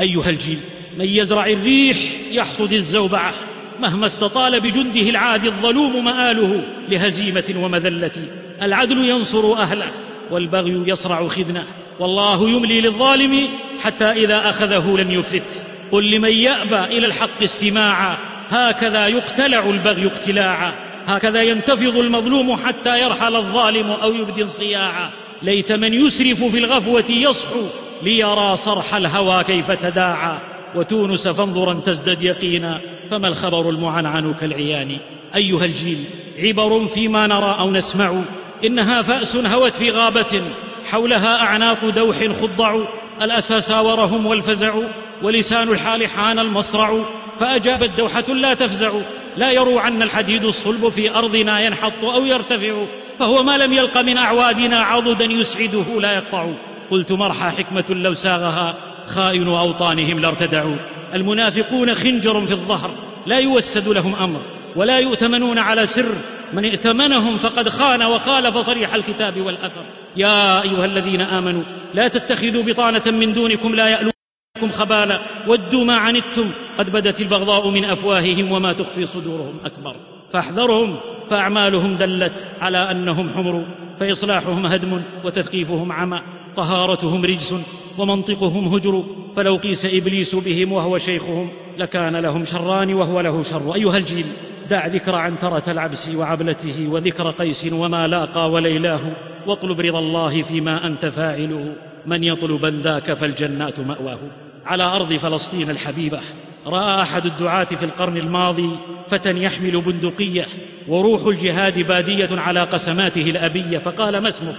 أيها الجيل من يزرع الريح يحصد الزوبعه مهما استطال بجنده العادي الظلوم مآله لهزيمة ومذلة. العدل ينصر أهله والبغي يصرع خذنه. والله يملي للظالم حتى إذا أخذه لم يفلت. قل لمن يأبى إلى الحق استماعا. هكذا يقتلع البغي اقتلاعا هكذا ينتفض المظلوم حتى يرحل الظالم أو يبدي انصياعا ليت من يسرف في الغفوة يصحو ليرى صرح الهوى كيف تداعى وتونس فانظرا تزدد يقينا فما الخبر المعنعن كالعيان؟ أيها الجيل عبر فيما نرى أو نسمع. إنها فأس هوت في غابة حولها أعناق دوح خضع. الأسى ساورهم والفزع ولسان الحال حان المصرع. فأجابت دوحة لا تفزع لا يرو عنا الحديد الصلب في أرضنا ينحط أو يرتفع فهو ما لم يلق من أعوادنا عضدا يسعده لا يقطع. قلت مرحى حكمة لو ساغها خائن أوطانهم لارتدعوا المنافقون خنجر في الظهر لا يوسد لهم أمر ولا يؤتمنون على سر من ائتمنهم فقد خان وخالف صريح الكتاب والأثر. يا أيها الذين آمنوا لا تتخذوا بطانة من دونكم لا يألونكم خبالا ودوا ما عنتم. قد بدت البغضاء من أفواههم وما تخفي صدورهم أكبر. فاحذرهم فأعمالهم دلت على أنهم حمر. فإصلاحهم هدم وتثقيفهم عمى. طهارتهم رجس ومنطقهم هجر. فلو قيس إبليس بهم وهو شيخهم لكان لهم شران وهو له شر. أيها الجيل دع ذكر عنترة العبس وعبلته وذكر قيس وما لاقى وليلاه. واطلب رضا الله فيما أنت فاعله. من يطلبا ذاك فالجنات مأواه. على أرض فلسطين الحبيبة رأى أحد الدعاة في القرن الماضي فتى يحمل بندقية وروح الجهاد بادية على قسماته الأبية فقال ما اسمك؟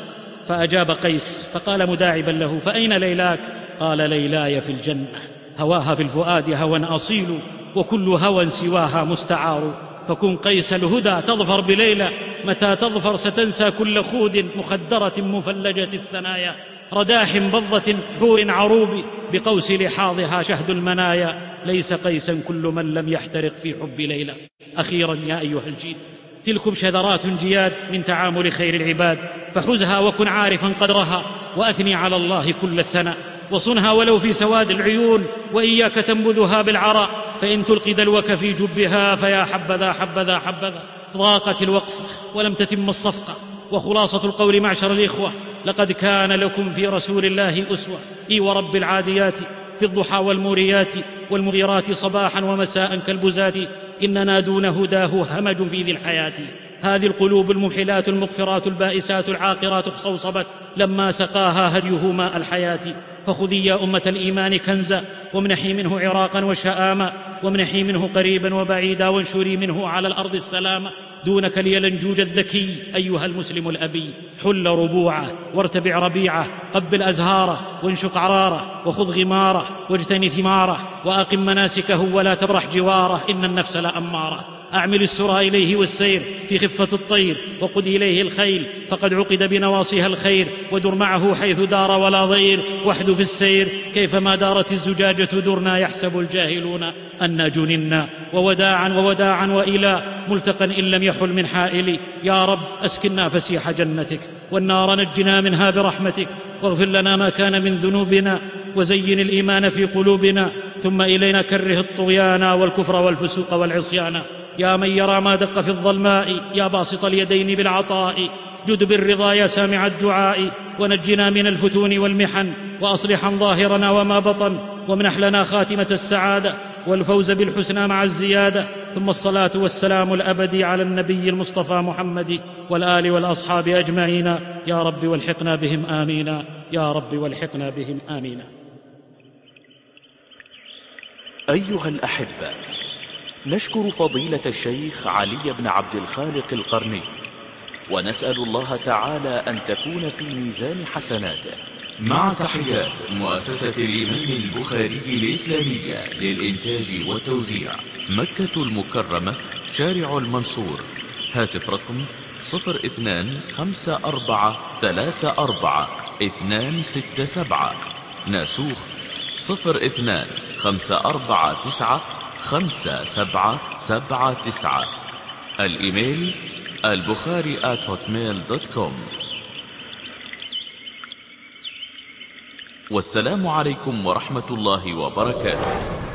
فأجاب قيس فقال مداعبا له فأين ليلاك؟ قال ليلاي في الجنة هواها في الفؤاد هوى أصيل وكل هوى سواها مستعار. فكن قيس الهدى تظفر بليلى متى تظفر ستنسى كل خود مخدرة مفلجة الثنايا. رداح بضة حور عروب بقوس لحاظها شهد المنايا. ليس قيسا كل من لم يحترق في حب ليلى. أخيرا يا أيها الجيل تلكم شذرات جياد من تعامل خير العباد. فحزها وكن عارفا قدرها وأثني على الله كل الثناء. وصنها ولو في سواد العيون وإياك تنبذها بالعرى فإن تلقي دلوك في جبها فيا حبذا حبذا حبذا. ضاقت الوقفه ولم تتم الصفقة. وخلاصة القول معشر الإخوة لقد كان لكم في رسول الله أسوة إي ورب العاديات في الضحى والموريات والمغيرات صباحا ومساء كالبزات اننا دون هداه همج في ذي الحياة. هذه القلوب الممحلات المغفرات البائسات العاقرات اخصوصبت لما سقاها هديه ماء الحياة. فخذي يا أمة الإيمان كنزا وامنحي منه عراقا وشاما وامنحي منه قريبا وبعيدا وانشري منه على الأرض السلام دونك اليلنجوج الذكي أيها المسلم الأبي. حل ربوعه وارتبع ربيعه قبل أزهاره وانشق عراره وخذ غماره واجتني ثماره وأقم مناسكه ولا تبرح جواره إن النفس لأماره. أعمل السرى إليه والسير في خفة الطير وقد إليه الخيل فقد عقد بنواصيها الخير ودر معه حيث دار ولا ضير. وحد في السير كيفما دارت الزجاجة درنا يحسب الجاهلون انا جننا. ووداعا ووداعا وإلى ملتقى إن لم يحل من حائل. يا رب أسكنا فسيح جنتك والنار نجنا منها برحمتك. واغفر لنا ما كان من ذنوبنا وزين الإيمان في قلوبنا. ثم إلينا كره الطغيان والكفر والفسوق والعصيان. يا من يرى ما دق في الظلماء يا باسط اليدين بالعطاء. جد بالرضا يا سامع الدعاء. ونجنا من الفتون والمحن واصلحا ظاهرنا وما بطن. وامنح لنا خاتمة السعادة والفوز بالحسنى مع الزيادة. ثم الصلاة والسلام الأبدي على النبي المصطفى محمد والآل والأصحاب أجمعين. يا رب والحقنا بهم آمين. يا رب والحقنا بهم آمين. أيها الأحبة نشكر فضيلة الشيخ علي بن عبد الخالق القرني ونسأل الله تعالى أن تكون في ميزان حسناته. مع تحيات مؤسسة الإمام البخاري الإسلامية للإنتاج والتوزيع مكة المكرمة شارع المنصور. هاتف رقم صفر اثنان خمسة أربعة ثلاثة أربعة اثنان ستة سبعة. ناسوخ صفر اثنان خمسة سبعة سبعة تسعة. الإيميل البخاري at hotmail دوت كوم والسلام عليكم ورحمة الله وبركاته.